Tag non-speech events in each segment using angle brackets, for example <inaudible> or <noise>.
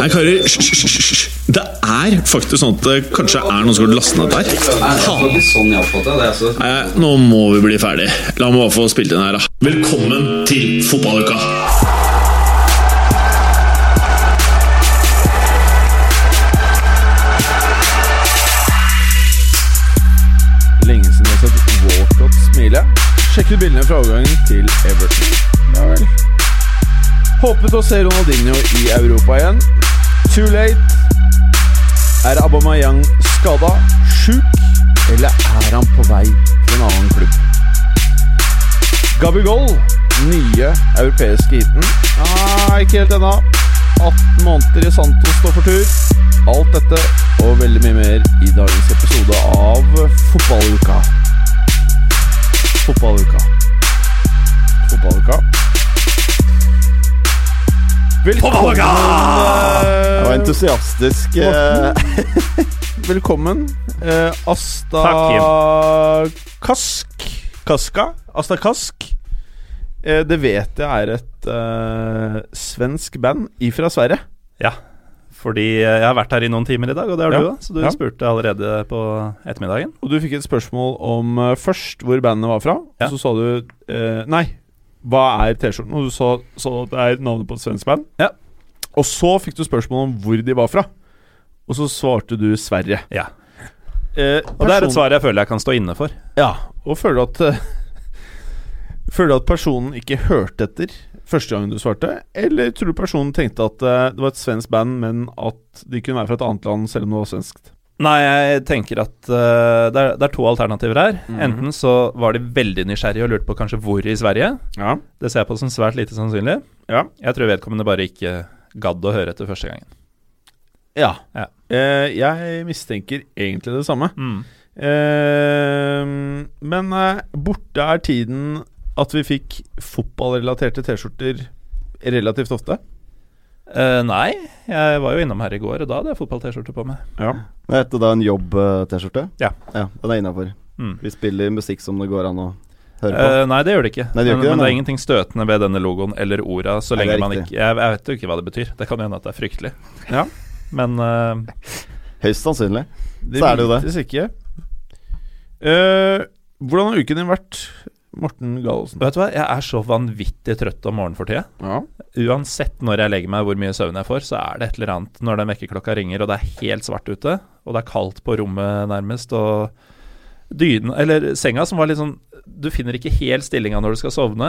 Nei, karer, hysj. Det er faktisk sånn at det kanskje er noen som har lastet ned der. Faen. Nei, nå må vi bli ferdig. La meg bare få spilt inn her, da. Velkommen til fotballuka! Lenge siden jeg har sett Walcott smile. Sjekk ut bildene fra overgangen til Everton. Ja vel. Håpet å se Ronaldinho i Europa igjen. Too late. Er Aubameyang skada, sjuk, eller er han på vei til en annen klubb? Gabigol, nye europeiske heaten. Ah, ikke helt ennå. 18 måneder i Santos står for tur. Alt dette og veldig mye mer i dagens episode av Fotballuka. Fotballuka. Fotballuka. Velkommen! Det var eh, entusiastisk. eh, Velkommen, eh, Asta Takk, Kask. Kaska? Asta Kask. Eh, det vet jeg er et uh, svensk band ifra Sverige. Ja, fordi jeg har vært her i noen timer i dag, og det har Ja. du òg. Så du Ja. spurte allerede på ettermiddagen. Og du fikk et spørsmål om eh, først hvor bandet var fra. Ja. Og så sa du eh, Nei, hva er T-skjorten? Og du så, så at det er navnet på et svensk band. Ja. Og så fikk du spørsmål om hvor de var fra. Og så svarte du Sverige. Ja. Eh, Og det er et svar jeg føler jeg kan stå inne for. Ja, og føler du at uh, <laughs> Føler du at personen ikke hørte etter første gangen du svarte? Eller tror du personen tenkte at uh, det var et svensk band, men at de kunne være fra et annet land selv om det var svenskt? Nei, jeg tenker at uh, det, er, det er to alternativer her. Mhm. Enten så var de veldig nysgjerrige og lurte på kanskje hvor i Sverige. Ja. Det ser jeg på som svært lite sannsynlig. Ja. Jeg tror vedkommende bare ikke gadd å høre etter første gangen. ja. Ja. Uh, jeg mistenker egentlig det samme. Mm. Uh, men borte er tiden at vi fikk fotballrelaterte T-skjorter relativt ofte. Eh, nei, jeg var jo innom her i går, og da hadde jeg fotball-T-skjorte på meg. Ja. Hette da en jobb-T-skjorte? Ja. ja. Den er innafor. Mm. Vi spiller musikk som det går an å høre på. Uh, nei, det gjør det ikke. Nei, det gjør men, ikke det, men det er ingenting støtende ved denne logoen eller orda, så Nei, lenge man ikke jeg, jeg vet jo ikke hva det betyr. Det kan jo hende at det er fryktelig. Ja. Men uh, Høyst sannsynlig. Så er det jo det. ikke. Uh, hvordan har uken din vært, Morten Gallosen? vet du hva, jeg er så vanvittig trøtt om morgenen for tida. Ja. Uansett når jeg legger meg, hvor mye søvn jeg får, så er det et eller annet når den vekkerklokka ringer, og det er helt svart ute, og det er kaldt på rommet nærmest, og dyna Eller senga som var litt sånn Du finner ikke helt stillinga når du skal sovne.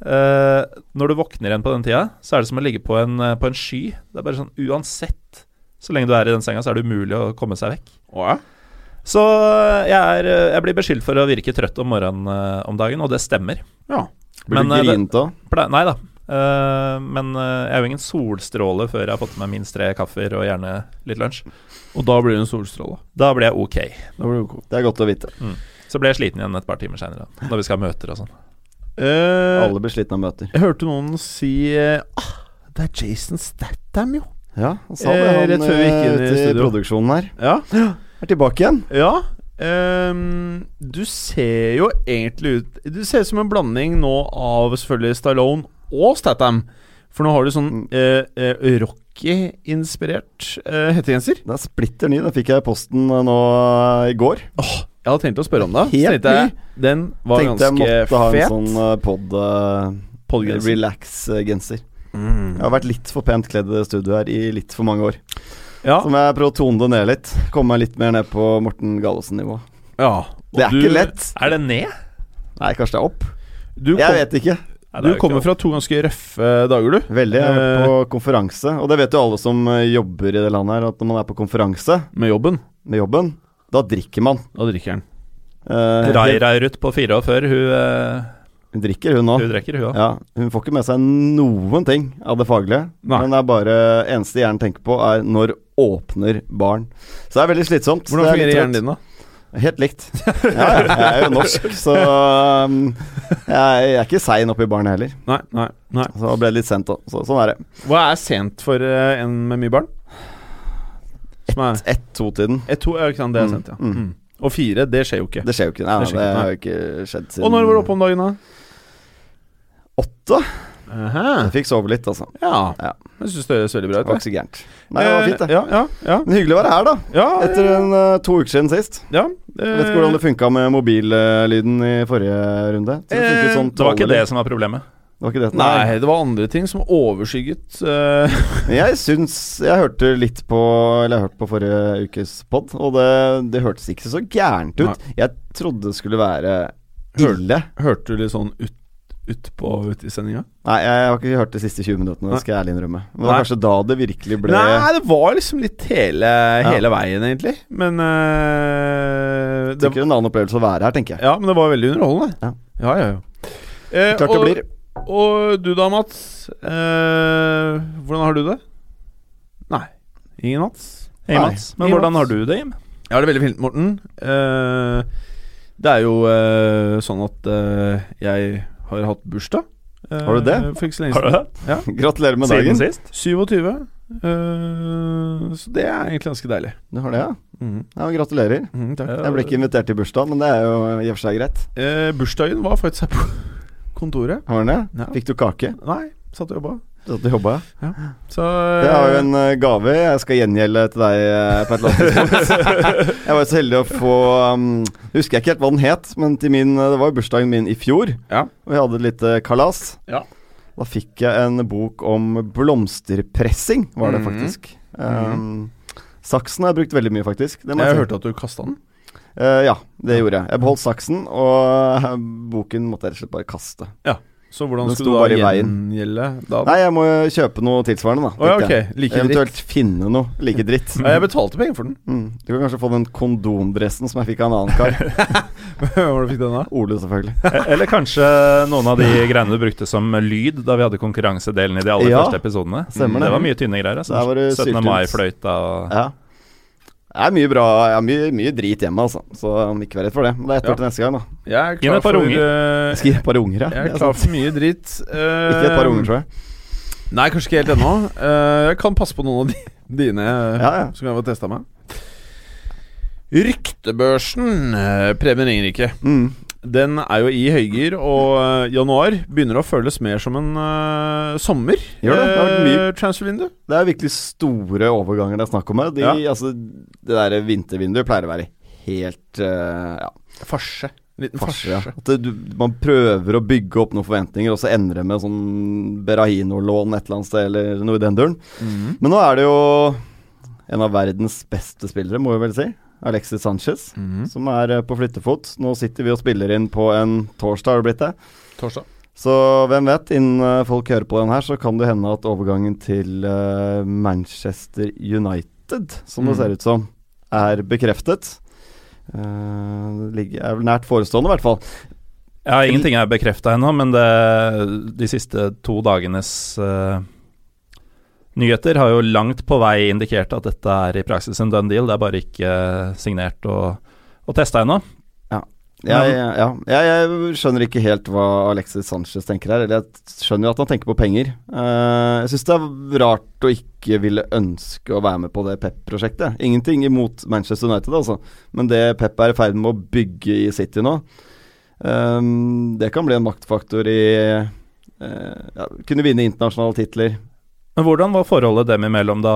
Uh, når du våkner igjen på den tida, så er det som å ligge på en, eh, på en sky. Det er bare sånn uansett Så lenge du er i den senga, så er det umulig å komme seg vekk. Å, ja. Så eh, jeg, er, eh, jeg blir beskyldt for å virke trøtt om morgenen eh, om dagen, og det stemmer. ja. Blir du grint da? òg? Nei da. Uh, men jeg er jo ingen solstråle før jeg har fått med minst tre kaffer og gjerne litt lunsj. Og da blir det en solstråle. Da blir jeg ok. Da blir det ok. Det er godt å vite. Så blir jeg sliten igjen et par timer seinere, når vi skal ha møter og sånn. Uh, Alle blir slitne av møter. jeg hørte noen si ah, Det er Jason Statham, jo. Ja, han sa det, han rett før vi gikk inn i i produksjonen her. Ja. Er tilbake igjen. ja. Um, du ser jo egentlig ut Du ser ut som en blanding nå av selvfølgelig Stallone og Statham. For nå har du sånn uh, eh, Rocky-inspirert uh, hettegenser. Den er splitter ny. Den fikk jeg i posten nå i går. Jeg hadde tenkt å spørre om det. Helt tenkte jeg, den var Tenkte jeg måtte måtte ha en sånn uh, pod... Uh, Relax-genser. Mm. Jeg har vært litt for pent kledd i studio her i litt for mange år. Ja, Så må jeg prøve å tone det ned litt. Komme meg litt mer ned på Morten Gallosen-nivå. ja. Det er du, ikke lett. Er det ned? Nei, kanskje det er opp. Du, Jeg kom, vet ikke. Nei, du er kommer ikke fra to ganske røffe dager, du. Veldig. Jeg har vært Eh. på konferanse, og det vet jo alle som eh, jobber i det landet her, at når man er på konferanse Med jobben. med jobben, da drikker man. Da drikker han. Uh, Rai Rairut på fire og før, hun, uh, Hun drikker, hun òg. hun drikker, hun. Ja, hun får ikke med seg noen ting av det faglige. Nei. Men det er bare eneste hjernen tenker på, er når åpner barn. Så det er veldig slitsomt. Hvordan Det er fungerer hjernen din, da? Helt likt. <laughs> Ja, jeg er jo norsk, <laughs> så um, jeg, er ikke sein oppi barnet heller. Nei, nei, nei. Så det ble litt sent òg. Så, sånn er det. Hva er sent for eh, en med mye barn? Ett-to-tiden. ett, to, ja, ikke sant, det er Mm, sent, ja. mm. Mm. Og fire, det skjer jo ikke. Det skjer jo ikke. Nei, Det det, skjer ikke, har jo ikke skjedd siden Og når var du oppe om dagen, da? Åtte? Aha. Jeg fikk sove litt, altså. Ja. Ja. Jeg syns det høres veldig bra Det ut. var ikke så gærent. Nei, det var fint, det. Eh, Ja, ja, ja. Men hyggelig å være her, da. ja Etter en, eh, to uker siden sist. ja. Jeg vet ikke hvordan det funka med mobillyden i forrige runde. Så det, Eh, sånn Det var ikke det som var problemet. Det var ikke det. Nei, det var andre ting som overskygget eh, <laughs> jeg syns Jeg hørte litt på Eller jeg hørte på forrige ukes pod, og det, det hørtes ikke så gærent ut. Jeg trodde det skulle være ille. Hørte du litt sånn ut, utpå ut i sendinga? Nei, jeg har ikke hørt de siste 20 minuttene, det skal jeg ærlig innrømme. Men det var Nei. kanskje da det virkelig ble Nei, det var liksom litt hele, hele veien, egentlig. Men uh, det, Sikkert en annen opplevelse å være her, tenker jeg. Ja, men det var veldig underholdende. Ja. ja, ja. ja. Eh, Klart det blir. Og du da, Mats? Eh, hvordan har du det? Nei. Ingen Mats? Hei, Nei. Mats. Men Hei, hvordan Mats. har du det, Jim? Jeg har det veldig fint, Morten. Eh, det er jo eh, sånn at eh, jeg har hatt bursdag. Eh, Har du det? For ikke så lenge Har du siden. Ja. <laughs> Gratulerer med Siden dagen. sist? 27. Eh, så det er egentlig ganske deilig. Du har det, ja? Mhm. ja gratulerer. Mhm, takk. Jeg ble ikke invitert til bursdag, men det er jo i og for seg greit. Eh, bursdagen var faktisk her på <laughs> kontoret. Har den det? Ja. Fikk du kake? Nei, satt og jobba. Du jobba? Så Det er jo en eh, gave jeg skal gjengjelde til deg eh, på et eller annet tidspunkt. <laughs> jeg var så heldig å få um, Husker jeg ikke helt hva den het, men til min, eh, det var jo bursdagen min i fjor. Ja. Og jeg hadde et lite kalas. Ja. Da fikk jeg en bok om blomsterpressing, var det Mhm. faktisk. Um, saksen har jeg brukt veldig mye, faktisk. Det Jeg jeg hørte at du kasta den. Uh, ja, det gjorde jeg. Jeg beholdt saksen, og eh, boken måtte jeg rett og slett bare kaste. Så hvordan Den skulle du da gjengjelde? Nei, jeg må jo kjøpe noe tilsvarende, da. Oh, ja, okay. like Eventuelt dritt. Finne noe like dritt. <laughs> Ja, jeg betalte penger for den. Mm. Du kan kanskje få den kondomdressen som jeg fikk av en annen kar. <laughs> Hvor du fikk den da? Ole, selvfølgelig. E- Eller kanskje noen av de <laughs> greiene du brukte som lyd da vi hadde konkurransedelen i de aller Ja, første episodene. stemmer det. Det var mye tynne greier. Altså. Der var det 17. mai-fløyta og Ja. Det er mye bra Jeg har mye, mye drit hjemme, altså. Så ikke vær redd for det. Men det er ett Ja. år til neste gang, da. Jeg er Gi meg klar et par for unger. Uh, skal gi et par unger, ja. Jeg er klar for mye dritt. Uh, <laughs> Ikke et par unger, tror jeg. Nei, kanskje ikke helt ennå. Uh, jeg kan passe på noen av de, <laughs> dine Ja, ja. som jeg har testa meg. Ryktebørsen, eh, Preben Ringerike. Mm. Den er jo i høygir, og eh, januar begynner å føles mer som en uh, sommer. Gjør det. Det har vært mye- Eh, transfervindu. Det er virkelig store overganger det er snakk om her. De, Ja. altså, det der vintervinduet pleier å være helt uh, ja, Farse. Liten farse. farse. Ja. Du, man prøver å bygge opp noen forventninger, og så ender det med sånn Berahino-lån et eller annet sted, eller noe i den duren. Mhm. Men nå er det jo en av verdens beste spillere, må vi vel si. Alexis Sanchez, Mhm. som er eh, på flyttefot. Nå sitter vi og spiller inn på en torsdag, har det blitt det. Torsdag. Så hvem vet, innen eh, folk hører på den her, så kan det hende at overgangen til uh, Manchester United, som det Mm. ser ut som, er bekreftet. Uh, det ligger, er vel nært forestående, i hvert fall. Ja, ingenting er bekrefta ennå, men det, de siste to dagenes eh, nyheter har jo langt på vei indikert at dette er i praksis en done deal. Det er bare ikke eh, signert og, og testa ennå. Ja. ja, jeg, jeg skjønner ikke helt hva Alexis Sanchez tenker her. Eller jeg skjønner jo at han tenker på penger. Uh, jeg syns det er rart å ikke ville ønske å være med på det Pep-prosjektet. Ingenting imot Manchester United, altså. Men det Pep er i ferd med å bygge i City nå, um, det kan bli en maktfaktor i uh, ja, Kunne vinne internasjonale titler. Men hvordan var forholdet dem imellom da,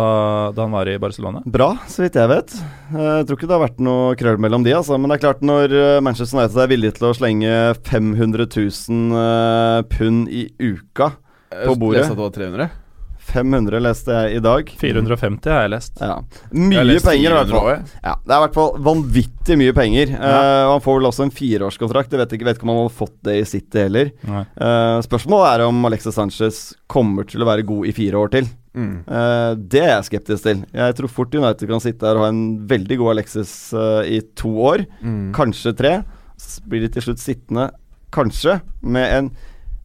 da han var i Barcelona? Bra, så vidt jeg vet. Eh, Jeg tror ikke det har vært noe krøll mellom de, altså. Men det er klart, når eh, Manchester United er villig til å slenge 500 000 eh, pund i uka På bordet. Jeg leste at det var 300. 500 leste jeg i dag. 450 har jeg lest. Ja. Jeg Mye penger, i hvert fall. Ja, det er i hvert fall vanvittig mye penger. Ja. Uh, han får vel også en fireårskontrakt. Jeg vet ikke, vet ikke om han hadde fått det i City heller. Eh, spørsmålet er om Alexis Sanchez kommer til å være god i fire år til. Mm. Uh, det er jeg skeptisk til. Jeg tror fort United kan sitte her og ha en veldig god Alexis eh, i to år, Mm. kanskje tre. Så blir de til slutt sittende, kanskje, med en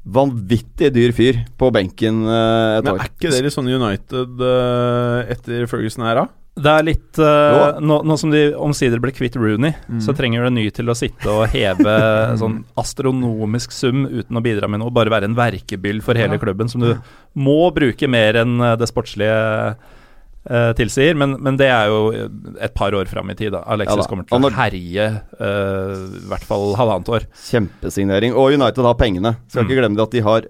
vanvittig dyr fyr på benken eh, et Men år. er ikke dere sånn United eh, etter Ferguson her da? Det er litt eh, nå, nå som de omsider ble kvitt Rooney, Mm. så trenger du en ny til å sitte og heve <laughs> sånn astronomisk sum uten å bidra med noe, bare være en verkebyll for hele Ja. klubben, som du må bruke mer enn eh, det sportslige eh, tilsier. Men, men det er jo et par år fram i tid. da Alexis Ja da. kommer til å herje uh, i hvert fall halvannet år. Kjempesignering. Og United har pengene. Skal Mm. ikke glemme det at de har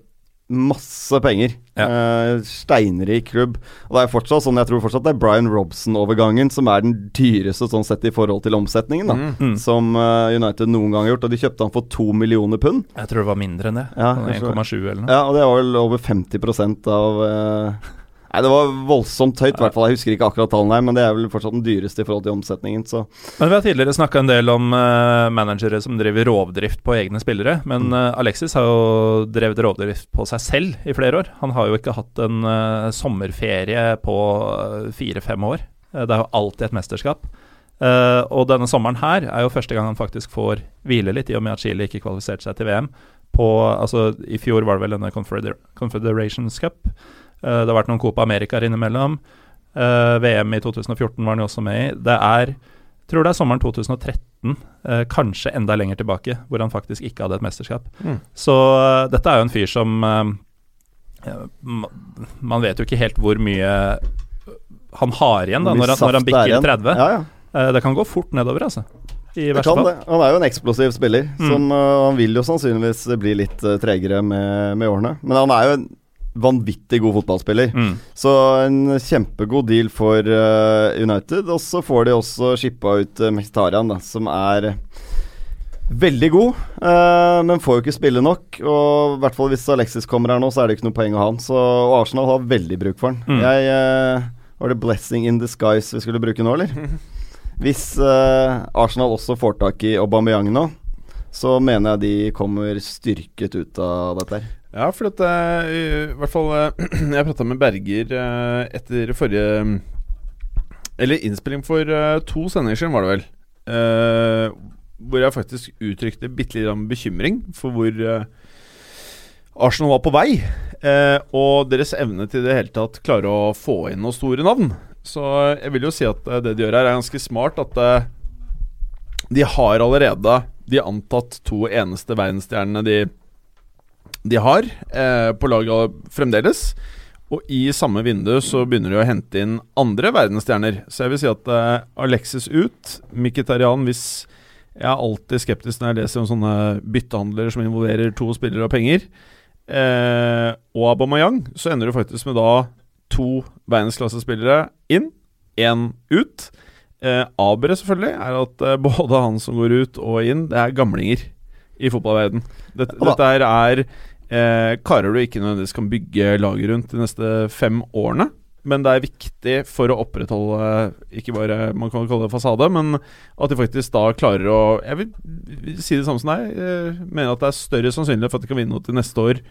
masse penger. Ja. Uh, steinrik klubb. Og det er fortsatt sånn, jeg tror fortsatt det er Brian Robson-overgangen som er den dyreste sånn sett i forhold til omsetningen, da. Mm. Som uh, United noen gang har gjort. Og de kjøpte han for to millioner pund. Jeg tror det var mindre enn det. Ja, Sånn jeg tror- 1,7 eller noe. Ja, og det var vel over 50 av eh, Nei, det var voldsomt høyt, i hvert fall. Jeg husker ikke akkurat tallene her, men det er vel fortsatt den dyreste i forhold til omsetningen, så Men Vi har tidligere snakka en del om uh, managere som driver rovdrift på egne spillere. Men eh, Alexis har jo drevet rovdrift på seg selv i flere år. Han har jo ikke hatt en uh, sommerferie på fire-fem år. Det er jo alltid et mesterskap. Og denne sommeren her er jo første gang han faktisk får hvile litt, i og med at Chile ikke kvalifiserte seg til VM. På, altså, I fjor var det vel denne Confeder Confederations Cup. Eh, det har vært noen Copa Americaer innimellom. Eh, VM i 2014 var han jo også med i. Det er tror det er sommeren 2013, eh, kanskje enda lenger tilbake, hvor han faktisk ikke hadde et mesterskap. Mm. Så uh, dette er jo en fyr som uh, Man vet jo ikke helt hvor mye han har igjen da, når han, når han er bikker igjen. 30. Ja, ja. Uh, det kan gå fort nedover, altså. I Det kan fall. det. Han er jo en eksplosiv spiller. Mm. Som, han vil jo sannsynligvis bli litt tregere med, med årene. Men han er jo en vanvittig god fotballspiller. Mm. Så en kjempegod deal for uh, United. Og så får de også shippa ut uh, Mkhitaryan, som er veldig god, uh, men får jo ikke spille nok. Og i hvert fall hvis Alexis kommer her nå, så er det ikke noe poeng å ha han. Så Arsenal har veldig bruk for han. Mm. Jeg uh, Var det 'blessing in disguise' vi skulle bruke nå, eller? <laughs> Hvis Arsenal også får tak i Aubameyang nå, så mener jeg de kommer styrket ut av dette her. Ja, for at eh, i hvert fall eh, <clears throat> Jeg prata med Berger eh, etter forrige Eller innspilling for to sendinger siden, var det vel. hvor jeg faktisk uttrykte bitte litt bekymring for hvor Arsenal var på vei. og deres evne til det hele tatt klare å få inn noen store navn. Så jeg vil jo si at det de gjør her, er ganske smart. At de har allerede de antatt to eneste verdensstjernene de de har eh, på laget fremdeles. Og i samme vindu så begynner de å hente inn andre verdensstjerner. Så jeg vil si at eh, Alexis ut, Mkhitarian hvis Jeg er alltid skeptisk når jeg leser om sånne byttehandlere som involverer to spillere og penger. Eh, og Aubameyang, så ender du faktisk med da to verdensklassespillere inn, én ut. Eh, Abere, selvfølgelig, er at eh, både han som går ut og inn, det er gamlinger i fotballverden. Dette, dette er eh, karer du ikke nødvendigvis kan bygge laget rundt de neste fem årene. Men det er viktig for å opprettholde ikke bare man kan kalle det fasade, men at de faktisk da klarer å Jeg vil, si det samme som deg. Jeg mener at det er større sannsynlighet for at de kan vinne noe til neste år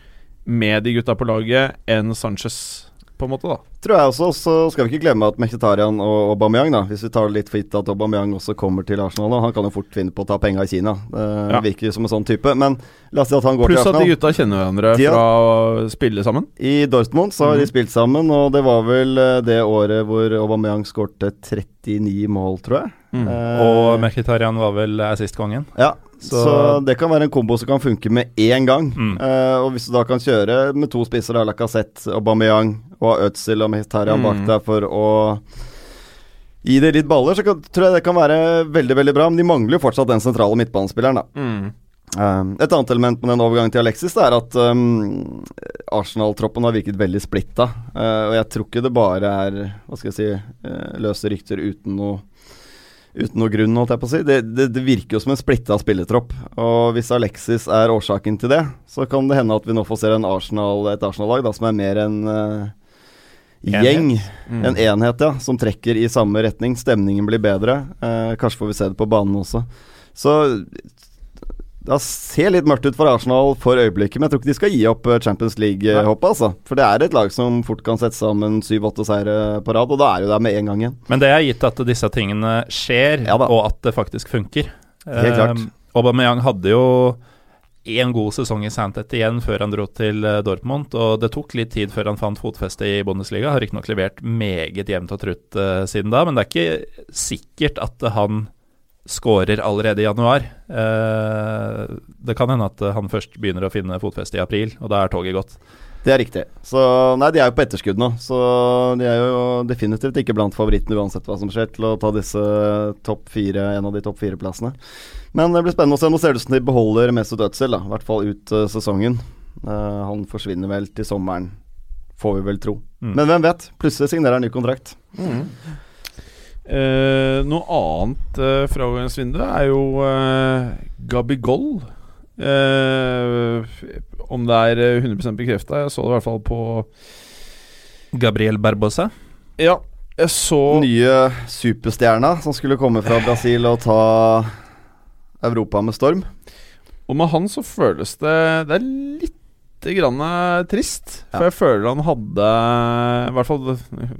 med de gutta på laget enn Sanchez, på en måte, da. Tror jeg også. Så skal vi ikke glemme at Mkhitaryan og Aubameyang, da, hvis vi tar det litt for gitt at Aubameyang også kommer til Arsenal nå, han kan jo fort finne på å ta penga i Kina. Det Ja. virker jo som en sånn type. Men la oss si at han går Plus til at de gutta kjenner hverandre De fra å spille sammen. I Dortmund så har de Mhm. spilt sammen, og det var vel eh, det året hvor Aubameyang skårte 39 mål, tror jeg. Mm. Eh, Og Mkhitarian var vel assist-kongen. Ja, så, Så- det kan være en kombo som kan funke med én gang. Mm. Uh, og hvis du da kan kjøre med to spisser, da, Lacassette, Aubameyang og Özil og Mkhitaryan Mm. bak der for å gi det litt baller, så kan, tror jeg det kan være veldig veldig bra. Men de mangler jo fortsatt den sentrale midtbanespilleren, da. Mm. Um, et annet element med den overgangen til Alexis Det er at um, Arsenal-troppen har virket veldig splitta. Uh, og jeg tror ikke det bare er Hva skal jeg si uh, løse rykter uten noe Uten noe grunn, holdt jeg på å si. Det, det, det virker jo som en splitta spillertropp. Og hvis Alexis er årsaken til det, så kan det hende at vi nå får se en Arsenal, et Arsenal-lag som er mer enn eh, gjeng. Mm. En enhet, ja, som trekker i samme retning. Stemningen blir bedre. Eh, kanskje får vi se det på banen også. Så det ser litt mørkt ut for Arsenal for øyeblikket, men jeg tror ikke de skal gi opp eh, Champions League-hoppet. altså. For det er et lag som fort kan sette sammen syv-åtte seire på rad, og da er jo der med en gang igjen. Men det er gitt at disse tingene skjer, Ja og at det faktisk funker. Helt klart. Eh, Aubameyang hadde jo én god sesong i Santet igjen før han dro til eh, Dortmund, og det tok litt tid før han fant fotfeste i Bundesliga. Har riktignok levert meget jevnt og trutt uh, siden da, men det er ikke sikkert at han skårer allerede i januar. Uh, det kan hende at han først begynner å finne fotfeste i april, og da er toget gått. Det er riktig. Så nei, de er jo på etterskudd nå. Så de er jo definitivt ikke blant favorittene uansett hva som skjer, til å ta disse topp fire, en av de topp fire-plassene. Men det blir spennende å se. Nå ser det ut som de beholder Mesut Özil, da. I hvert fall ut uh, sesongen. Uh, han forsvinner vel til sommeren, får vi vel tro. Mm. Men hvem vet? Plutselig signerer han ny kontrakt. Eh, noe annet fra overgangsvinduet er jo uh, Gabigol. Eh, om det er eh, 100 bekrefta. Jeg så det i hvert fall på Gabriel Barbosa. Ja, jeg så Nye superstjerna som skulle komme fra Brasil og ta Europa med storm. Og med han så føles det Det er litt grann eh, trist. For Ja. jeg føler han hadde I hvert fall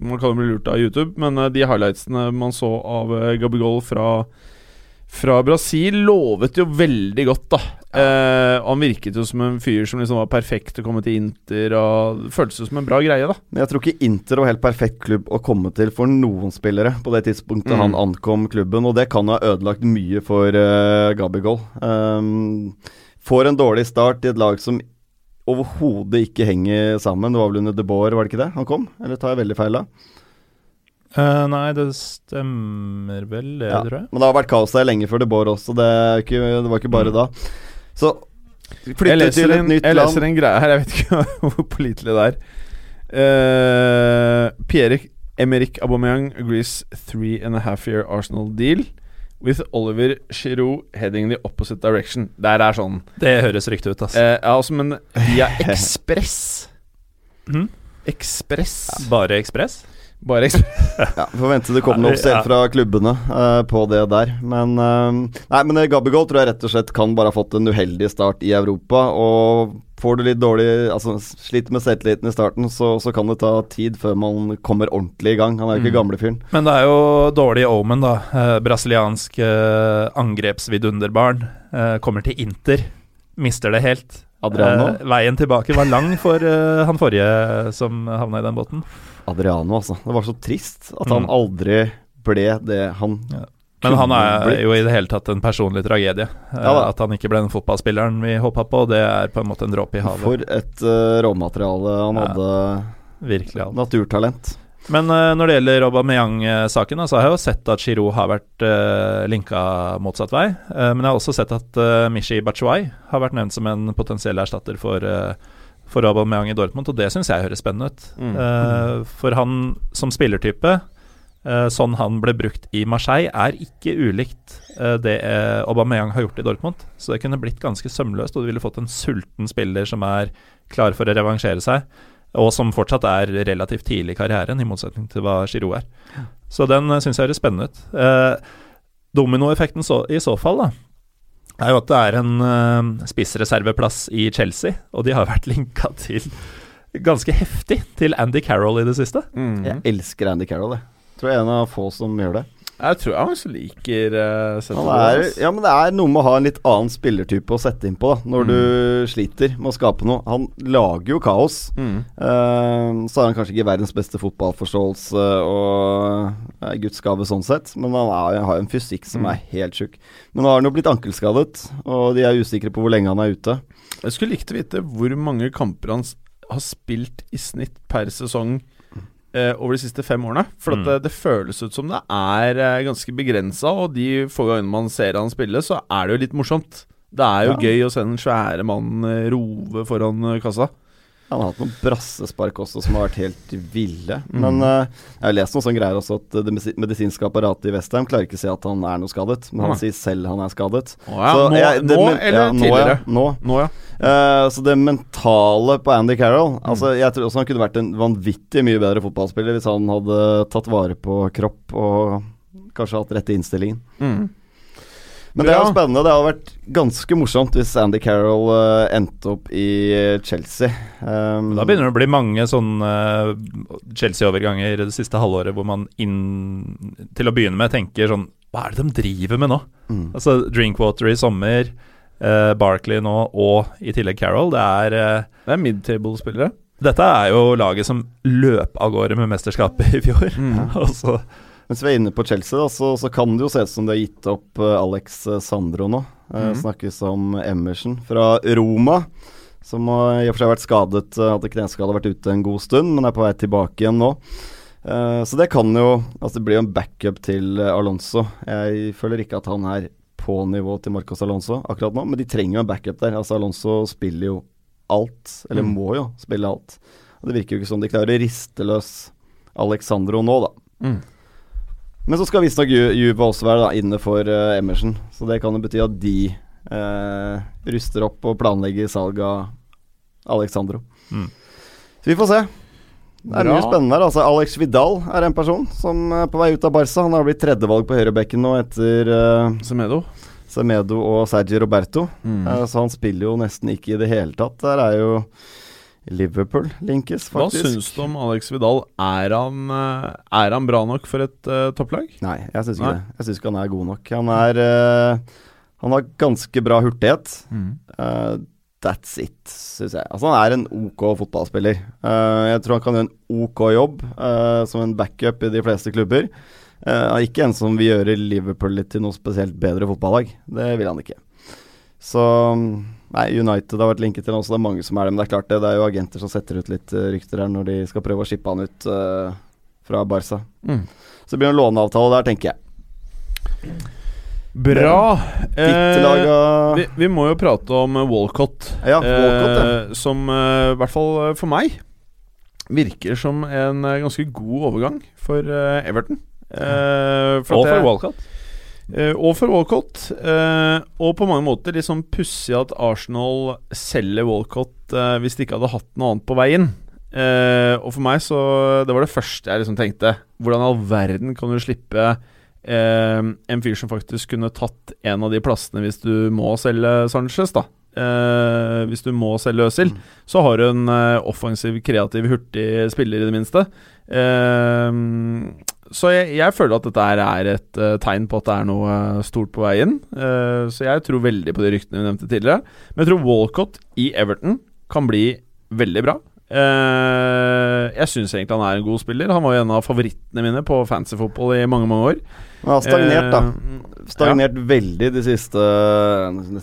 Man kan jo bli lurt av YouTube, men eh, de highlightsene man så av eh, Gabigol fra fra Brasil lovet jo veldig godt, da. Eh, han virket jo som en fyr som liksom var perfekt å komme til Inter. Og det føltes jo som en bra greie, da. Men jeg tror ikke Inter var helt perfekt klubb å komme til for noen spillere på det tidspunktet Mm. han ankom klubben, og det kan ha ødelagt mye for uh, Gabigol. Um, får en dårlig start i et lag som overhodet ikke henger sammen. Det var vel under De Boer, var det ikke det han kom? Eller tar jeg veldig feil da? Uh, nei, det stemmer vel, det, Ja. tror jeg. Men det har vært kaos der lenge før De Boer også, det, er ikke, det var ikke bare Mm. da. Så flytte til et en, nytt jeg leser en greie her, jeg vet ikke <laughs> hvor pålitelig det er. Uh, Pierre Emerick Aubameyang agrees three and a half year Arsenal deal with Oliver Giroud heading the opposite direction. Der er sånn Det høres riktig ut, ass. uh, Ja, altså, men via Ekspress. <laughs> mm? Ekspress. Bare Ekspress? Bare. <laughs> Ja, Forvente det kommer noe selv fra klubbene uh, på det der. Men uh, Nei, men Gabigol tror jeg rett og slett kan bare ha fått en uheldig start i Europa. Og får du litt dårlig Altså sliter med selvtilliten i starten, så, så kan det ta tid før man kommer ordentlig i gang. Han er jo ikke Mm. gamlefyren. Men det er jo dårlig omen, da. Eh, brasiliansk eh, angrepsvidunderbarn eh, kommer til Inter, mister det helt. Adriano. Eh, veien tilbake var lang for eh, han forrige som havna i den båten. Adriano, altså. Det var så trist at han Mm. aldri ble det han Men han er blitt. jo i det hele tatt en personlig tragedie. Eh, Ja at han ikke ble den fotballspilleren vi håpa på, det er på en måte en dråpe i havet. For et uh, råmateriale han Ja. hadde. Virkelig. Naturtalent. Men uh, når det gjelder Aubameyang-saken, så har jeg jo sett at Giroud har vært uh, linka motsatt vei. Uh, men jeg har også sett at Mishi Batshuay har vært nevnt som en potensiell erstatter for, for Aubameyang i Dortmund, og det syns jeg høres spennende ut. Mm. Eh, for han som spillertype, eh, sånn han ble brukt i Marseille, er ikke ulikt eh, det eh, Aubameyang har gjort i Dortmund. Så det kunne blitt ganske sømløst, og du ville fått en sulten spiller som er klar for å revansjere seg og som fortsatt er relativt tidlig i karrieren, i motsetning til hva Giroud er. Så den uh, syns jeg høres spennende ut. Eh, dominoeffekten så, i så fall, da, er jo at det er en eh, spissreserveplass i Chelsea, og de har vært linka til ganske heftig til Andy Carroll i det siste. Mm. Jeg elsker Andy Carroll, jeg. Tror jeg er en av få som gjør det. Jeg tror jeg også liker uh, Han er, ja, men det er noe med å ha en litt annen spillertype å sette inn på da når Mm. du sliter med å skape noe. Han lager jo kaos. Mm. Uh, så har han kanskje ikke verdens beste fotballforståelse og uh, Guds gave sånn sett, men han er, har jo en fysikk som Mm. er helt sjuk. Men nå har han jo blitt ankelskadet, og de er usikre på hvor lenge han er ute. Jeg skulle likt å vite hvor mange kamper han har spilt i snitt per sesong eh, over de siste fem årene. For at Mm. det, det føles ut som det er eh, ganske begrensa, og de få gangene man ser han spille, så er det jo litt morsomt. Det er jo Ja. gøy å se den svære mannen eh, rove foran eh, kassa. Han har hatt noen brassespark også som har vært helt ville. Mm. Men eh, jeg har lest noen sånne greier også at det medisinske apparatet i Westham klarer ikke å si at han er noe skadet, men han ja. sier selv han er skadet. Å ja, Så nå, jeg- det- nå men- eller ja, nå, tidligere? Nå. Nå, ja. Eh, så det mentale på Andy Carroll Mm. Altså Jeg tror også han kunne vært en vanvittig mye bedre fotballspiller hvis han hadde tatt vare på kropp og kanskje hatt rette innstillingen. Mm. Men det er jo spennende. Det hadde vært ganske morsomt hvis Andy Carroll uh, endte opp i eh, Chelsea. Um, Da begynner det å bli mange sånne uh, Chelsea-overganger det siste halvåret hvor man inn, til å begynne med tenker sånn Hva er det de driver med nå? mm. Altså Drinkwater i sommer, uh, Barkley nå og i tillegg Carroll. Det er uh, Det er midtable-spillere. Dette er jo laget som løp av gårde med mesterskapet i fjor. Mm. <laughs> Og så Mens vi er inne på Chelsea, da, så, så kan det jo se ut som de har gitt opp eh, Alex eh, Sandro nå. Mhm. Snakkes om Emerson fra Roma, som har i og for seg vært skadet, hadde kneskade, vært ute en god stund, men er på vei tilbake igjen nå. Så det kan jo Altså, det blir jo en backup til Alonso. Jeg føler ikke at han er på nivå til Marcos Alonso akkurat nå, men de trenger jo en backup der. Altså, Alonso spiller jo alt, eller Mm. må jo spille alt. Og Det virker jo ikke som de klarer å riste løs Alexandro nå, da. Mm. Men så skal visstnok Juba også være da, inne for uh, Emerson, så det kan jo bety at de uh, ruster opp og planlegger salg av Alexandro. Mm. Så vi får se. Det er Bra. mye spennende her. Altså, Alex Vidal er en person som er på vei ut av Barca. Han har blitt tredjevalg på høyrebekken nå etter uh, Semedo. Semedo og Sergi Roberto. Mm. Uh, så han spiller jo nesten ikke i det hele tatt. Der er jo Liverpool linkes, faktisk. Hva syns du om Alex Vidal? Er han, eh, er han bra nok for et uh, topplag? Nei, jeg syns ikke det. Jeg syns ikke han er god nok. Han er uh, Han har ganske bra hurtighet. Eh, that's it, syns jeg. Altså, han er en ok fotballspiller. Jeg tror han kan gjøre en ok jobb som en backup i de fleste klubber. Ikke en som vil gjøre Liverpool litt til noe spesielt bedre fotballag. Det vil han ikke. Så Nei, United har vært linket til han også, det er mange som er det. Men det er klart det, det er jo agenter som setter ut litt eh, rykter her når de skal prøve å shippe han ut uh, fra Barca. Mm. Så det blir en låneavtale der, tenker jeg. Bra. Eh, vi, vi må jo prate om eh, Walcott. Ja, Walcott, ja. eh, som eh, i hvert fall eh, for meg virker som en eh, ganske god overgang for eh, Everton. Eh, Og for at jeg- Walcott. Eh, og for Walcott. eh, og på mange måter litt sånn pussig at Arsenal selger Walcott eh, hvis de ikke hadde hatt noe annet på veien. Og for meg så Det var det første jeg liksom tenkte. Hvordan i all verden kan du slippe en fyr som faktisk kunne tatt en av de plassene hvis du må selge Sanchez, da. Uh, hvis du må selge Øzil, så har du en uh, offensiv, kreativ, hurtig spiller, i det minste. Eh, så jeg, jeg føler at dette er et uh, tegn på at det er noe eh, stort på veien. Uh, så jeg tror veldig på de ryktene vi nevnte tidligere. Men jeg tror Walcott i Everton kan bli veldig bra. Uh, jeg syns egentlig han er en god spiller. Han var jo en av favorittene mine på fancy fotball i mange, mange år. Han har stagnert, da. Stagnert Stagnert veldig de siste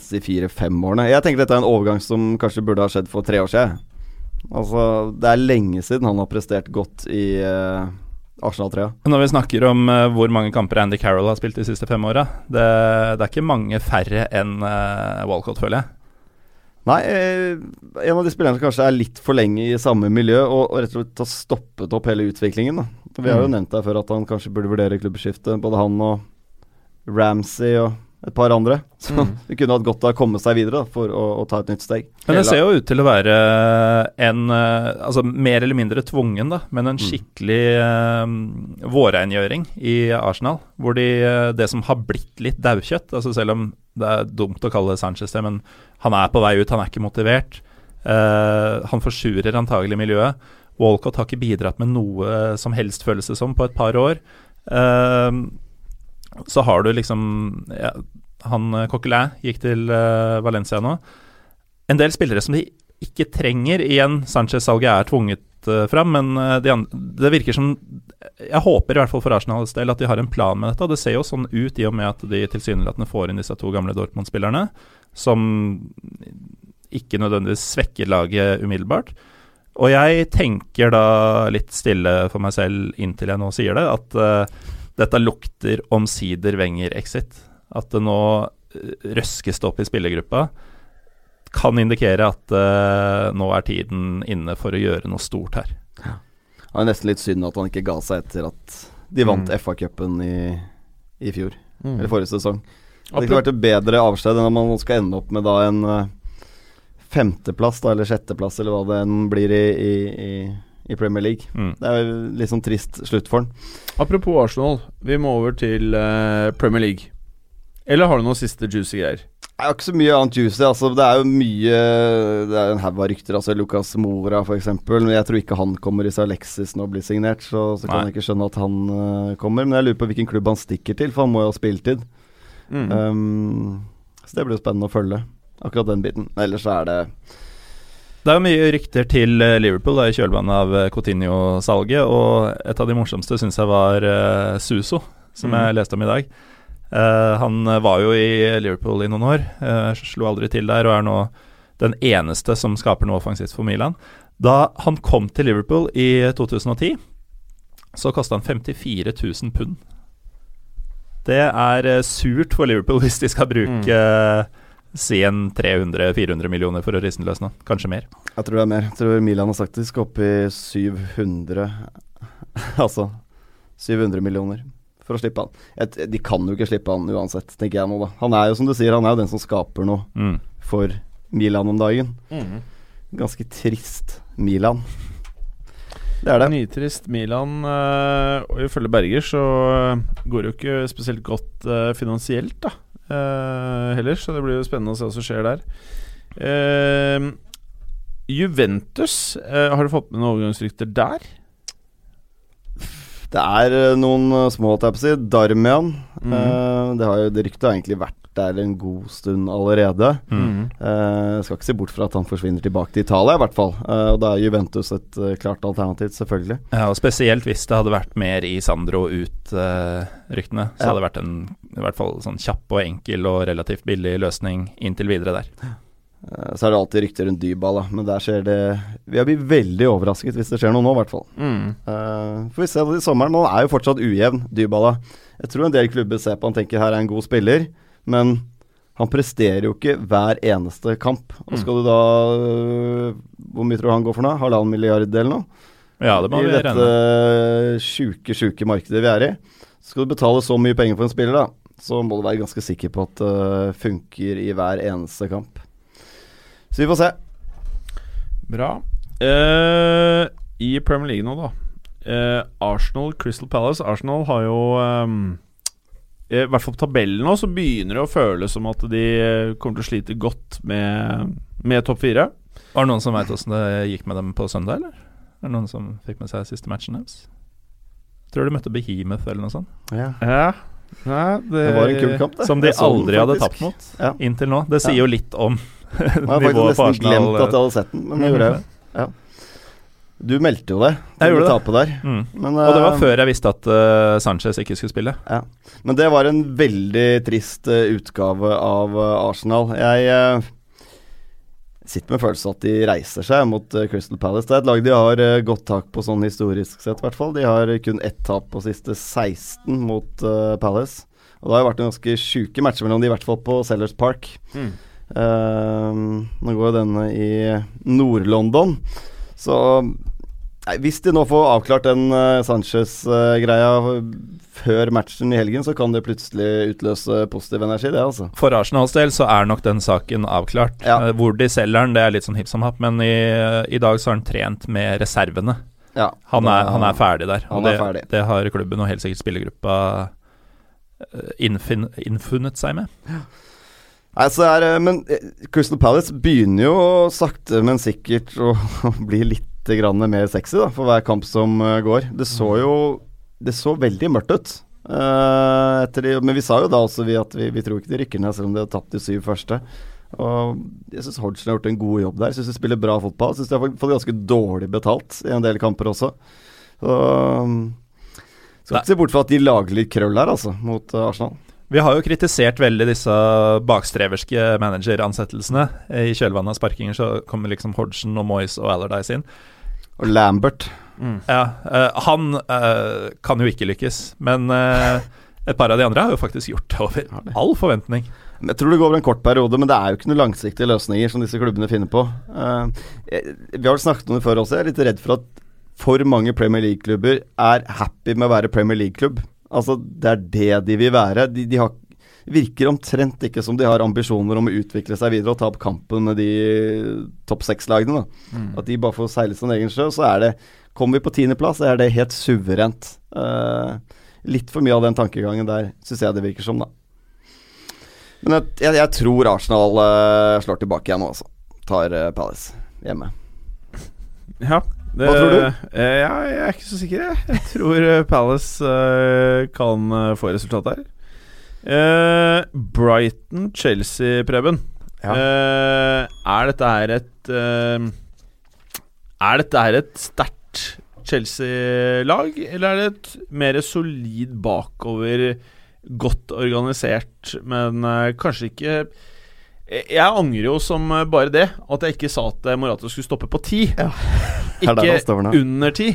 si fire-fem årene. Jeg tenker dette er en overgang som kanskje burde ha skjedd for tre år siden. Altså, Det er lenge siden han har prestert godt i uh, Arsenal-trea. Når vi snakker om uh, hvor mange kamper Andy Carroll har spilt de siste fem åra, det, det er ikke mange færre enn uh, Walcott, føler jeg. Nei, eh, en av de spillerne som kanskje er litt for lenge i samme miljø, og, og rett og slett har stoppet opp hele utviklingen. da Vi har jo Mm. nevnt der før at han kanskje burde vurdere klubbskifte. Både han og Ramsey og et par andre. Så Mm. det kunne hatt godt av å komme seg videre da, for å, å ta et nytt steg. Men det ser jo ut til å være en eh, Altså mer eller mindre tvungen, da, men en skikkelig uh, vårrengjøring i Arsenal. Hvor de, eh, det som har blitt litt daukjøtt, altså selv om det er dumt å kalle det Sanchez det, men han er på vei ut, han er ikke motivert. Uh, han forsurer antagelig miljøet. Walcott har ikke bidratt med noe som helst, føles det som, på et par år. Eh, så har du liksom ja, Han eh, Coquelin gikk til uh, Valencia nå. En del spillere som de ikke trenger. Igjen, Sanchez-salget er tvunget uh, fram, men uh, de andre, det virker som Jeg håper i hvert fall for Arsenals del at de har en plan med dette. Det ser jo sånn ut i og med at de tilsynelatende får inn disse to gamle Dortmund-spillerne, som ikke nødvendigvis svekker laget umiddelbart. Og jeg tenker da litt stille for meg selv inntil jeg nå sier det, at dette lukter omsider Wenger-exit. At det nå eh, røskes det opp i spillergruppa. Kan indikere at uh, nå er tiden inne for å gjøre noe stort her. Det er nesten litt synd at han ikke ga seg etter at de vant Mm. FA-cupen i, i fjor. Mm. Eller forrige sesong. Det kunne vært et bedre avskjed enn om man skal ende opp med da en eh, femteplass, da, eller sjetteplass, eller hva det enn blir i, i, i, i Premier League. Mm. Det er litt sånn trist slutt for han. Apropos Arsenal, vi må over til uh, Premier League. Eller har du noen siste juicy greier? Jeg har ikke så mye annet juicy. Altså, det er jo mye Det er en haug av rykter. Altså Lucas Mora, f.eks. Men jeg tror ikke han kommer hvis Alexis nå blir signert. Så, så kan Nei. jeg ikke skjønne at han uh, kommer. Men jeg lurer på hvilken klubb han stikker til, for han må jo ha spilletid. Mm. Um, så det blir jo spennende å følge. Akkurat den biten. Ellers er det Det er jo mye rykter til eh, Liverpool da, i kjølvannet av eh, Coutinho-salget, og et av de morsomste syns jeg var uh, Suso, som Mm. jeg leste om i dag. Uh, han var jo i Liverpool i noen år, uh, slo aldri til der, og er nå den eneste som skaper noe offensivt for Milan. Da han kom til Liverpool i 2010, så kosta han 54 000 pund. Det er surt for Liverpool <laughs> hvis de skal bruke eh, Si en 300-400 millioner for å riste den løs nå. Kanskje mer. Jeg tror det er mer. Jeg tror Milan har sagt de skal opp i 700 <laughs> Altså 700 millioner for å slippe han. Et, de kan jo ikke slippe han uansett, tenker jeg nå, da. Han er jo som du sier, han er jo den som skaper noe Mm. for Milan om dagen. Ganske trist Milan. Det er det. Nytrist Milan, eh, og ifølge Berger så eh, går det jo ikke spesielt godt eh, finansielt, da. Eh, heller, så det blir jo spennende å se hva som skjer der. Eh, Juventus, eh, har du fått med noen overgangsrykter der? Det er noen små, holdt jeg på å si. Darmian. Mm Eh, det, har jo, det ryktet har egentlig vært der en god stund allerede. Mm. Eh, skal ikke se bort fra at han forsvinner tilbake til Italia, i hvert fall. Eh, og da er Juventus et eh, klart alternativ, selvfølgelig. Ja, og Spesielt hvis det hadde vært mer i Sandro ut-ryktene. så Ja. hadde det vært en i hvert fall sånn kjapp og enkel og relativt billig løsning inntil videre der. Så er det alltid rykter rundt Dybala, men der skjer det Vi blir veldig overrasket hvis det skjer noe nå, i hvert fall. Mm. Uh, får vi se i sommeren. Han er jo fortsatt ujevn, Dybala. Jeg tror en del klubber ser på han tenker her er en god spiller, men han presterer jo ikke hver eneste kamp. Og skal du da øh, Hvor mye tror du han går for nå? Halvannen milliard eller noe? Ja, det må I vi dette regne sjuke, sjuke markedet vi er i. Skal du betale så mye penger for en spiller, da, så må du være ganske sikker på at det funker i hver eneste kamp. Så vi får se. Bra. Eh, I Premier League nå, da. Eh, Arsenal, Crystal Palace. Arsenal har jo ehm, I hvert fall på tabellen nå så begynner det å føles som at de eh, kommer til å slite godt med, med topp fire. Var det noen som veit åssen det gikk med dem på søndag, eller? Er det noen som fikk med seg siste matchen deres? Tror de møtte Behemoth eller noe sånt. Ja. Ja. Nei, det, Det var en kul kamp, det. Som de aldri hadde tapt mot Ja. inntil nå. Det sier Ja. jo litt om Jeg har faktisk nesten glemt at jeg hadde sett den, men jeg gjorde det. jo. Ja. Du meldte jo det. Jeg gjorde det. Der. Mm. Men, Og det var eh, før jeg visste at uh, Sanchez ikke skulle spille. Ja. Men det var en veldig trist uh, utgave av uh, Arsenal. Jeg sitter med følelsen at de reiser seg mot Crystal Palace. Det er et lag de har godt tak på sånn historisk sett, i hvert fall. De har kun ett tap på siste 16 mot Palace. Og det har jo vært en ganske sjuke matcher mellom de, i hvert fall på Sellers Park. Mm. Nå går jo denne i Nord-London, så Nei, Hvis de nå får avklart den uh, Sanchez-greia før matchen i helgen, så kan det plutselig utløse positiv energi, det, altså. For Arsenals del så er nok den saken avklart. Ja. Uh, Hvor de selger den, det er litt sånn hipp som happ, men i, i dag så har han trent med reservene. Ja, Han er, han er ferdig der. Han og er det, ferdig. det har klubben og helt sikkert spillergruppa innfin, innfunnet seg med. Ja. Altså er, men Crystal Palace begynner jo sakte, men sikkert å <laughs> bli litt grann mer sexy da, for hver kamp som eh, går. Det så jo Det så veldig mørkt ut. Uh, etter de, men vi sa jo da også vi at vi, vi tror ikke de rykker ned, selv om de har tapt de syv første. Og jeg syns Hodgson har gjort en god jobb der. Syns de spiller bra fotball. Syns de har fått ganske dårlig betalt i en del kamper også. Så um, Skal ikke se bort fra at de lager litt krøll her, altså, mot uh, Arsenal. Vi har jo kritisert veldig disse bakstreverske manageransettelsene. I kjølvannet av sparkinger så kommer liksom Hodgson og Moyes og Allardyce inn. Og Lambert. Ja, uh, han uh, kan jo ikke lykkes, men uh, et par av de andre har jo faktisk gjort det over all forventning. Jeg tror det går over en kort periode, men det er jo ikke noen langsiktige løsninger som disse klubbene finner på. Eh, jeg- vi har vel snakket om det før også. Jeg er litt redd for at for mange Premier League-klubber er happy med å være Premier League-klubb. Altså, det er det de vil være. De, de har, virker omtrent ikke som de har ambisjoner om å utvikle seg videre og ta opp kampen med de topp seks-lagene. Mm. At de bare får seile sin egen sjø. Så er det Kommer vi på tiendeplass, er det helt suverent. Uh, litt for mye av den tankegangen der, syns jeg det virker som, da. Men jeg, jeg, jeg tror Arsenal uh, slår tilbake igjen nå, altså. Tar uh, Palace hjemme. Ja. Det, Hva tror du? Ja, jeg er ikke så sikker, jeg. Jeg tror Palace kan få resultat her. Eh, Brighton-Chelsea, Preben. Ja. Uh, er dette her et uh, Er dette her et sterkt Chelsea-lag, eller er det et mer solid bakover, godt organisert, men kanskje ikke jeg angrer jo som bare det at jeg ikke sa at Morata skulle stoppe på ti. Ja. <laughs> Ikke under ti.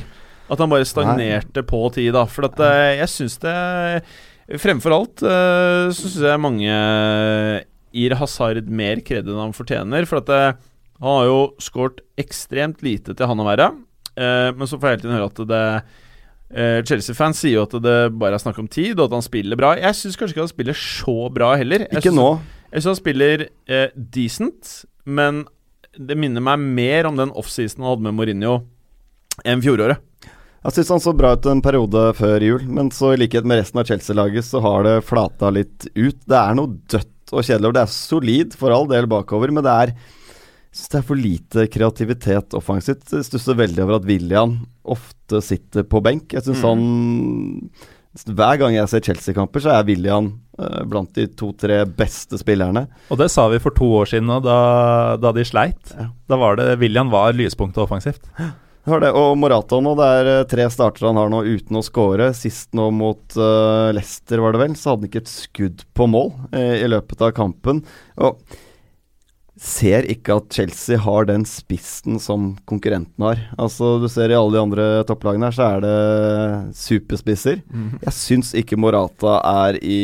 At han bare stagnerte på ti, da. For at jeg syns det Fremfor alt uh, så syns jeg mange gir Hazard mer kred enn han fortjener. For at det, han har jo skåret ekstremt lite til han å være. Uh, men så får jeg hele tiden høre at det eh, Chelsea-fans sier jo at det bare er snakk om tid, og at han spiller bra. Jeg syns kanskje ikke han spiller så bra heller. Jeg Ikke synes- nå. Jeg syns han spiller eh, decent, men det minner meg mer om den offseason han hadde med Mourinho enn fjoråret. Jeg syns han så bra ut en periode før jul, men så i likhet med resten av Chelsea-laget så har det flata litt ut. Det er noe dødt og kjedelig over. Det er solid for all del bakover, men det er jeg synes det er for lite kreativitet offensivt. Jeg stusser veldig over at William ofte sitter på benk. Jeg syns han Hver gang jeg ser Chelsea-kamper, så er William eh, blant de to-tre beste spillerne. Og det sa vi for to år siden, òg, da, da de sleit. Ja. Da var det William var lyspunktet offensivt. Det det. Og Morata nå, det er eh, tre starter han har nå uten å score. Sist nå mot uh, Leicester, var det vel, så hadde han ikke et skudd på mål eh, i løpet av kampen. Og ser ikke at Chelsea har den spissen som konkurrenten har. Altså, du ser i alle de andre topplagene her, så er det superspisser. Jeg syns ikke Morata er i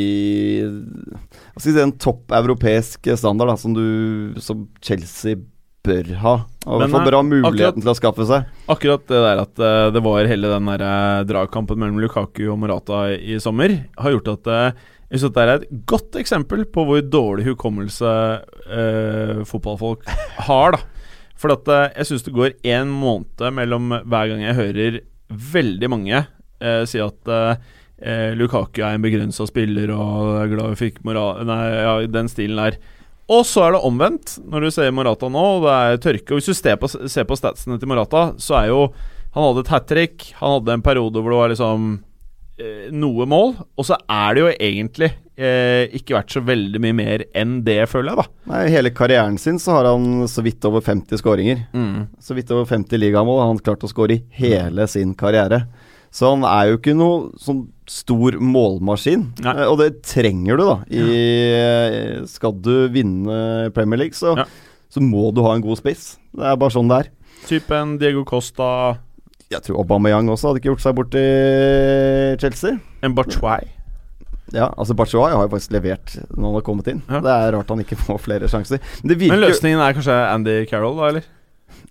Hva skal jeg si, en topp europeisk standard da, som, du, som Chelsea bør ha. Og hvert fall bør ha muligheten akkurat- til å skaffe seg. Akkurat det der at uh, det var hele den der uh, dragkampen mellom Lukaku og Morata i, i sommer, har gjort at uh, jeg synes det er et godt eksempel på hvor dårlig hukommelse fotballfolk har. da For at jeg syns det går en måned mellom hver gang jeg hører veldig mange si at Lukaku er en begrensa spiller og er glad vi fikk moral... Nei, ja, den stilen der. Og så er det omvendt, når du ser Morata nå, og det er tørke. Og Hvis du ser på, ser på statsene til Morata, så er jo Han hadde et hat trick, han hadde en periode hvor det var liksom eh, noe mål, og så er det jo egentlig eh, ikke vært så veldig mye mer enn det, føler jeg, da. Nei, Hele karrieren sin så har han så vidt over 50 skåringer. Så vidt over 50 ligamål har han klart å skåre i hele sin karriere. Så han er jo ikke noe sånn stor målmaskin. Nei. Eh, og det trenger du, da. I, skal du vinne Premier League, så, Ja. så må du ha en god spiss. Det er bare sånn det er. Typ en Diego Costa, Jeg tror Aubameyang også hadde ikke gjort seg bort i Chelsea. en Bachuay. Ja, altså Bachoy har jo faktisk levert når han har kommet inn. Ja. Det er rart han ikke får flere sjanser. Men det Men virker jo løsningen er kanskje Andy Carroll, da, eller?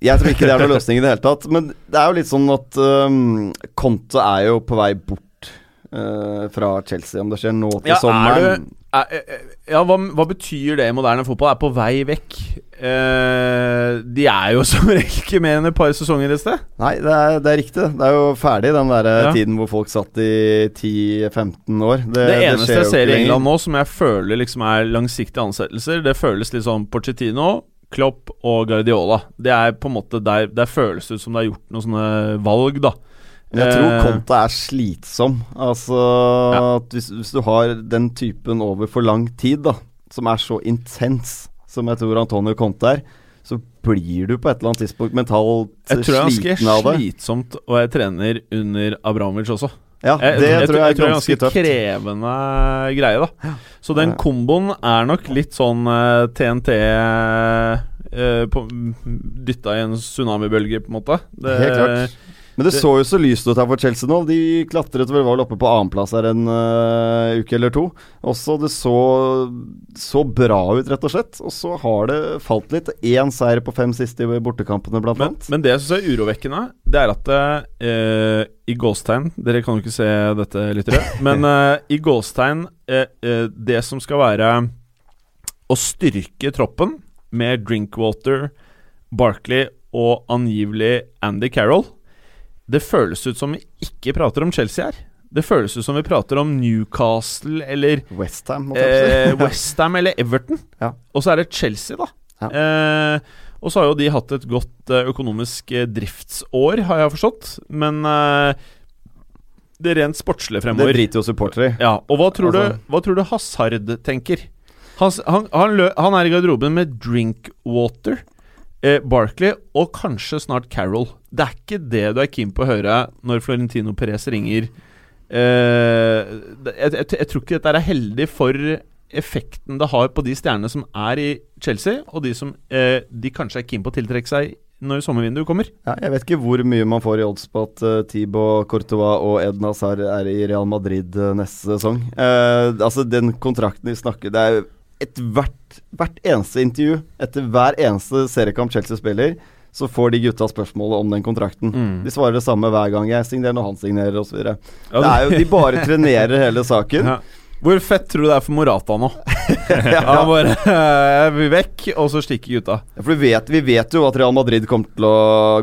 Jeg tror ikke det er noen løsning i det hele tatt. Men det er jo litt sånn at um, Conte er jo på vei bort uh, fra Chelsea. Om det skjer nå til Ja, er du- Er- er- Ja, hva, hva betyr det i moderne fotball? Er på vei vekk. Uh, de er jo <laughs> som regel ikke mer enn et par sesonger et sted. Nei, det er, det er riktig. Det er jo ferdig, den der Ja. tiden hvor folk satt i 10-15 år. Det, Det, eneste skjer jeg ser i England nå som jeg føler liksom er langsiktige ansettelser, det føles litt sånn Porcetino, Klopp og Guardiola. Det er på en måte der Der føles det ut som det er gjort noen sånne valg, da. Jeg tror Eh, Conte er slitsom. Altså at hvis, hvis du har den typen over for lang tid, da, som er så intens som jeg tror Antonio Conte er, så blir du på et eller annet tidspunkt mentalt Jeg tror det er tror ganske av det. slitsomt å være trener under Abramovic også. Ja, Jeg, det jeg, tror jeg er det er ganske ganske krevende greie, da. Så den komboen er nok litt sånn uh, TNT uh, Dytta i en tsunamibølge, på en måte. Det, Helt klart. Men det, det- så jo så lyst ut her for Chelsea nå. De klatret vel vel oppe på annenplass her en uh, uke eller to. Også det så så bra ut, rett og slett. Og så har det falt litt. Én seier på fem siste i bortekampene, blant Men, annet. men det jeg syns er urovekkende, det er at uh, i gåstegn Dere kan jo ikke se dette, lyttere. <laughs> Men uh, i gåstegn Det som skal være å styrke troppen med Drinkwater, Barkley og angivelig Andy Carroll Det føles ut som vi ikke prater om Chelsea her. Det føles ut som vi prater om Newcastle eller Westham, eh, <laughs> West eller Everton. Ja. Og så er det Chelsea, da. Ja. Eh, og så har jo de hatt et godt eh, økonomisk eh, driftsår, har jeg forstått. Men eh, det rent sportslige det driter jo supportere i. Ja, Og hva tror, Altså- du, hva tror du Hazard tenker? Han, han, han, lø, han er i garderoben med Drinkwater, eh, Barkley og kanskje snart Carroll. Det er ikke det du er keen på å høre når Florentino Perez ringer. Eh, jeg, jeg, jeg tror ikke dette er heldig for effekten det har på de stjernene som er i Chelsea, og de som eh, de kanskje er keen på å tiltrekke seg når sommervinduet kommer. Ja, jeg vet ikke hvor mye man får i odds på at uh, Thibaut Courtois og Edna Hazard er i Real Madrid uh, neste sesong. Uh, altså, den kontrakten vi snakker Det er ethvert hvert eneste intervju, etter hver eneste seriekamp Chelsea spiller, så får de gutta spørsmålet om den kontrakten. Mm. De svarer det samme hver gang jeg signerer når han signerer osv. Ja, det de bare trenerer hele saken. <laughs> Ja. Hvor fett tror du det er for Morata nå? <laughs> Han bare vil vekk, og så stikker gutta. Ja, For vi vet, vi vet jo at Real Madrid kommer til å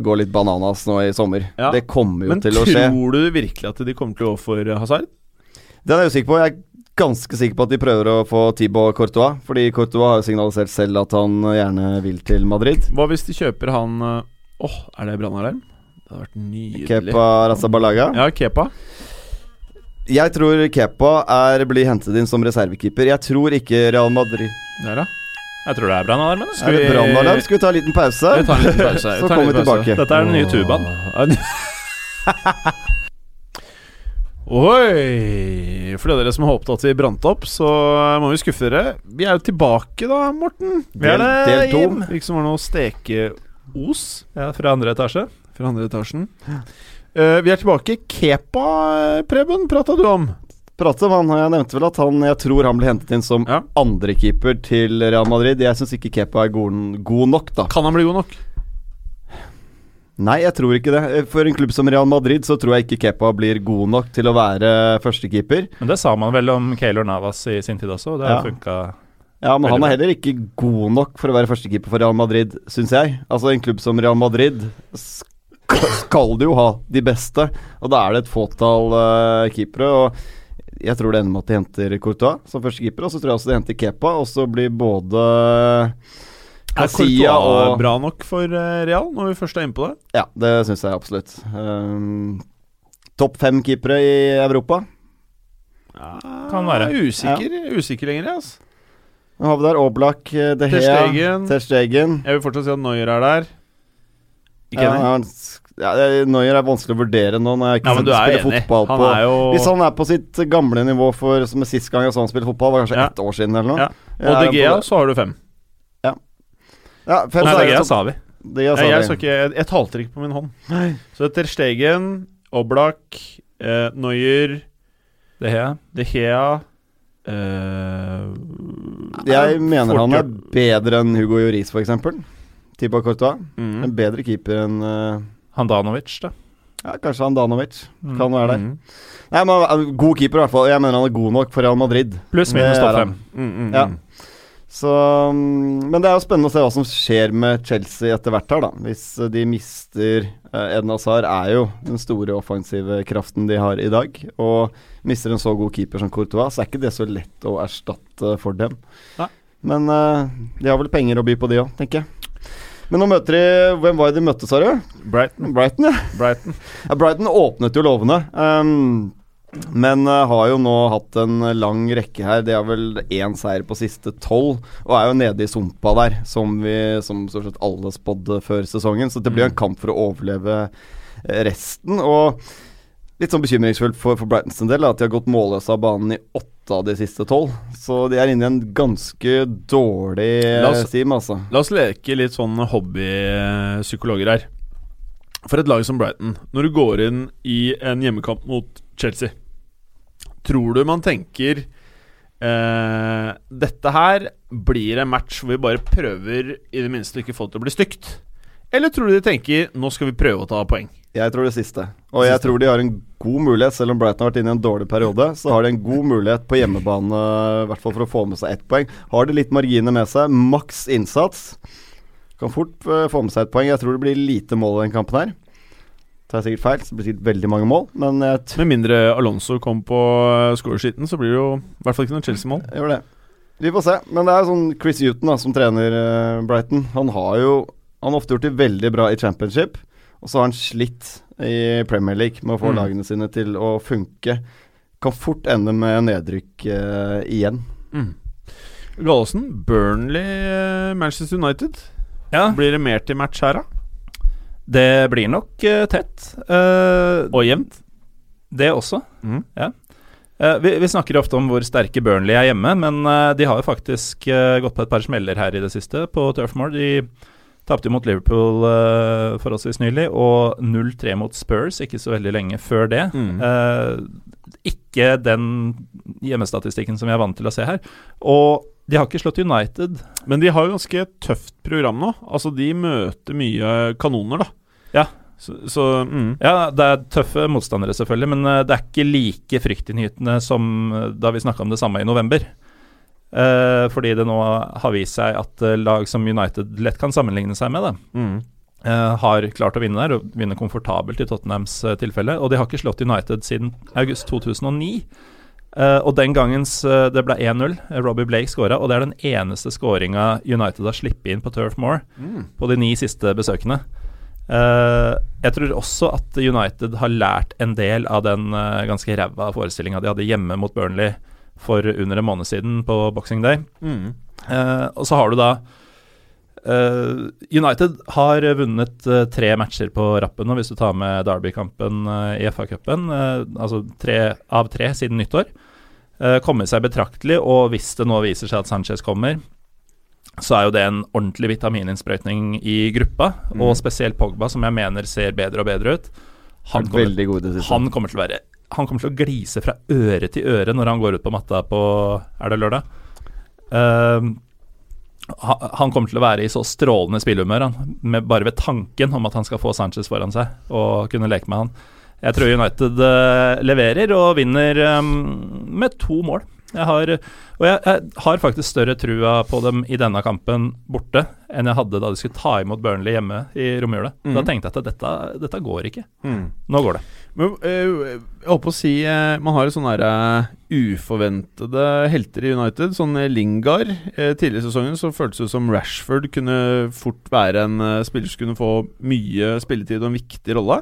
gå litt bananas nå i sommer. Ja. Det kommer jo Men til å skje. Men tror du virkelig at de kommer til å gå for Hazard? Den er jeg usikker på. Jeg ganske sikker på at de prøver å få Tibo Courtois. Fordi Courtois har jo signalisert selv at han gjerne vil til Madrid. Hva hvis de kjøper han Åh, Åh, er det brannalarm? Det hadde vært nydelig. Kepa Razabalaga. Ja, Kepa. Jeg tror Kepa er, blir hentet inn som reservekeeper. Jeg tror ikke Real Madrid Der, da. Jeg tror det er brannalarmen. Skal, vi... brannalarm? Skal vi ta en liten pause? Vi tar en liten pause. <laughs> Så kommer vi tilbake. Dette er den nye tubaen. <laughs> Oi! For dere som håpet at vi brant opp, så må vi skuffe dere. Vi er jo tilbake da, Morten. Vi er det, Del to. Jim. Virker som det var noe stekeos Ja, fra andre etasje. fra andre etasjen. Uh, vi er tilbake. Kepa, Preben, prata du om. Prate om han, Jeg nevnte vel at han Jeg tror han ble hentet inn som Ja. andrekeeper til Real Madrid. Jeg syns ikke Kepa er god, god nok, da. Kan han bli god nok? Nei, jeg tror ikke det. For en klubb som Real Madrid så tror jeg ikke Kepa blir god nok til å være førstekeeper. Men det sa man vel om Caylor Navas i sin tid også, og det har Ja. funka. Ja, men han er heller ikke god nok for å være førstekeeper for Real Madrid, syns jeg. Altså, en klubb som Real Madrid skal du jo ha de beste, og da er det et fåtall uh, keepere. Og jeg tror det ender med at de henter Courtois som førstekeeper, og så tror jeg også de henter Kepa, og så blir både Er Sia og bra nok for eh, Real, når vi først er inne på det? Ja, det syns jeg absolutt. Um, Topp fem keepere i Europa. Kan være. Usikker, usikker lenger, jeg, altså. Nå har vi der Oblak, eh, De Stegen. Ter Stegen. Jeg vil fortsatt si at Neuer er der. Ikke Ja, enig? han, ja, det- Neuer er vanskelig å vurdere nå når jeg ikke Ja, men du er spiller enig. fotball på jo Hvis han er på sitt gamle nivå for som er sist gang jeg så han spilte fotball, var kanskje Ja. ett år siden eller noe. Ja. Og De Gea, så har du fem. Ja, fem Nei, så er det sa vi. Det jeg, sa Nei, jeg, ikke, jeg, jeg talte ikke på min hånd. Nei. Så Ter Stegen, Oblak, eh, Neuer, De Hea. De Gea eh, Jeg mener han er bedre enn Hugo Joris, f.eks. Tipa Courtois. mm. En bedre keeper enn eh, Handanovic, da. ja, Kanskje Handanovic. Mm. Kan være der. Mm. Nei, men uh, God keeper, i hvert fall. Jeg mener han er god nok for Real Madrid. Pluss minus topp fem. Mm, mm, Ja. Så mm, Men det er jo spennende å se hva som skjer med Chelsea etter hvert her, da. Hvis uh, de mister uh, Eden Hazard, er jo den store offensive kraften de har i dag. Og mister en så god keeper som Courtois, så er ikke det så lett å erstatte for dem. Nei. Men uh, de har vel penger å by på, de òg, tenker jeg. Men nå møter de Hvem var det de møtte, sa du? Brighton. Brighton, ja. Brighton. Ja, Brighton åpnet jo lovene. Um, men uh, har jo nå hatt en lang rekke her. De har vel én seier på siste tolv, og er jo nede i sumpa der, som vi Som stort sett alle spådde før sesongen. Så det blir en kamp for å overleve eh, resten. Og litt sånn bekymringsfullt for, for Brightons en del at de har gått målløse av banen i åtte av de siste tolv. Så de er inne i en ganske dårlig team oss- eh, altså. La oss leke litt sånn hobbypsykologer her. For et lag som Brighton, når du går inn i en hjemmekamp mot Chelsea, tror du man tenker eh, Dette her blir en match hvor vi bare prøver i det minste ikke få det til å bli stygt? Eller tror du de tenker nå skal vi prøve å ta poeng? Jeg tror det siste. Og jeg Siste. tror de har en god mulighet, selv om Brighton har vært inne i en dårlig periode, så har de en god mulighet på hjemmebane, i hvert fall for å få med seg ett poeng. Har de litt marginer med seg, maks innsats, kan fort eh, få med seg et poeng. Jeg tror det blir lite mål i den kampen her. Tar jeg sikkert feil, så det blir sikkert veldig mange mål, men jeg Med mindre Alonso kom på uh, scoresheeten, så blir det jo i hvert fall ikke noe Chelsea-mål. gjør det. Vi får se. Men det er sånn Chris Huton da, som trener eh, Brighton. Han har jo Han har ofte gjort det veldig bra i championship, og så har han slitt i Premier League med å få Mm. lagene sine til å funke. Kan fort ende med nedrykk uh, igjen. Mm. Gallosen, Burnley, eh, Manchester United. Ja, Blir det mer til match her, da? Det blir nok uh, tett. Uh, Og jevnt? det også. Mm. Eh, vi, vi snakker ofte om hvor sterke Burnley er hjemme, men de har jo faktisk gått på et par smeller her i det siste på Turf Moor. De tapte mot Liverpool uh, forholdsvis nylig, og 0-3 mot Spurs ikke så veldig lenge før det. Mm. Ikke den hjemmestatistikken som vi er vant til å se her. Og de har ikke slått United. Men de har jo ganske tøft program nå. Altså, de møter mye kanoner, da. Ja. Så, så mm. Ja, det er tøffe motstandere, selvfølgelig, men eh, det er ikke like fryktinngytende som eh, da vi snakka om det samme i november. Eh, fordi det nå har vist seg at eh, lag som United lett kan sammenligne seg med, da, Mm. eh, har klart å vinne der, og vinne komfortabelt i Tottenhams tilfelle. Og de har ikke slått United siden august 2009. Eh, og den gangens uh, det ble 1-0, eh, Robbie Blake skåra, og det er den eneste skåringa United har sluppet inn på Turf Moor Mm. på de ni siste besøkene. Uh, jeg tror også at United har lært en del av den eh, ganske ræva forestillinga de hadde hjemme mot Burnley for under en måned siden på Boxing Day. Mm. Eh, og så har du da eh, United har vunnet eh, tre matcher på rappen nå, hvis du tar med Derby-kampen eh, i FA-cupen. eh, altså tre av tre siden nyttår. Uh, kommet seg betraktelig, og hvis det nå viser seg at Sanchez kommer, så er jo det en ordentlig vitamininnsprøytning i gruppa, Mm. og spesielt Pogba, som jeg mener ser bedre og bedre ut. Han kommer, han kommer til å være Han kommer til å glise fra øre til øre når han går ut på matta på Er det lørdag? Uh, han kommer til å være i så strålende spillehumør han, med bare ved tanken om at han skal få Sanchez foran seg og kunne leke med han. Jeg tror United eh, leverer og vinner ehm, med to mål. Jeg har, og jeg, jeg har faktisk større trua på dem i denne kampen borte enn jeg hadde da de skulle ta imot Burnley hjemme i romjula. Da Mhm. tenkte jeg at dette, dette går ikke. Mm. Nå går det. Men eh, jeg holdt på å si eh, Man har sånne der, eh, uforventede helter i United. Sånn eh, Lingard. Eh, tidligere i sesongen så føltes det som Rashford kunne fort være en eh, spiller som kunne få mye spilletid og en viktig rolle.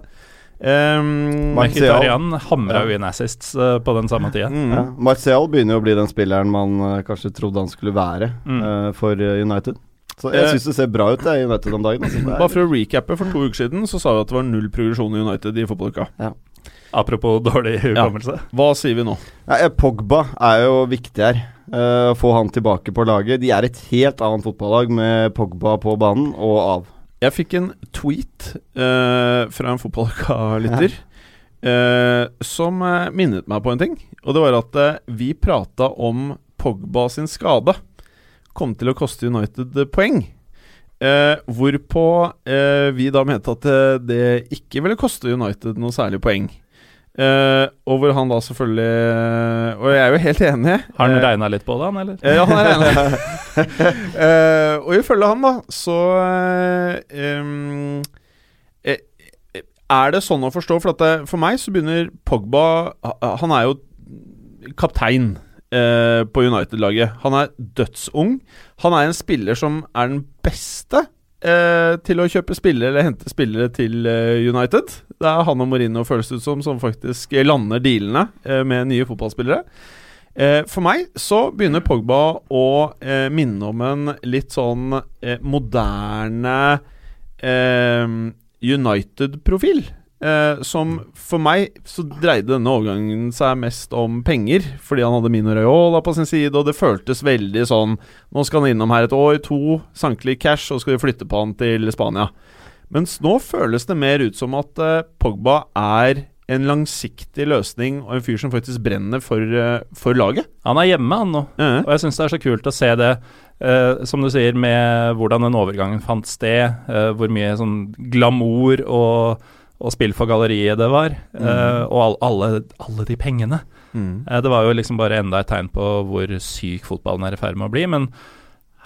Um. Mkhitaryan hamra jo inn assists uh, på den samme tida. mm. Ja. Martial begynner jo å bli den spilleren man uh, kanskje trodde han skulle være Mm. eh, for United. Så jeg syns det ser bra ut det, i United om dagen. Altså. Bare for å recappe, for to uker siden så sa vi at det var null progresjon i United i fotballuka. Apropos dårlig hukommelse. Hva sier vi nå? Eh, Pogba er jo viktig her. Uh, få han tilbake på laget. De er et helt annet fotballag med Pogba på banen og av. Jeg fikk en tweet uh, fra en fotballuka-lytter uh, som uh, minnet meg på en ting. Og det var at eh, vi prata om Pogba sin skade kom til å koste United eh, poeng. Eh, hvorpå eh, vi da mente at eh, det ikke ville koste United noe særlig poeng. Eh, og hvor han da selvfølgelig Og jeg er jo helt enig. Har han eh, regna litt på det, han, eller? Eh, Ja, han er enig. uh, og ifølge han, da, så eh, eh, eh, Er det sånn å forstå? For, at det, for meg så begynner Pogba ha- Han er jo kaptein uh, på United-laget. Han er dødsung. Han er en spiller som er den beste eh, til å kjøpe spillere eller hente spillere til eh, United. Det er han og Mourinho føles det ut som som faktisk lander dealene eh, med nye fotballspillere. Eh, for meg så begynner Pogba å eh, minne om en litt sånn eh, moderne United-profil. Eh, som for meg så dreide denne overgangen seg mest om penger, fordi han hadde Mino Raiola på sin side, og det føltes veldig sånn Nå skal han innom her et år, to, sanke litt cash, og så skal vi flytte på han til Spania. Mens nå føles det mer ut som at eh, Pogba er en langsiktig løsning og en fyr som faktisk brenner for, eh, for laget. Han er hjemme, han nå. Eh. Og jeg syns det er så kult å se det, eh, som du sier, med hvordan den overgangen fant sted. eh, hvor mye sånn glamour og, og spill for galleriet det var. eh, og all, alle, alle de pengene. Mm. Eh, det var jo liksom bare enda et tegn på hvor syk fotballen er i ferd med å bli. Men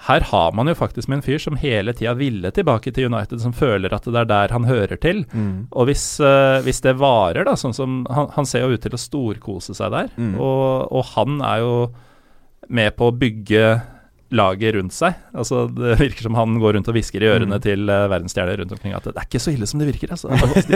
her har man jo faktisk med en fyr som hele tida ville tilbake til United, som føler at det er der han hører til. Mm. Og hvis, eh, hvis det varer, da, sånn som han, han ser jo ut til å storkose seg der. Mm. Og, og han er jo med på å bygge laget rundt seg. Altså Det virker som han går rundt og hvisker i ørene Mm. til uh, verdensstjerner rundt omkring at det er ikke så ille som det virker. Altså.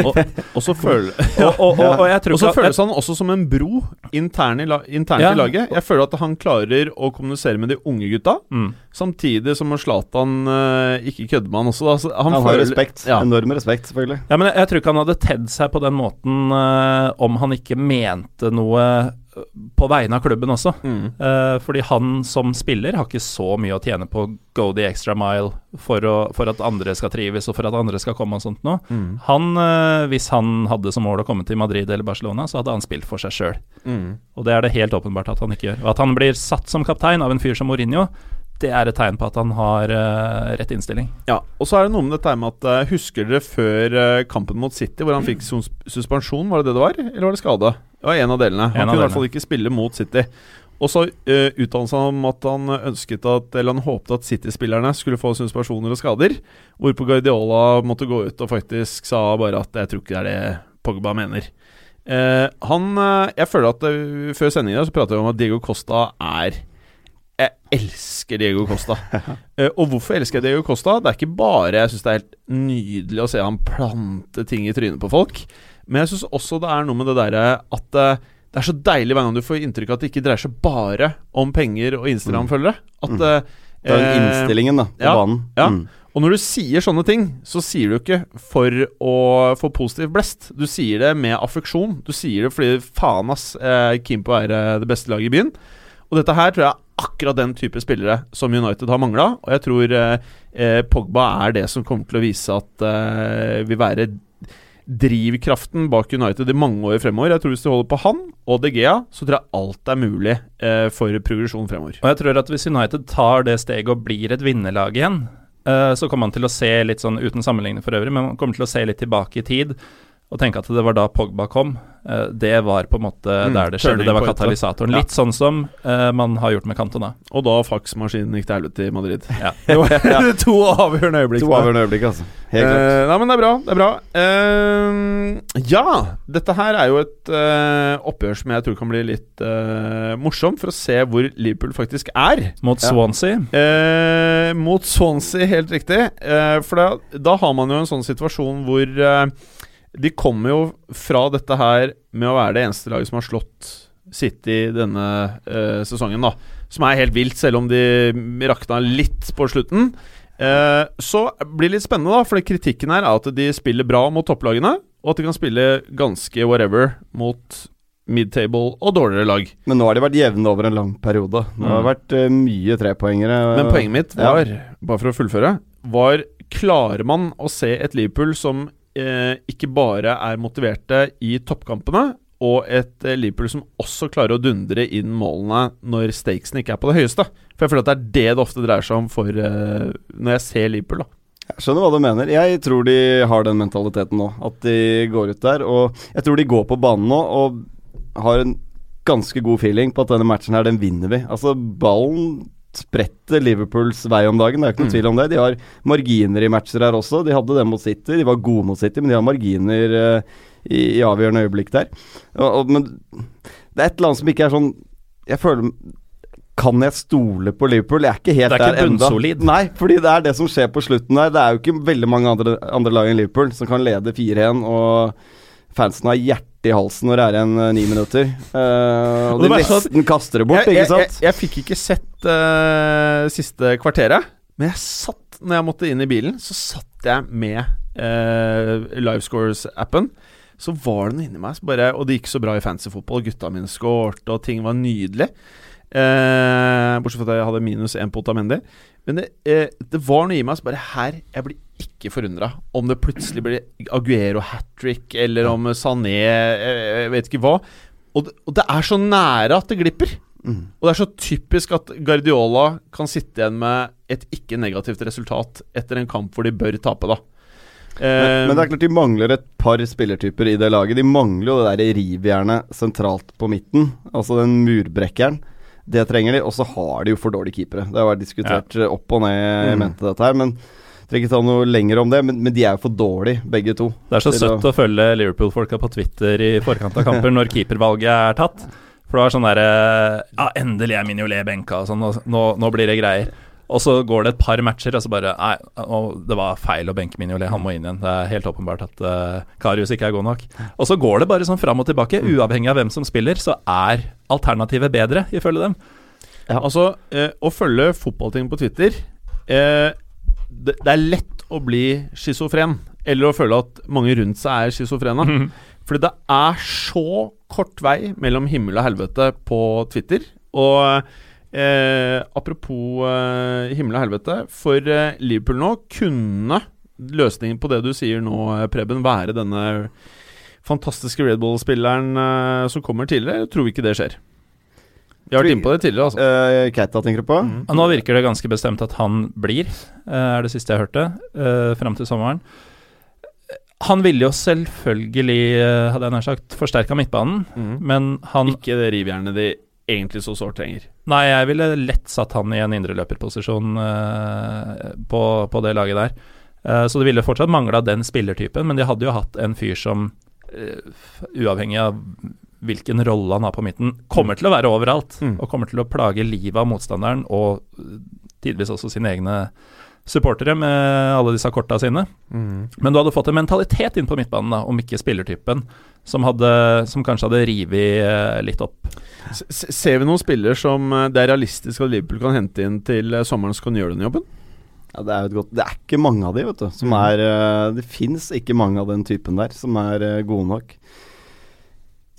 og, <laughs> og så føler <laughs> og, så føles han også som en bro internt i, la, internt Ja. i laget. Jeg føler at han klarer å kommunisere med de unge gutta, mm. samtidig som Zlatan uh, ikke kødder med han også. Da. Så han, Han har føler- respekt. Ja. Enorm respekt, selvfølgelig. Ja, men jeg, jeg tror ikke han hadde tedd seg på den måten uh, om han ikke mente noe på vegne av klubben også. Mm. Uh, fordi han som spiller har ikke så mye å tjene på å go the extra mile for, å, for at andre skal trives og for at andre skal komme og sånt noe. Mm. Han, uh, hvis han hadde som mål å komme til Madrid eller Barcelona, så hadde han spilt for seg sjøl. Mm. Og det er det helt åpenbart at han ikke gjør. Og at han blir satt som kaptein av en fyr som Mourinho, det er et tegn på at han har uh, rett innstilling. Ja, og så er det noe med dette med at Husker dere før kampen mot City, hvor han fikk sus suspensjon? Var det det det var, eller var det skade? Var en av delene. Han En kunne i hvert fall ikke spille mot City. Og så uh, uttalte han om at han ønsket at Eller han håpte at City-spillerne skulle få suspensjoner og skader. Hvorpå Guardiola måtte gå ut og faktisk sa bare at 'jeg tror ikke det er det Pogba mener'. Uh, han uh, Jeg føler at uh, før sendinga så pratet vi om at Diego Costa er Jeg elsker Diego Costa. <laughs> Og hvorfor elsker jeg Diego Costa? Det er ikke bare Jeg syns det er helt nydelig å se han plante ting i trynet på folk. Men jeg syns også det er noe med det derre at eh, det er så deilig hver gang du får inntrykk av at det ikke dreier seg bare om penger og Instagram-følgere. At Mm. eh, Det er den eh, innstillingen da, på ja, banen. ja. Mm. og når du sier sånne ting, så sier du ikke for å få positiv blest. Du sier det med affeksjon. Du sier det fordi faen, ass, eh, keen på å være det beste laget i byen. Og dette her tror jeg er akkurat den type spillere som United har mangla. Og jeg tror eh, eh, Pogba er det som kommer til å vise at eh, vil være drivkraften bak United i mange år fremover. Jeg tror Hvis de holder på han og De Gea, så tror jeg alt er mulig eh, for progresjon fremover. Og jeg tror at hvis United tar det steget og blir et vinnerlag igjen, eh, så kommer man til å se litt sånn, uten sammenligning for øvrig, men man kommer til å se litt tilbake i tid og tenke at det var da Pogba kom. Eh, det var på en måte Mm, der det skjedde. Det var katalysatoren. Ja. Litt sånn som eh, man har gjort med Cantona. Og da faksmaskinen gikk til helvete i Madrid. Ja. <laughs> <laughs> <laughs> To avgjørende øyeblikk. To avgjørende øyeblikk, altså. Helt klart. Eh, nei, men det er bra. Det er bra. Eh, ja, dette her er jo et eh, oppgjør som jeg tror kan bli litt eh, morsomt, for å se hvor Liverpool faktisk er. Mot Ja. Swansea. Eh, mot Swansea, helt riktig. Eh, for da, da har man jo en sånn situasjon hvor eh, de kommer jo fra dette her med å være det eneste laget som har slått City denne uh, sesongen, da. Som er helt vilt, selv om de rakna litt på slutten. Uh, så blir det litt spennende, da, for kritikken her er at de spiller bra mot topplagene, og at de kan spille ganske whatever mot mid-table og dårligere lag. Men nå har de vært jevne over en lang periode. Det har det vært uh, mye trepoengere. Men poenget mitt Ja. var, bare for å fullføre, var Klarer man å se et Liverpool som eh, ikke bare er motiverte i toppkampene, og et eh, Liverpool som også klarer å dundre inn målene når stakesene ikke er på det høyeste? For jeg føler at det er det det ofte dreier seg om for eh, når jeg ser Liverpool. da Jeg skjønner hva du mener. Jeg tror de har den mentaliteten nå. At de går ut der. Og jeg tror de går på banen nå og har en ganske god feeling på at denne matchen her, den vinner vi. Altså, ballen spretter Liverpools vei om dagen, det er ikke noe Mm. tvil om det. De har marginer i matcher her også. De hadde det mot City, de var gode mot City, men de har marginer uh, i, i avgjørende øyeblikk der. Og, og, men det er et eller annet som ikke er sånn Jeg føler kan jeg stole på Liverpool? Jeg er ikke helt Det er ikke bunnsolid. Nei, fordi det er det som skjer på slutten der. Det er jo ikke veldig mange andre, andre lag enn Liverpool som kan lede 4-1, og fansen har hjertet i halsen når det er igjen eh, ni minutter. Uh, og Og de nesten sånn, kaster det bort, jeg, ikke jeg, jeg, jeg fikk ikke sett eh, siste kvarteret, men jeg satt når jeg måtte inn i bilen, så satt jeg med uh, Livescores-appen. Så var det noe inni meg bare Og det gikk så bra i fantasyfotball. Gutta mine skårte, og ting var nydelig. Uh, bortsett fra at jeg hadde minus én på Otamendi. Men det, eh, det var noe i meg som bare Her Jeg blir ikke forundra om det plutselig blir Aguero hat trick, eller om Sané Jeg vet ikke hva. Og det, og det er så nære at det glipper. Mm. Og det er så typisk at Guardiola kan sitte igjen med et ikke negativt resultat etter en kamp hvor de bør tape, da. Men, men det er klart de mangler et par spillertyper i det laget. De mangler jo det der rivjernet sentralt på midten. Altså den murbrekkeren. Det trenger de. Og så har de jo for dårlige keepere. Det har vært diskutert ja. opp og ned i Mm. mente dette her. Men trenger ikke ta noe lenger om det. Men, men de er jo for dårlige, begge to. Det er så søtt å- å følge Liverpool-folka på Twitter i forkant av kamper når keepervalget er tatt. For det var sånn derre Ja, endelig er Mignolet benka og sånn, nå, nå, nå blir det greier. Og så går det et par matcher, og så bare Nei, og det var feil å benke Mignolet, han må inn igjen. Det er helt åpenbart at uh, Karius ikke er god nok. Og så går det bare sånn fram og tilbake. Uavhengig av hvem som spiller, så er alternativet bedre, ifølge dem. Ja, altså, eh, å følge fotballting på Twitter eh, det, det er lett å bli schizofren. Eller å føle at mange rundt seg er schizofrene. Fordi det er så kort vei mellom himmel og helvete på Twitter. Og eh, apropos eh, himmel og helvete, for eh, Liverpool nå kunne løsningen på det du sier nå, eh, Preben, være denne fantastiske Red Bull-spilleren eh, som kommer tidligere? Tror vi ikke det skjer? Vi har vært inne på det tidligere, altså. Uh, Keita tenker du på? Mm. Nå virker det ganske bestemt at han blir, uh, er det siste jeg hørte, uh, fram til sommeren. Han ville jo selvfølgelig, eh, hadde jeg nær sagt, forsterka midtbanen, Mm. men han Ikke det rivjernet de egentlig så sårt trenger. Nei, jeg ville lett satt han i en indreløperposisjon uh, på, på det laget der. Uh, så det ville fortsatt mangla den spillertypen, men de hadde jo hatt en fyr som, uh, uavhengig av hvilken rolle han har på midten, kommer til å være overalt. Mm. Og kommer til å plage livet av motstanderen, og tidvis også sine egne supportere med alle disse korta sine. Men du hadde fått en mentalitet inn på midtbanen, da, om ikke spillertypen, som, hadde, som kanskje hadde revet eh, litt opp. S ser vi noen spillere som eh, det er realistisk at Liverpool kan hente inn til eh, sommeren som kan gjøre den jobben? Ja, det er jo et godt Det er ikke mange av de, vet du. Som er eh, Det fins ikke mange av den typen der som er gode nok.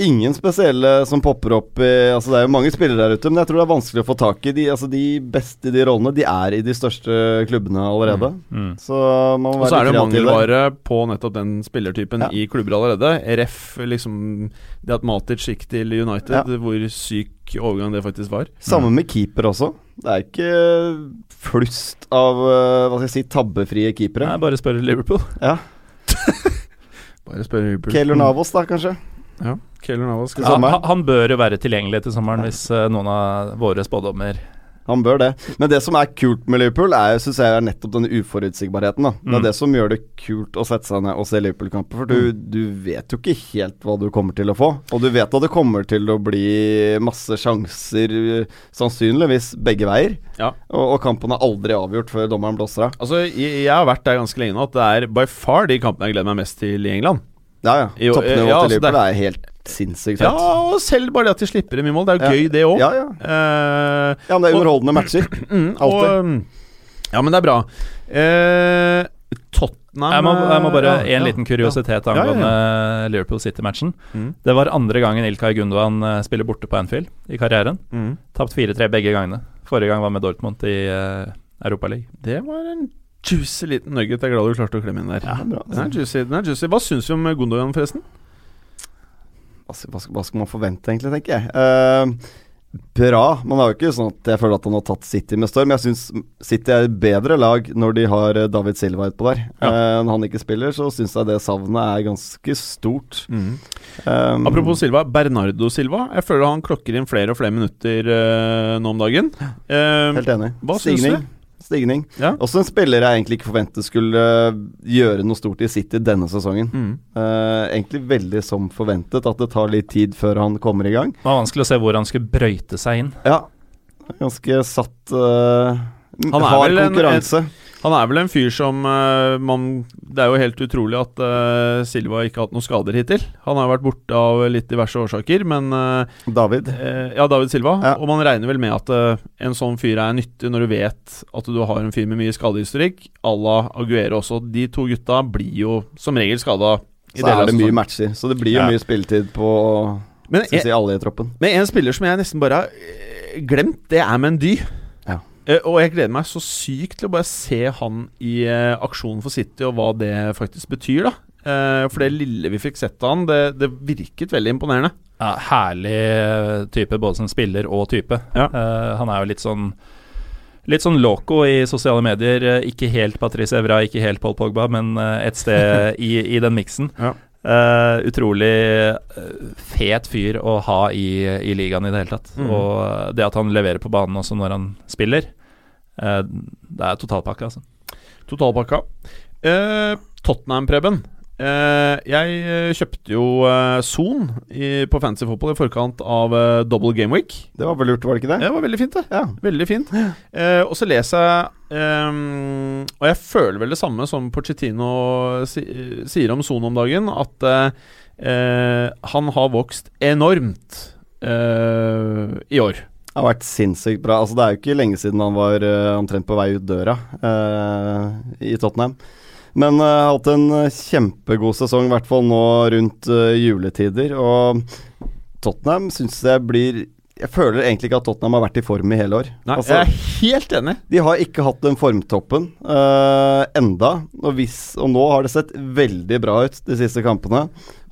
Ingen spesielle som popper opp i Altså Det er jo mange spillere der ute, men jeg tror det er vanskelig å få tak i. De, altså de beste i de rollene, de er i de største klubbene allerede. Mm. Så man må være Og så er det mangelvare på nettopp den spillertypen Ja. i klubber allerede. RF, liksom det at Matic gikk til United, Ja. hvor syk overgang det faktisk var. Samme med keeper også. Det er ikke flust av eh, hva skal jeg si tabbefrie keepere. Nei, bare spør Liverpool. Ja. <laughs> Bare spør Liverpool. Keylor Navos, da, kanskje. Ja, Keylor Navas. Ja, sommeren. han, han bør jo være tilgjengelig til sommeren hvis uh, noen av våre spådommer Han bør det. Men det som er kult med Liverpool, er, synes jeg, er nettopp denne uforutsigbarheten. Da. Det Mm. er det som gjør det kult å sette seg ned og se Liverpool-kamper. For du, du vet jo ikke helt hva du kommer til å få. Og du vet at det kommer til å bli masse sjanser, eh, sannsynligvis begge veier. Ja. Og, og kampen er aldri avgjort før dommeren blåser av. Altså, jeg, jeg har vært der ganske lenge nå at det er by far de kampene jeg gleder meg mest til i England. Ja, ja. Toppnivået ja, til altså, Liverpool er helt sinnssykt Ja, og selv bare det at de slipper dem mye mål. Det er jo Ja. gøy, det òg. Ja, ja. Eh, ja, men det er Og- matcher. <clears throat> mm, og, Alltid. ja, men det er bra. Eh, Tottenham Jeg må, jeg må bare ja, En ja, liten kuriositet Ja, ja, ja. angående Liverpool City-matchen. Mm. Det var andre gangen Ilkay Gundogan eh, spiller borte på Anfield i karrieren. Mm. Tapt 4-3 begge gangene. Forrige gang var med Dortmund i uh, Europaligaen. Det var en juicy liten nugget. Jeg er glad du klarte å klemme inn der. Er Den er juicy. den er juicy Hva syns du om Gundogan, forresten? Hva, skal- hva, skal, man forvente, egentlig, tenker jeg. Uh, bra. Man er jo ikke sånn at jeg føler at han har tatt City med storm. Jeg syns City er et bedre lag når de har eh, David Silva utpå der. Eh, når han ikke spiller, så syns jeg det savnet er ganske stort. Um, Apropos Silva, Bernardo Silva. Jeg føler han klokker inn flere og flere minutter uh, nå om dagen. Helt enig. hva syns Stigning. Stigning. Ja. Også en spiller jeg egentlig ikke forventet skulle eh, gjøre noe stort i City denne sesongen. Mm. Uh, egentlig veldig som forventet, at det tar litt tid før han kommer i gang. Det var vanskelig å se hvor han skulle brøyte seg inn. Ja, ganske satt uh, Han er Hard vel en- konkurranse. Han er vel en fyr som uh, man Det er jo helt utrolig at uh, Silva ikke har hatt noen skader hittil. Han har vært borte av litt diverse årsaker, men uh, David. Ja, David Silva. Ja. Og man regner vel med at en sånn fyr er nyttig når du vet at du har en fyr med mye skadehistorikk. À la Aguero også. De to gutta blir jo som regel skada. Så er det mye matcher, så det blir jo Ja. mye spilletid på Men en, si, alle i troppen. men en spiller som jeg nesten bare har glemt, det er Mendy. Eh, og jeg gleder meg så sykt til å bare se han i aksjonen for City, og hva det faktisk betyr, da. Eh, for det lille vi fikk sett av han, det, det virket veldig imponerende. Ja, herlig eh, type, både som spiller og type. Ja. Uh, han er jo litt sånn Litt sånn loco i sosiale medier. Eh, Ikke helt Patrice Evra, ikke helt Paul Pogba, men eh, et sted <laughs> i, i den miksen. Ja. Eh, utrolig eh, fet fyr å ha i, i ligaen i det hele tatt. Mm. Og det at han leverer på banen også når han spiller, uh, det er totalpakke, altså. Totalpakka. Uh, Tottenham, Preben. Eh, jeg eh, kjøpte jo eh, Son i, på Fantasy Football i forkant av eh, Double Game Week. Det var vel lurt, var det ikke det? Det var veldig fint, det. Ja. Veldig fint. Eh, og så leser jeg um, Og jeg føler vel det samme som Porcettino si, sier om Son om dagen, at uh, eh, han har vokst enormt uh, i år. Det har vært sinnssykt bra. Altså, det er jo ikke lenge siden han var uh, omtrent på vei ut døra eh, i Tottenham. Men uh, har hatt en kjempegod sesong, i hvert fall nå rundt uh, juletider. Og Tottenham syns jeg blir jeg føler egentlig ikke at Tottenham har vært i form i hele år. Nei, altså, jeg er helt enig. De har ikke hatt den formtoppen uh, enda. Og, hvis, og, nå har det sett veldig bra ut de siste kampene.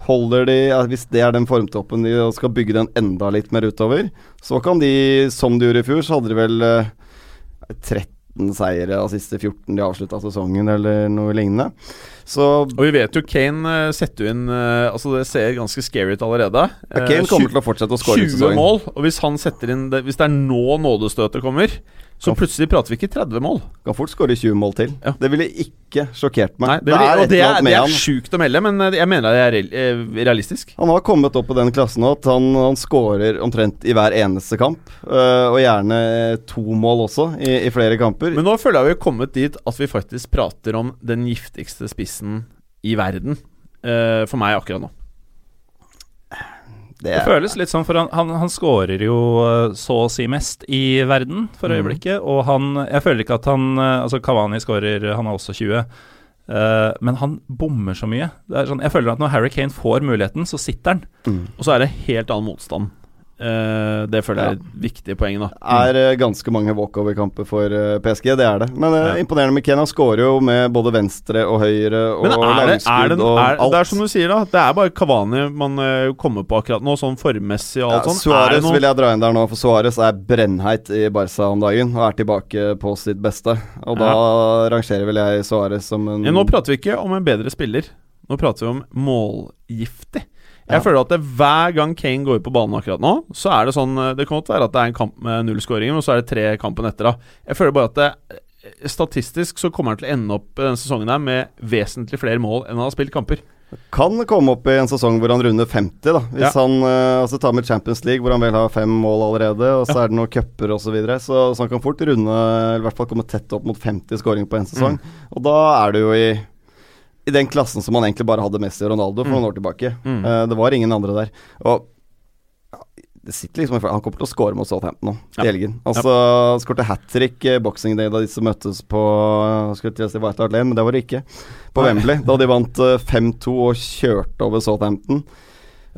Holder de, Hvis det er den formtoppen de skal bygge den enda litt mer utover, så kan de, som de gjorde i fjor, så hadde de vel uh, 13 seire av siste 14 de avslutta sesongen, eller noe lignende. Så, og vi vet jo Kane uh, setter inn uh, Altså Det ser ganske scary ut allerede. Ja, Kane kommer kommer til å fortsette å skåre 20 mål, og hvis han setter inn det, Hvis det er nå nådestøtet kommer, så plutselig prater vi ikke 30 mål. Kan fort skåre 20 mål til. Ja. Det ville ikke sjokkert meg. Nei, det, ville, det, er, det er, det er sjukt å melde, men jeg mener det er realistisk. Han har kommet opp på den klassen nå at han, han skårer omtrent i hver eneste kamp. og gjerne to mål også, i, i flere kamper. Men nå føler jeg vi har kommet dit at vi faktisk prater om den giftigste spissen i verden for meg akkurat nå. Det, det, føles litt sånn, for han, han, han skårer jo uh, så å si mest i verden for mhm. øyeblikket. Mm. Og han Jeg føler ikke at han uh, Altså, Kavani skårer, han er også 20. Uh, men han bommer så mye. Sånn, jeg føler at når Harry Kane får muligheten, så sitter han. Mm. Og så er det helt annen motstand. Uh, det føler jeg er et viktig poeng. da Det er uh, ganske mange walkover-kamper for uh, eh, PSG, det er det. Men ja. imponerende McKenna skårer jo med både venstre og høyre og er og er, alt. Det er som du sier, da. Det er bare Kavani man kommer på akkurat nå, sånn formmessig og alt ja, sånt. Suárez vil jeg dra inn der nå, for Suárez er brennheit i Barca om dagen og er tilbake på sitt beste. Og da rangerer vel jeg Suárez som en ja, Nå prater vi ikke om en bedre spiller. Nå prater vi om målgiftig. Jeg føler at det, hver gang Kane går på banen akkurat nå, så er det sånn eh, Det kan godt være at det er en kamp med null skåringer, men så er det tre kampen etter, da. Jeg føler bare at det, eh, statistisk så kommer han til å ende opp denne sesongen her med vesentlig flere mål enn han har spilt kamper. Kan komme opp i en sesong hvor han runder 50, da. Hvis ja. han uh, altså tar med Champions League, hvor han vel har fem mål allerede, og så ja. er det noen cuper osv. Så, videre, så Så han kan fort runde, eller i hvert fall komme tett opp mot 50 skåringer på en sesong. Mm. Og da er det jo i i den klassen som man egentlig bare hadde Messi og Ronaldo for mm. noen år tilbake. Mm. Uh, det var ingen andre der. Og det sitter liksom Han kommer til å score mot Southampton nå ja. i helgen. Altså, ja. Skårte hat trick eh, boxing day da disse møttes på Skulle til å si White Hart Lane, men det var det ikke. På Nei. Wembley. Da de vant 5-2 eh, og kjørte over Southampton.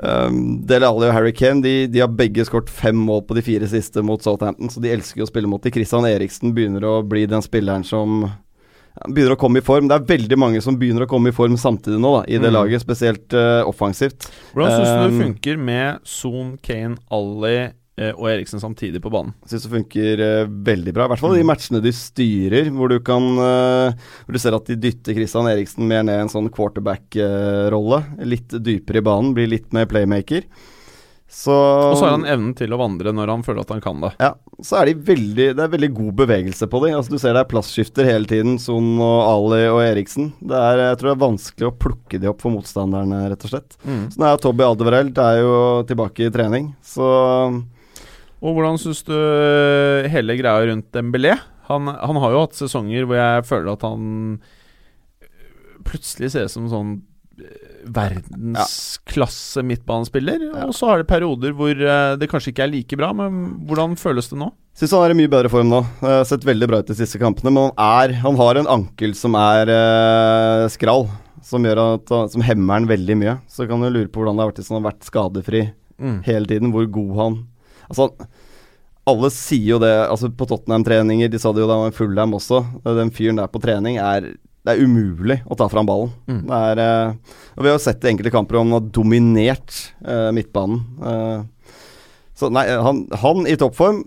Um, Dele Alli og Harry Kane de, de har begge skåret fem mål på de fire siste mot Southampton, så de elsker å spille mot dem. Christian Eriksen begynner å bli den spilleren som begynner å komme i form. Det er veldig mange som begynner å komme i form samtidig nå, da, i det mm. laget, spesielt uh, offensivt. Hvordan syns du det um, funker med Son, Kane, Ali uh, og Eriksen samtidig på banen? Jeg syns det funker uh, veldig bra. I hvert fall de matchene de styrer, hvor du kan Hvor du ser at de dytter Christian Eriksen mer ned i en sånn quarterback-rolle. litt dypere i banen, blir litt mer playmaker. Så, og så har han evnen til å vandre når han føler at han kan det. Ja, så er de veldig, det er veldig god bevegelse på dem. Altså, du ser det er plassskifter hele tiden. Son og Ali og Eriksen. Det er, jeg tror det er vanskelig å plukke de opp for motstanderne, rett og slett. Mm. Så nå er Tobby Aldevereld er jo tilbake i trening, så Og hvordan syns du eh, hele greia rundt Dembélé? Han, han har jo hatt sesonger hvor jeg føler at han plutselig ser ut som sånn verdensklasse midtbanespiller. Og så har det perioder hvor uh, det kanskje ikke er like bra, men hvordan føles det nå? Syns han er i mye bedre form nå. Har sett veldig bra ut de siste kampene. Men han, er, han har en ankel som er eh, skral, som, gjør at, som hemmer han veldig mye. Så kan du lure på hvordan det har vært hvis han har vært skadefri mm. hele tiden. Hvor god han Altså, alle sier jo det altså på Tottenham-treninger. De sa det jo da han var Fullham også. Den fyren der på trening er det er umulig å ta fram ballen. Mm. Det er, uh, og Vi har sett i enkelte kamper om han har dominert uh, midtbanen. Uh, så nei, han, han, i toppform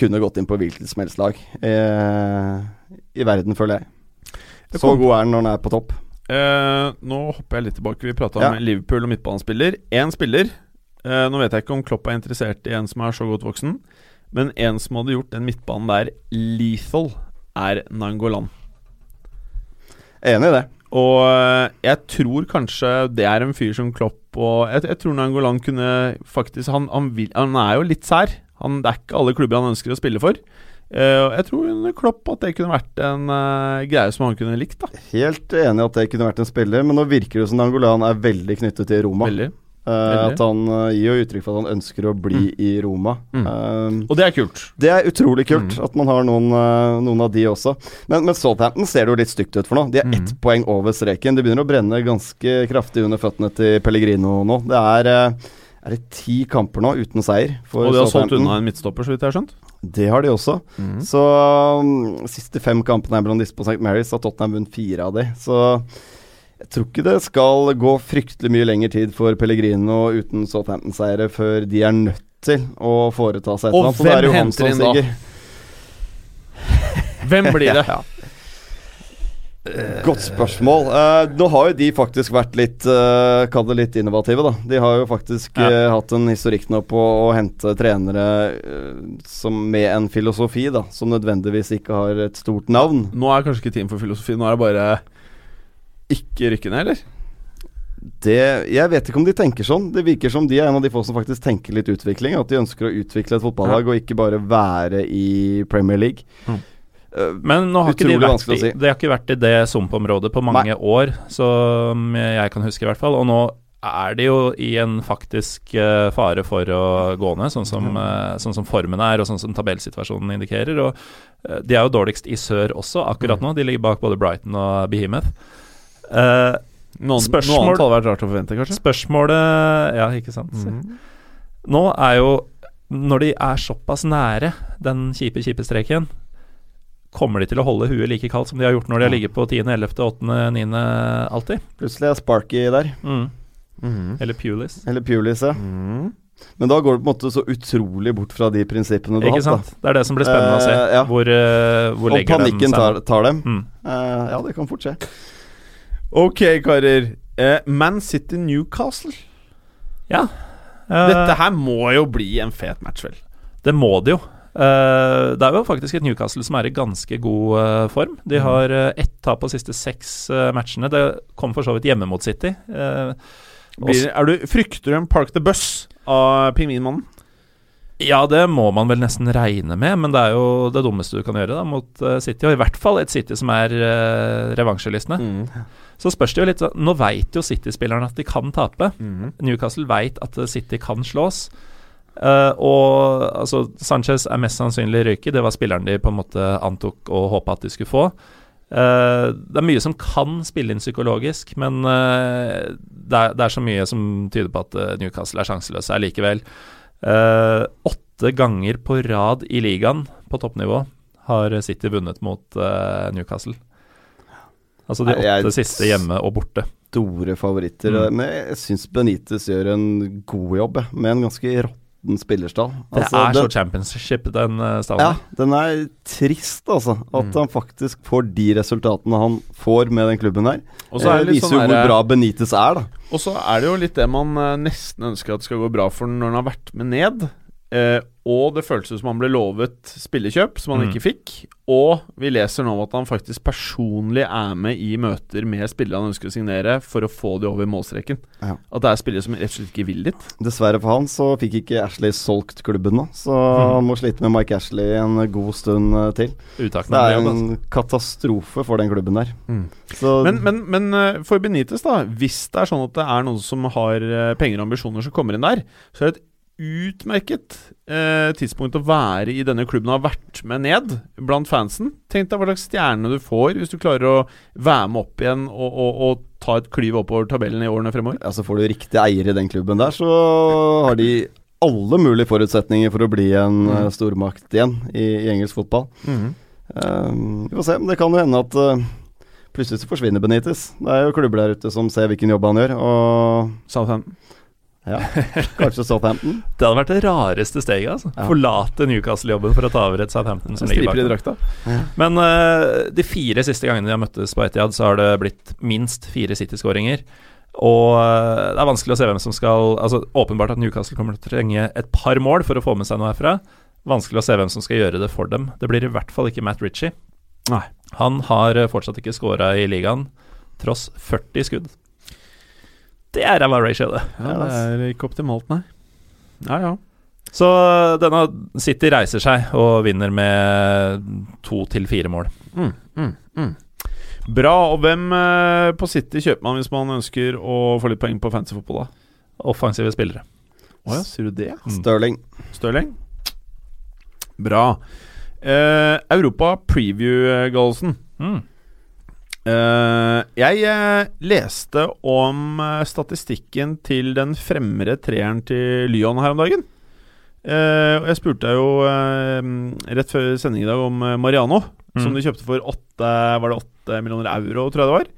kunne gått inn på hvilket som helst lag i verden, føler jeg. Så god er han når han er på topp. nå hopper jeg litt tilbake. Vi prata om ja. Liverpool og midtbanespiller. Én spiller. nå vet jeg ikke om Klopp er interessert i en som er så godt voksen, men en som hadde gjort den midtbanen der lethal, er Nangolan. Enig i det. Og eh, jeg tror kanskje det er en fyr som Klopp og Jeg, jeg tror Nangolan kunne faktisk han, han, vil, han, er jo litt sær. Han, det er ikke alle klubber han ønsker å spille for. Uh, jeg tror under Klopp at det kunne vært en uh, greie som han kunne likt. da Helt enig at det kunne vært en spiller, men nå virker det som Nangolan er veldig knyttet til Roma. Veldig. Uh, at han uh, gir jo uttrykk for at han ønsker å bli mm. i Roma. Mm. Uh, og det er kult. Det er utrolig kult mm. at man har noen, noen, av de også. Men, men Southampton ser det jo litt stygt ut for nå. De er mm. ett poeng over streken. Det begynner å brenne ganske kraftig under føttene til Pellegrino nå. Det er er det ti kamper nå uten seier. og de har solgt unna en midtstopper, så vidt jeg har skjønt? Det har de også. Mm. Så um, siste fem kampene er blant disse på St. Mary's, har Tottenham vunnet fire av de. Så jeg tror ikke det skal gå fryktelig mye lengre tid for Pellegrino uten Southampton-seiere før de er nødt til å foreta seg et eller annet. Og hvem henter inn da? <laughs> Hvem blir det? <laughs> ja. Godt spørsmål. Uh, nå har jo de faktisk vært litt uh, Kall det litt innovative, da. De har jo faktisk ja. uh, hatt en historikk nå på å hente trenere som med en filosofi, da. Som nødvendigvis ikke har et stort navn. Nå er kanskje ikke tiden for filosofi, nå er det bare ikke rykke ned, eller? Det, jeg vet ikke om de tenker sånn. Det virker som de er en av de få som faktisk tenker litt utvikling. At de ønsker å utvikle et fotballag ja. og ikke bare være i Premier League. Mm. Eh, Men nå har ikke de vært i, si. de har ikke vært i det Sump-området på mange Nei. år, som jeg kan huske i hvert fall. Og nå er de jo i en faktisk uh, fare for å gå ned, sånn som, uh, sånn som, formen er og sånn som tabellsituasjonen indikerer. Og de er jo dårligst i sør også akkurat mm. nå. De ligger bak både Brighton og Behemoth. Noen, spørsmål, noe annet hadde vært rart å forvente, kanskje? Spørsmålet Ja, ikke sant. Mm. Nå er jo Når de er såpass nære den kjipe, kjipe streken, Kommer de til å holde huet like kaldt som de har gjort når de har ligget på 10., 11., 8., 9. alltid? Plutselig er Sparky der. Mm. Mm. Eller Pulis. Eller Pulis, ja. Mm. Men da går det på en måte så utrolig bort fra de prinsippene du har hatt. Sant? Det er det som blir spennende uh, å se. Eh, ja. Hvor, uh, hvor legger Om panikken tar, tar, dem. Uh, ja, det kan fort skje. Ok, karer. Man City Newcastle. Ja. Dette her må jo bli en fet match, vel? Det må det jo. Eh, det er jo faktisk et Newcastle som er i ganske god uh, form. De mm. har uh, ett tap på siste seks matchene. Det kom for så vidt hjemme mot City. Blir, er du, frykter du en Park the Bus av pingvinmannen? Ja, det må man vel nesten regne med, men det er jo det dummeste du kan gjøre da, mot City. Og i hvert fall et City som er uh, revansjelystne. Mm. Så spørs det jo litt Nå veit jo City-spillerne at de kan tape. Mm. Newcastle veit at City kan slås. Uh, og altså, Sanchez er mest sannsynlig røyke. Det var spilleren de på en måte antok og håpa at de skulle få. Uh, det er mye som kan spille inn psykologisk, men uh, det, er, det, er, så mye som tyder på at Newcastle er sjanseløse allikevel. åtte ganger på rad i ligaen på toppnivå har City vunnet mot Newcastle. Altså de åtte jeg, siste hjemme og borte. Store favoritter. Mm. Men jeg syns Benitez gjør en god jobb, med en ganske rått råtten spillerstall. Altså, det er så championship, den uh, stallen. Ja, den er trist, altså. At mm. han faktisk får de resultatene han får med den klubben her. Og så eh, viser sånn jo hvor bra Benitez er, da. Og så er det jo litt det man nesten ønsker at det skal gå bra for når han har vært med ned. Uh, og det føltes som han ble lovet spillekjøp, som han mm. ikke fikk. Og vi leser nå om at han faktisk personlig er med i møter med spillere han ønsker å signere, for å få de over målstreken. Ja. At det er spillere som rett og slett ikke vil dit. Dessverre for han så fikk ikke Ashley solgt klubben nå, så mm. han må slite med Mike Ashley en god stund til. til. det er en altså. katastrofe for den klubben der. Mm. Men, men, men, eh, for Benitez, da. Hvis det er sånn at det er noen som har eh, penger og ambisjoner som kommer inn der, så er det et utmerket eh, tidspunkt å være i denne klubben og ha vært med ned blant fansen. Tenk deg hva slags stjerne du får hvis du klarer å være med opp igjen og, og, og ta et klyv oppover tabellen i årene fremover. Ja, Så får du riktig eier i den klubben der, så har de alle mulige forutsetninger for å bli en mm. uh, stormakt igjen i, i engelsk fotball. Mm. Um, vi får se, men det kan jo hende at uh, plutselig så forsvinner Benitez. Det er jo klubber der ute som ser hvilken jobb han gjør, og Southampton. Ja, Kanskje Southampton? <laughs> det hadde vært det rareste steget. altså ja. Forlate Newcastle-jobben for å ta over et Southampton som ligger bak. Drakta. Ja. Men uh, de fire siste gangene de har møttes på Etiad, så har det blitt minst fire City-skåringer. Og uh, det er vanskelig å se hvem som skal Altså Åpenbart at Newcastle kommer til å trenge et par mål for å få med seg noe herfra. Vanskelig å se hvem som skal gjøre det for dem. Det blir i hvert fall ikke Matt Ritchie. Nei. Han har uh, fortsatt ikke scora i ligaen, tross 40 skudd. Det er ræva ratio, det. Ja, det er ikke optimalt, nei. Ja, ja. Så denne City reiser seg og vinner med to til fire mål. Mm, mm, mm. Bra. Og hvem eh, på City kjøper man hvis man ønsker å få litt poeng på fancy fotball, da? offensive spillere. Å ja, sier du det? Stirling. Stirling? Bra. Eh, Europa preview, Gallosen. Mm. Eh, jeg uh, leste om uh, statistikken til den fremre treeren til Lyon her om dagen. Og jeg spurte jo eh, rett før sending i dag om Mariano, Mm. som de kjøpte for 8 Var det 8 millioner euro, tror jeg det var.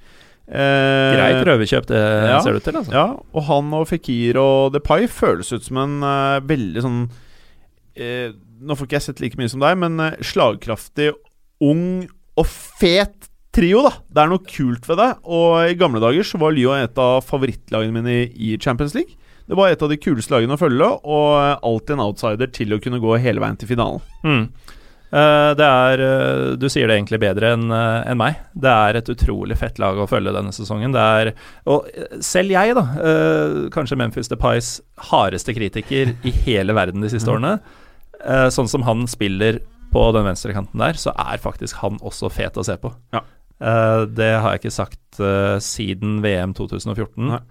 Greit prøvekjøp, det ja. ser det ut til. Altså. Ja, og han og Fikir og Depay føles ut som en veldig sånn Nå får ikke jeg sett like mye som deg, men slagkraftig, ung og fet trio, da. Det er noe kult ved det. Og i gamle dager så var Lyon et av favorittlagene mine i, Champions League. Det var et av de kuleste lagene å følge, og eh, alltid en outsider til å kunne gå hele veien til finalen. Mm. Eh, det er eh, Du sier det egentlig bedre enn en meg. Det er et utrolig fett lag å følge denne sesongen. Det er Og eh, selv jeg, da, eh, kanskje Memphis Depies hardeste kritiker i hele verden de siste årene, eh, sånn som han spiller på den venstrekanten der, så er faktisk han også fet å se på. Ja. Eh, det har jeg ikke sagt uh, siden VM 2014. Nei.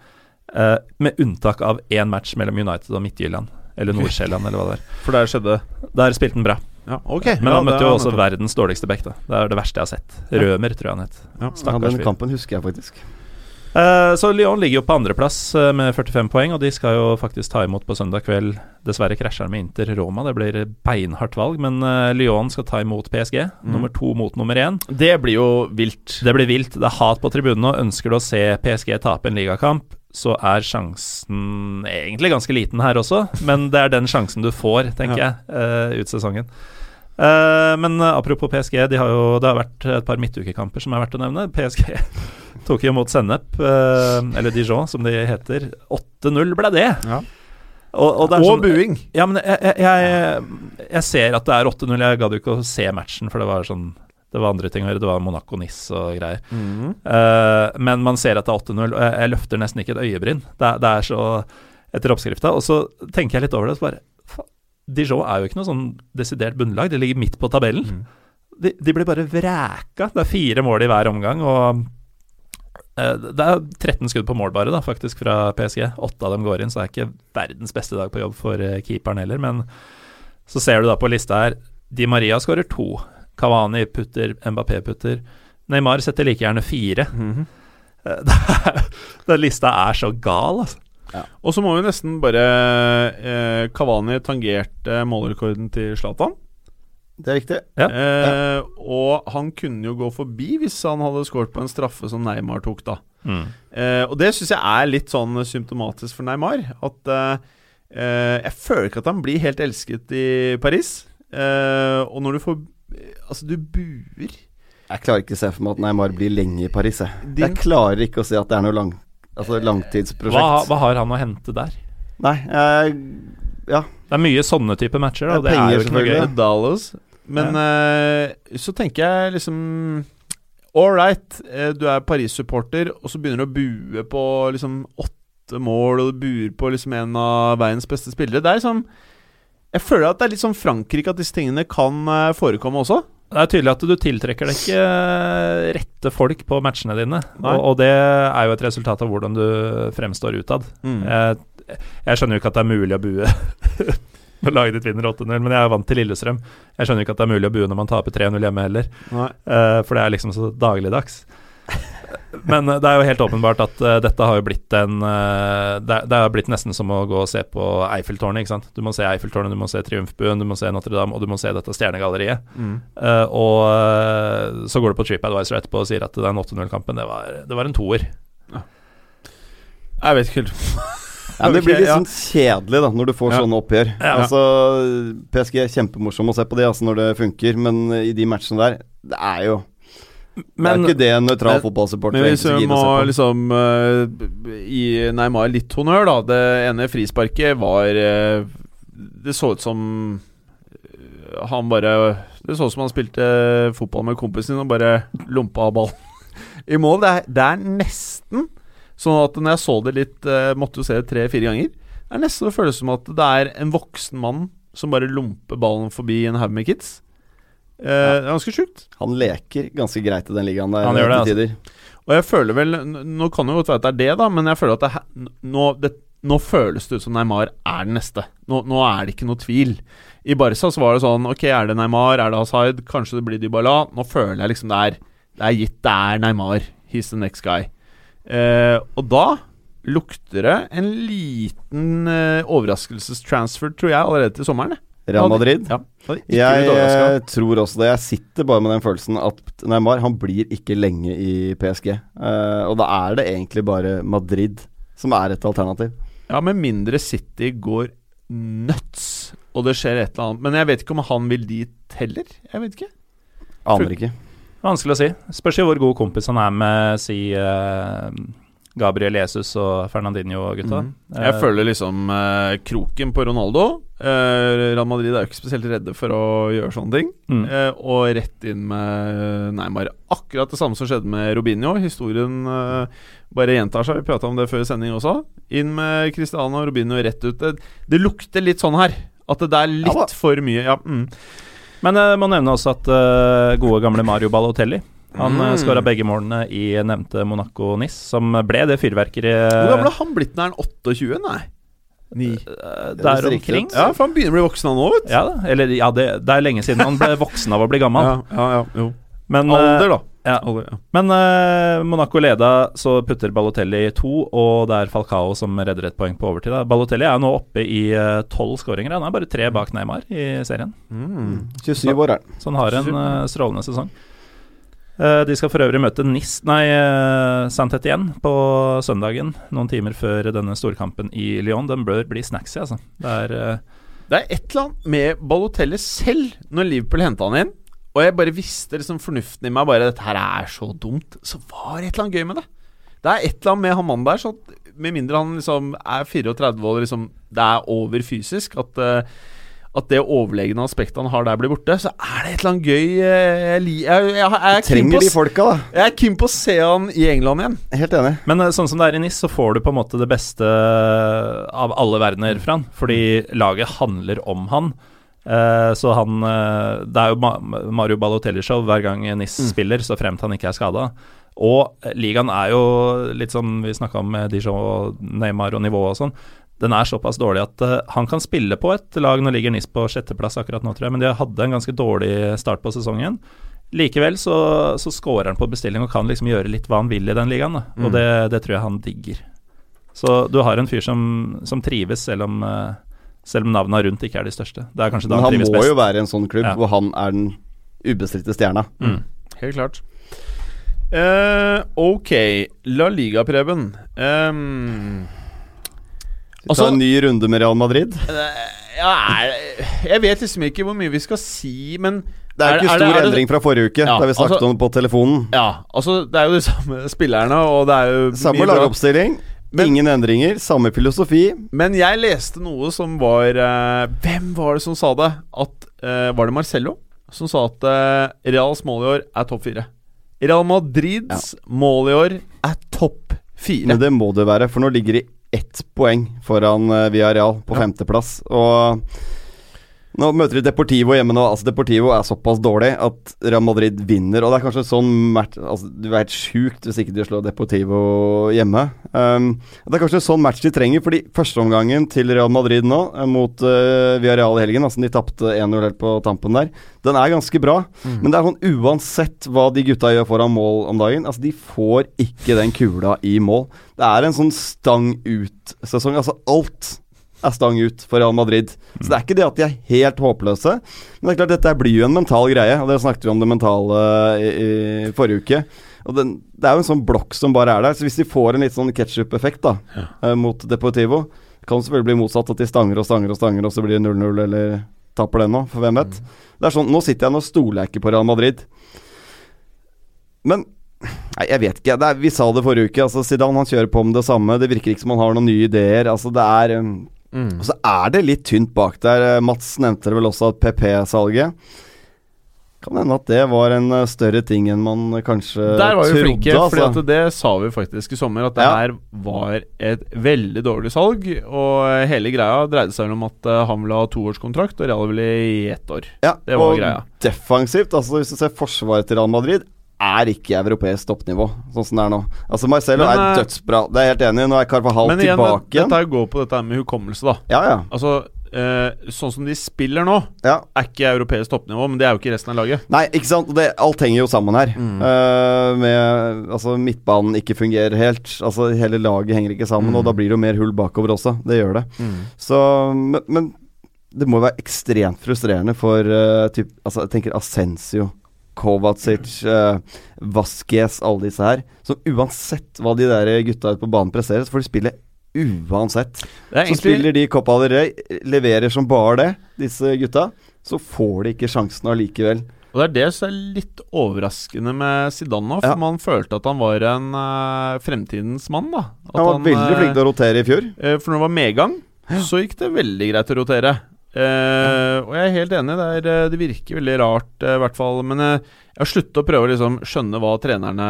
Eh, med unntak av én match mellom United og Midtjylland. Eller Nordsjælland, eller hva det er. For der skjedde Der spilte han bra. Ja, okay. Men Ja, han møtte jo også verdens dårligste back. da Det er det verste jeg har sett. Rømer, tror jeg han het. Ja. Ja, Stakkars den kampen husker jeg faktisk. Eh, så Lyon ligger jo på andreplass uh, med 45 poeng, og de skal jo faktisk ta imot på søndag kveld. Dessverre krasjer de med Inter Roma, det blir beinhardt valg. Men eh, Lyon skal ta imot PSG, Mm. nummer to mot nummer én. Det blir jo vilt. Det blir vilt. Det er hat på tribunen og Ønsker du å se PSG tape en ligakamp, så er sjansen egentlig ganske liten her også, men det er den sjansen du får, tenker Ja. jeg, eh, ut sesongen. Eh, men eh, apropos PSG, de har jo, det har vært et par midtukekamper som er verdt å nevne. PSG <laughs> tok jo mot Sennep, uh, eller Dijon som de heter. 8-0 ble det. Ja. Og, og det Og sånn, buing. ja, men jeg, jeg, jeg, ser at det er 8-0. Jeg gadd jo ikke å se matchen, for det var sånn Det var andre ting å gjøre. Det var Monaco-Nice og greier. Mm. Uh, men man ser at det er 8-0, og jeg, jeg løfter nesten ikke et øyebryn. Det, det er så etter oppskrifta. Og så tenker jeg litt over det, så bare Dijon er jo ikke noe sånn desidert bunnlag. De ligger midt på tabellen. Mm. De, de blir bare vræka. Det er fire mål i hver omgang, og eh, det er 13 skudd på mål bare, da, faktisk, fra PSG. Åtte av dem går inn, så det er ikke verdens beste dag på jobb for eh, keeperen heller. Men så ser du da på lista her Di Maria skårer to. Kavani putter, Mbappé putter. Neymar setter like gjerne fire. Mhm. Eh, <laughs> det Den lista er så gal, altså. Og så må vi nesten bare eh, Kavani tangerte målrekorden til Zlatan. Det er riktig. Ja. Eh, og han kunne jo gå forbi hvis han hadde skåret på en straffe som Neymar tok, da. Mm. Eh, og det syns jeg er litt sånn symptomatisk for Neymar. At eh, eh, Jeg føler ikke at han blir helt elsket i Paris. Eh, og når du får Altså, du buer. Jeg klarer ikke å se for meg at Neymar blir lenge i Paris. Jeg, Din- jeg klarer ikke å se at det er noe lang, altså langtidsprosjekt. Hva, hva har han å hente der? Nei, jeg, ja. Det er mye sånne type matcher, da, og Det det er jo ikke noe gøy. Dallas. Men eh, så tenker jeg liksom All right, eh, du er Paris-supporter, og så begynner du å bue på liksom åtte mål, og du buer på liksom en av verdens beste spillere. Det er liksom Jeg føler at det er litt sånn Frankrike at disse tingene kan eh, forekomme også. Det er tydelig at du tiltrekker deg ikke eh, rette folk på matchene dine. Og, og det er jo et resultat av hvordan du fremstår utad. Mm. Jeg, jeg skjønner jo ikke at det er mulig å bue <laughs> når laget ditt vinner 8-0, men jeg er vant til Lillestrøm. Jeg skjønner jo ikke at det er mulig å bue når man taper 3-0 hjemme heller, eh, for det er liksom så dagligdags. Men eh, det er jo helt åpenbart at uh, dette har jo blitt en uh, det, er- det har blitt nesten som å gå og se på Eiffeltårnet, ikke sant. Du må se Eiffeltårnet, du må se Triumfbuen, du må se Notre-Dame, og du må se dette stjernegalleriet. Mm. Uh, og så går du på TripAdvisor etterpå og sier at den 8-0-kampen, det, var- det var en toer. Jeg vet ikke helt. Ja, det blir litt ja. sånn kjedelig da når du får Ja. sånne oppgjør. Ja. Altså, PSG er kjempemorsom å se på det altså, når det funker, men i de matchene der Det er jo Men Det er ikke det en nøytral fotballsupporter Men hvis vi må liksom uh, gi Neymar litt honnør, da. Det ene frisparket var uh, Det så ut som eh, han bare Det så ut som han spilte fotball med kompisen sin og bare lompa ballen <laughs> i mål. Det er, det er nesten sånn at når jeg så det litt uh, Måtte jo se det tre-fire ganger. Det er nesten det føles som at det er en voksen mann som bare lomper ballen forbi en haug med kids. Eh, Det er ganske sjukt. Han leker ganske greit i den ligaen der. Han gjør det, til tider. Og jeg føler vel Nå kan det godt være at det er det, da, men jeg føler at det, nå, det, nå føles det ut som Neymar er den neste. Nå, nå er det ikke noe tvil. I Barca så var det sånn Ok, er det Neymar, er det Hazard, kanskje det blir Dybala. Nå føler jeg liksom det er, det er gitt. Det er Neymar. He's the next guy. Eh, og da lukter det en liten eh, overraskelsestransfer, tror jeg, allerede til sommeren. jeg. Real Madrid. Ja. Jeg eh, tror også det. Jeg sitter bare med den følelsen at Neymar han blir ikke lenge i PSG. Uh, og da er det egentlig bare Madrid som er et alternativ. Ja, med mindre City går nuts, og det skjer et eller annet. Men jeg vet ikke om han vil dit heller. Jeg vet ikke. Aner ikke. Vanskelig å si. Spørs jo hvor god kompis han er med si eh, Gabriel Jesus og Fernandinho og gutta. Mm. Jeg Eh, føler liksom eh, kroken på Ronaldo. Eh, Real Madrid er jo ikke spesielt redde for å gjøre sånne ting. mm. Eh, og rett inn med Neymar. Akkurat det samme som skjedde med Robinho. Historien eh, bare gjentar seg. Vi prata om det før sending også. Inn med Cristiano og Robinho rett ut. Det, det lukter litt sånn her. At det er litt Ja for mye. Ja, mm. Men jeg må nevne også at eh, gode gamle Mario Balotelli Han Mm. mm. skåra begge målene i nevnte Monaco-Nis, som ble det fyrverkeriet Hvor gammel har han blitt når han er 28? Nei. Ni. eh, der omkring. Ja, for han begynner å bli voksen han nå, vet du. Ja. Eller ja, det, det er lenge siden han ble voksen av å bli gammel. Ja, ja, ja, jo. Men, eh, Alder, da. ja. Alder, ja. Men uh, Monaco leda, så putter Balotelli to, og det er Falcao som redder et poeng på overtid. Da. Balotelli er nå oppe i tolv uh, skåringer. Han er bare tre bak Neymar i serien, Mm. 27 år er han. så han har en uh, strålende sesong. Eh, de skal for øvrig møte Nis, nei, uh, Saint-Étienne på søndagen, noen timer før denne storkampen i Lyon. Den bør bli snacksy, altså. Det er eh, Det er et eller annet med Balotelli selv, når Liverpool henta han inn, og jeg bare visste liksom fornuften i meg bare Dette her er så dumt. Så var det et eller annet gøy med det. Det er et eller annet med han mannen der, så med mindre han liksom er 34 og liksom det er over fysisk, at, eh, at det overlegne aspektet han har der, blir borte, så er det et eller annet gøy eh, Jeg, jeg, jeg, jeg, er Trenger på de folka, da. jeg er keen på å se han i England igjen. Helt enig. Men eh, sånn som det er i NIS, så får du på en måte det beste av alle verdener fra han. Fordi laget handler om han. Eh, så han eh, Det er jo Mario Balotelli-show hver gang NIS spiller, så fremt han ikke er skada. Og eh, ligaen er jo litt sånn Vi snakka om med Dijon og Neymar og nivået og sånn. Den er såpass dårlig at uh, han kan spille på et lag Nå ligger NIS på sjetteplass akkurat nå, tror jeg, men de hadde en ganske dårlig start på sesongen. Likevel så, så scorer han på bestilling og kan liksom gjøre litt hva han vil i den ligaen. Da. Og Mm. det, det tror jeg han digger. Så du har en fyr som, som trives, selv om, uh, selv om navnene rundt ikke er de største. Det er kanskje da Men han han trives må jo være i en sånn klubb Ja. hvor han er den ubestridte stjerna. Mm. Helt klart. Uh, ok, La Liga, Preben. Um, Vi tar Altså- en ny runde med Real Madrid. ja, er, jeg vet liksom ikke hvor mye vi skal si, men Det er jo ikke Er- er stor det- er endring fra forrige uke, Ja, da vi snakket altså- om det på telefonen. Ja, altså Det er jo de samme spillerne, og det er jo Samme lagoppstilling, Men- ingen endringer, samme filosofi. Men jeg leste noe som var uh, Hvem var det som sa det? At, uh, var det Marcello som sa at uh, Reals mål i år er topp fire? Real Madrids mål i år er topp fire. Men det må det være, for nå ligger de ett poeng foran uh, Villarreal på Ja. femteplass. Og nå møter de Deportivo hjemme nå. Altså Deportivo er såpass dårlig at Real Madrid vinner. Og det er kanskje sånn match altså, Du er helt sjukt hvis ikke du slår Deportivo hjemme. Um, det er kanskje sånn match de trenger, fordi førsteomgangen til Real Madrid nå eh, mot uh, Villarreal i helgen, altså de tapte 1-0 helt på tampen der, den er ganske bra. Mm. Men det er sånn uansett hva de gutta gjør foran mål om dagen, altså de får ikke den kula i mål. Det er en sånn stang ut-sesong. Altså alt er stang ut for Real Madrid. Så det er ikke det at de er helt håpløse. Men det er klart dette blir jo en mental greie, og dere snakket jo om det mentale i, i forrige uke. Og den, Det er jo en sånn blokk som bare er der. Så hvis de får en litt sånn ketsjup-effekt da eh, mot Deportivo kan Det selvfølgelig bli motsatt, at de stanger og stanger og stanger, og så blir det 0-0 eller taper den nå, for hvem vet. Det er sånn, Nå sitter jeg og stoler jeg ikke på Real Madrid. Men Nei, jeg vet ikke. Er, vi sa det forrige uke. Altså, Zidane han kjører på med det samme. Det virker ikke som han har noen nye ideer. Altså, det er um, Mm. Og så er det litt tynt bak der. Eh, Mats nevnte det vel også, at PP-salget Kan hende at det var en eh, større ting enn man kanskje trodde. Der var vi flinke, for altså. det sa vi faktisk i sommer. At det Ja. her var et veldig dårlig salg. Og hele greia dreide seg om at eh, han ville ha toårskontrakt, og Real ville i ett år. ja, det var og greia. Defensivt, altså hvis du ser forsvaret til Real Madrid, er ikke europeisk toppnivå, sånn som det er nå. Altså Marcelo Men, er eh, dødsbra, det er jeg helt enig i. Nå er Carvahal Men igjen, tilbake igjen. dette går på dette med hukommelse, da. Ja, ja. Altså, eh, sånn som de spiller nå, ja. er ikke europeisk toppnivå, men det er jo ikke resten av laget. Nei, ikke sant. Det, alt henger jo sammen her. Eh, med Altså, midtbanen ikke fungerer helt. Altså, hele laget henger ikke sammen, og da blir det jo mer hull bakover også. Det gjør det. Så Men, men det må jo være ekstremt frustrerende for uh, typ, Altså, jeg tenker Ascencio, Kovacic, uh, Vasquez, alle disse her. Som uansett hva de der gutta ute på banen presterer, så får de spille uansett. Er Så spiller de Copa del Rey, leverer som bare det, disse gutta. Så får de ikke sjansen allikevel. Og det er det som er litt overraskende med Zidane nå, for Ja. man følte at han var en uh, fremtidens mann, da. At Han var veldig flink til å rotere i fjor. Uh, For når det var medgang, så gikk det veldig greit å rotere. Eh, og jeg er helt enig, det, er, eh, det virker veldig rart, eh, i hvert fall. Men jeg har sluttet å prøve å liksom skjønne hva trenerne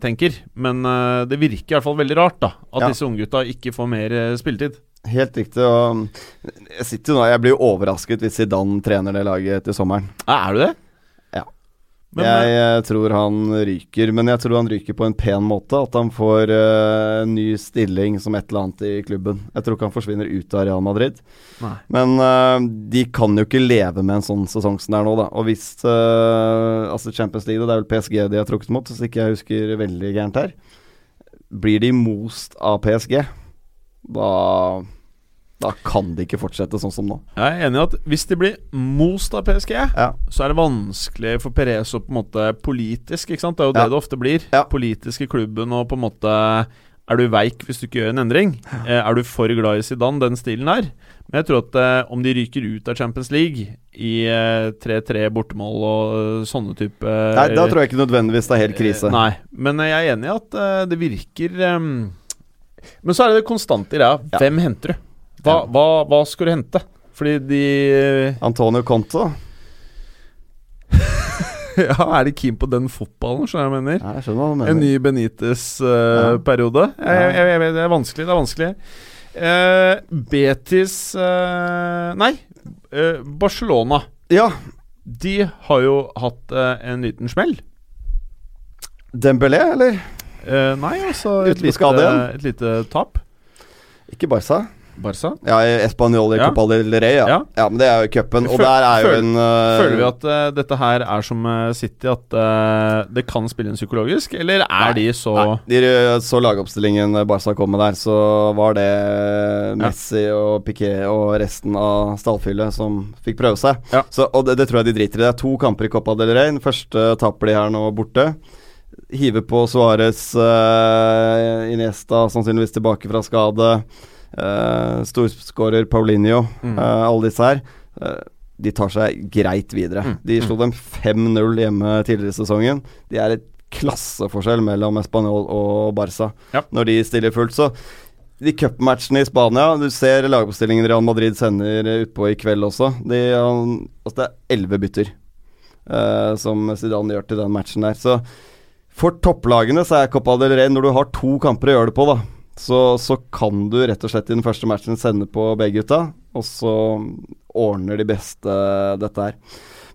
tenker. Men det virker i hvert fall veldig rart, da. At Ja. disse unggutta ikke får mer spilletid. Helt riktig. Og jeg sitter jo nå Jeg blir jo overrasket hvis Zidane trener det laget etter sommeren. Er du det? Men, jeg eh, eh, tror han ryker, men jeg tror han ryker på en pen måte. At han får uh, ny stilling som et eller annet i klubben. Jeg tror ikke han forsvinner ut av Real Madrid. Nei. Men uh, de kan jo ikke leve med en sånn sesong som det er nå, da. Og hvis uh, Altså Champions League, det er vel PSG de har trukket mot, hvis ikke jeg husker veldig gærent her. Blir de most av PSG, da da kan de ikke fortsette sånn som nå. Jeg er enig i at hvis de blir most av PSG, Ja. så er det vanskelig for Perez å på en måte politisk, ikke sant? Det er jo Ja. det det ofte blir. Ja. Politisk i klubben og på en måte Er du veik hvis du ikke gjør en endring? Ja. er du for glad i Zidane, den stilen her? Men jeg tror at eh, om de ryker ut av Champions League i eh, 3-3 bortemål og eh, sånne type Nei, Da tror jeg ikke nødvendigvis det er helt krise. Eh, Nei, men jeg er enig i at eh, det virker ehm, Men så er det det konstante i greia. Hvem henter du? Hva, hva, hva skulle du hente? Fordi de Antonio Conto. <laughs> Ja, er de keen på den fotballen, skjønner jeg jeg mener? Ja, jeg skjønner hva du En ny Benitez-periode. jeg, jeg, jeg, vet, det er vanskelig, det er vanskelig. Uh, Betis uh, Nei, uh, Barcelona. Ja, De har jo hatt eh, en liten smell. Dembélé, eller? Eh, nei, altså et lite, et lite tap. Ikke Barca. Barca. Ja, Español i Ja. Copa del Rey, ja. Ja. ja. Men det er jo cupen, og der er jo føl- en uh, Føler vi at uh, dette her er som eh, City, at uh, det kan spille inn psykologisk, eller er de så Nei, de så lagoppstillingen Barca kom med der, så var det Messi og Piquet og resten av stallfyllet som fikk prøve seg. Ja. Så, og det, det tror jeg de driter i. Det er to kamper i Copa del Rey. Den første taper de her nå borte. Hive på Suárez, uh, Iniesta sannsynligvis tilbake fra skade. Uh, Storskårer Paulinho, Mm. uh, alle disse her. Uh, de tar seg greit videre. Mm. De slo dem 5-0 hjemme tidligere i sesongen. De er et klasseforskjell mellom Español og Barca Ja. når de stiller fullt. Så de cupmatchene i Spania Du ser lagoppstillingen Real Madrid sender utpå i kveld også. De, altså det er elleve bytter uh, som Zidane gjør til den matchen der. Så for topplagene så er Copa del Rey Når du har to kamper å gjøre det på, da så, så kan du rett og slett i den første matchen sende på begge gutta, og så ordner de beste dette her.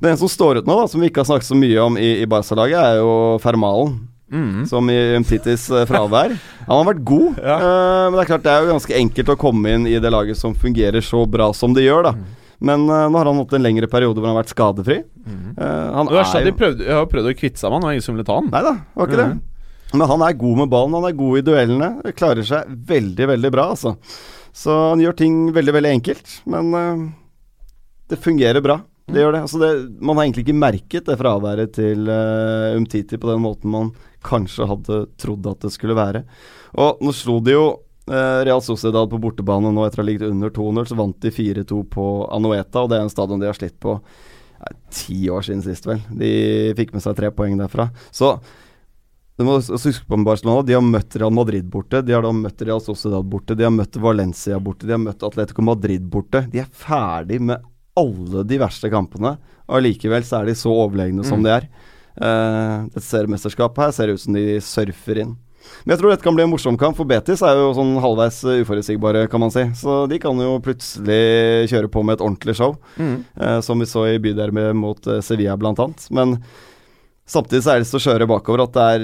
Men en som står ut nå, da, som vi ikke har snakket så mye om i, i Barca-laget, er jo Fermalen. mm. Som i Umtitis eh, fravær. <laughs> Han har vært god, Ja. uh, men det er klart det er jo ganske enkelt å komme inn i det laget som fungerer så bra som det gjør, da. Mm. Men uh, nå har han hatt en lengre periode hvor han har vært skadefri. Eh, han Og det er er at de jo prøvde, har prøvd å kvitte seg med han, og ingen som ville ta han. Nei da, var ikke Mhm. det. Men han er god med ballen, han er god i duellene. Klarer seg veldig, veldig bra, altså. Så han gjør ting veldig, veldig enkelt, men uh, det fungerer bra. Det gjør det. Altså det. Man har egentlig ikke merket det fraværet til uh, Umtiti på den måten man kanskje hadde trodd at det skulle være. Og nå slo de jo eh, Real Sociedad på bortebane nå etter å ha ligget under 2-0, så vant de 4-2 på Anoeta, og det er en stadion de har slitt på ti år siden sist, vel. De fikk med seg tre poeng derfra. Så du må huske på med Barcelona. De har møtt Real Madrid borte. De har da møtt Real Sociedad borte. De har møtt Valencia borte. De har møtt Atletico Madrid borte. De er ferdig med alle de verste kampene. Og allikevel så er de så overlegne som Mm. de er. Uh, et seriemesterskap her ser ut som de surfer inn. Men jeg tror dette kan bli en morsom kamp, for Betis er jo sånn halvveis eh, uforutsigbare, kan man si. Så de kan jo plutselig kjøre på med et ordentlig show, Mm. uh, som vi så i byderby mot eh, Sevilla blant annet. Men Samtidig så er det så skjøre bakover at det er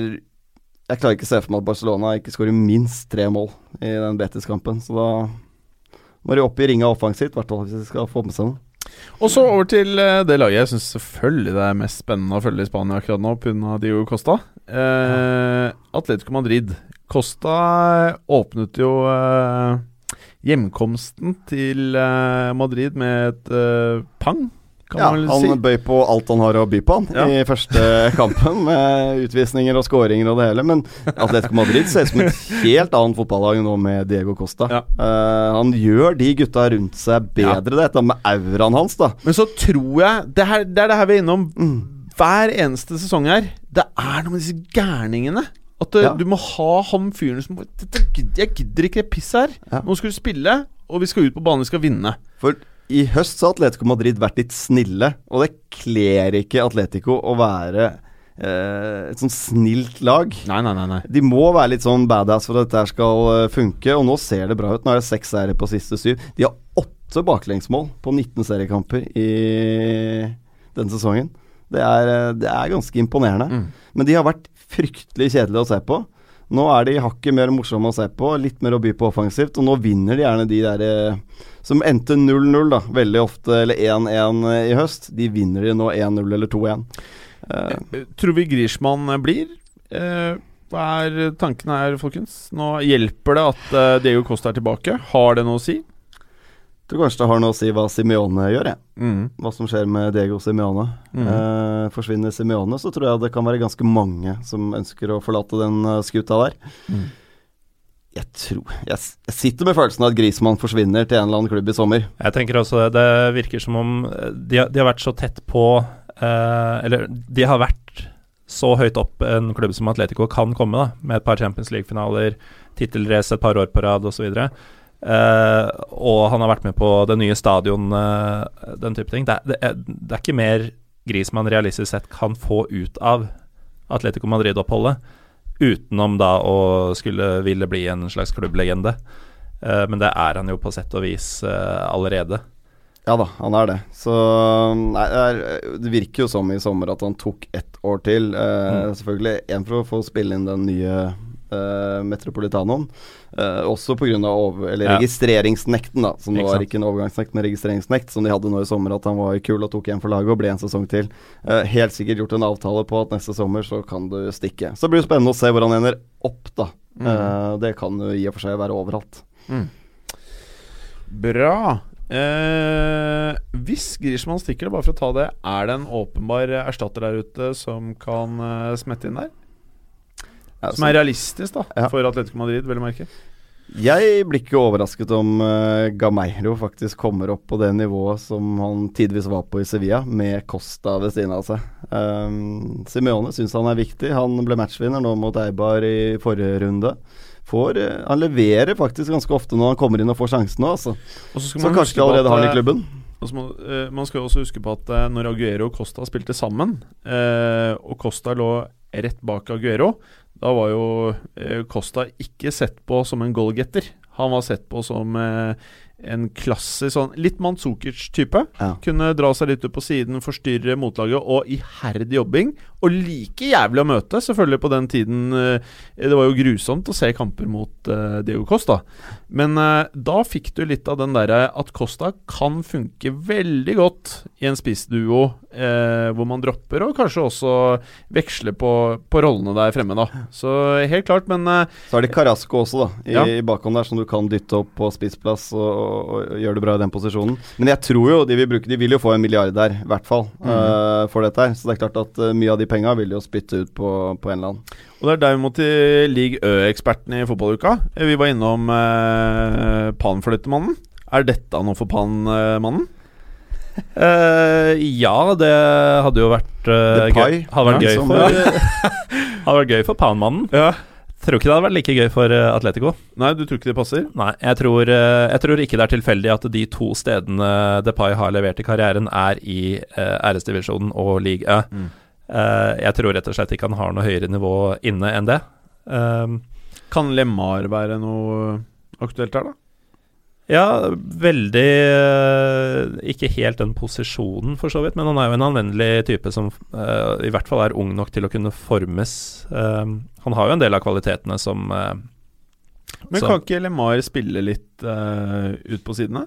Jeg klarer ikke å se for meg at Barcelona ikke skårer minst tre mål i den Betis-kampen. Så da må de opp i ringa offensivt, i hvert fall hvis de skal få med seg noe. Og så over til eh, det laget jeg syns selvfølgelig det er mest spennende å følge i Spania akkurat nå, pga. Diogo Costa. Eh, Atletico Madrid. Costa åpnet jo eh, hjemkomsten til eh, Madrid med et eh, pang, Ja, han si. bøy på alt han har å by på Ja. i første <laughs> kampen, med utvisninger og skåringer og det hele. Men Atletico Madrid ser ut som et helt annet fotballag nå med Diego Costa. Ja. Uh, han gjør de gutta rundt seg bedre, det dette med auraen hans, da. Men så tror jeg Det, her, det er det her vi er innom Mm. hver eneste sesong her. Det er noe med disse gærningene. At Ja. du må ha han fyren som Jeg gidder ikke det pisset her. Nå skal du spille, og vi skal ut på banen, vi skal vinne. For i høst så har Atletico Madrid vært litt snille, og det kler ikke Atletico å være eh, et sånn snilt lag. Nei, nei, nei. nei. De må være litt sånn badass for at dette skal eh, funke, og nå ser det bra ut. Nå er det seks seire på siste syv. De har åtte baklengsmål på 19 seriekamper i denne sesongen. Det er, eh, det er ganske imponerende. Mm. Men de har vært fryktelig kjedelige å se på. Nå er de hakket mer morsomme å se på, litt mer å by på offensivt, og nå vinner de gjerne de der eh, som endte 0-0, da, veldig ofte, eller 1-1 i høst. De vinner de nå 1-0 eller 2-1. Eh, Eh, Tror vi Griezmann blir? Uh, hva er tankene her, folkens? Nå hjelper det at eh, Diego Costa er tilbake. Har det noe å si? Tror kanskje det har noe å si hva Simione gjør, jeg. Mm. hva som skjer med Diego Simione. Mm. Eh, forsvinner Simione, så tror jeg det kan være ganske mange som ønsker å forlate den eh, skuta der. Mm. Jeg tror jeg, jeg sitter med følelsen av at Grismann forsvinner til en eller annen klubb i sommer. Jeg tenker også det, det virker som om eh, de, har- de har vært så tett på eh, Eller de har vært så høyt opp en klubb som Atletico kan komme, da, med et par Champions League-finaler, tittelrace et par år på rad osv. Uh, og han har vært med på det nye stadion, uh, den type ting. Det, er- det, er, det er ikke mer gris man realistisk sett kan få ut av Atletico Madrid-oppholdet, utenom da å skulle ville bli en slags klubblegende. Uh, men det er han jo på sett og vis allerede. Ja da, han er det. Så nei, det, er, det virker jo som i sommer at han tok ett år til. Mm. Selvfølgelig én for å få spille inn den nye eh, Metropolitanoen. Eh, også pga. Ja. registreringsnekten, da. Som det er ikke en overgangsnekt, men registreringsnekt, som de hadde nå i sommer. At han var kul og tok igjen for laget og ble en sesong til. Eh, helt sikkert gjort en avtale på at neste sommer så kan du stikke. Så det blir spennende å se hvor han ender opp, da. Eh, det kan jo i og for seg være overalt. Bra. Eh, hvis Griezmann stikker, bare for å ta det, er det en åpenbar erstatter der ute som kan smette inn der? Ja, Som er realistisk, da, Ja. for Atletico Madrid, vel å merke. Jeg blir ikke overrasket om uh, Gameiro faktisk kommer opp på det nivået som han tidvis var på i Sevilla, med Costa ved siden av seg. Um, Simeone syns han er viktig. Han ble matchvinner nå mot Eibar i forrige runde. Får, uh, han leverer faktisk ganske ofte når han kommer inn og får sjansen nå, altså. Så kanskje de allerede har han i eh, klubben. Så må, eh, man skal jo også huske på at uh, når Aguero og Costa spilte sammen, eh, og Costa lå rett bak Aguero, da var jo eh, Costa ikke sett på som en goalgetter. Han var sett på som eh, en klassisk sånn litt Manzukic-type. Ja. Kunne dra seg litt ut på siden, forstyrre motlaget, og iherdig jobbing. Og like jævlig å møte, selvfølgelig, på den tiden. eh, Det var jo grusomt å se kamper mot eh, Diego Costa. Men eh, da fikk du litt av den derre at Costa kan funke veldig godt i en spissduo eh, hvor man dropper, og kanskje også veksler på, på rollene der fremme, da. Så helt klart, men Så er det Carasco også, da, i, Ja. i bakhånd der, som du kan dytte opp på spissplass og, og, og gjøre det bra i den posisjonen. Men jeg tror jo de vil bruke De vil jo få en milliard der, i hvert fall, eh, for dette her. Så det er klart at mye av de penga vil de jo spytte ut på, på en eller annen. Og det er derimot til League Ø-eksperten i fotballuka. Eh, Vi var innom eh, Pan-flyttemannen. Er dette noe for Pan-mannen? <laughs> Eh, ja, det hadde jo vært uh, gøy. Hadde vært ja, gøy for <laughs> Hadde vært gøy for panmannen. Ja. Tror ikke det hadde vært like gøy for Atletico. Nei, du tror ikke det passer? Nei, jeg tror, jeg tror ikke det er tilfeldig at de to stedene Depay har levert i karrieren, er i uh, æresdivisjonen og league Ø. Mm. Eh, jeg tror rett og slett ikke han har noe høyere nivå inne enn det. Um, Kan LeMar være noe aktuelt her, da? Ja, veldig eh, Ikke helt den posisjonen, for så vidt, men han er jo en anvendelig type som uh, i hvert fall er ung nok til å kunne formes. Eh, han har jo en del av kvalitetene som uh, Men Så- kan ikke Lemar spille litt ut på sidene?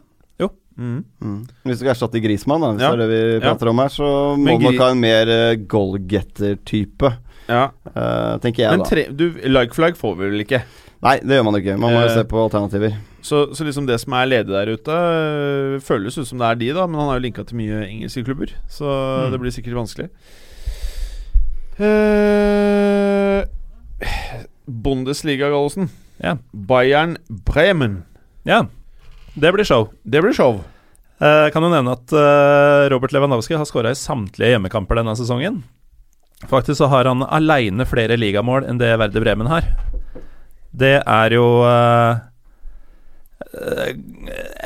Mm. Mm. Hvis du skal erstatte Grismann, da, hvis Ja. det er det vi Ja. prater om her, så må Gri- nok ha en mer uh, goalgetter-type, Ja. Uh, tenker jeg, Men da. tre, du, like flag får vi vel ikke? Nei, det gjør man ikke. Man må jo Eh, se på alternativer. Så, så liksom det som er ledig der ute, føles ut som det er de, da. Men han har jo linka til mye engelske klubber, så Mm. det blir sikkert vanskelig. Uh, Bundesliga, Gallosen. Yeah. Bayern Bremen. Ja, det blir show. Det blir show. Eh, kan jo nevne at eh, Robert Lewandowski har skåra i samtlige hjemmekamper denne sesongen. Faktisk så har han aleine flere ligamål enn det Verde Bremen har. Det er jo eh, eh,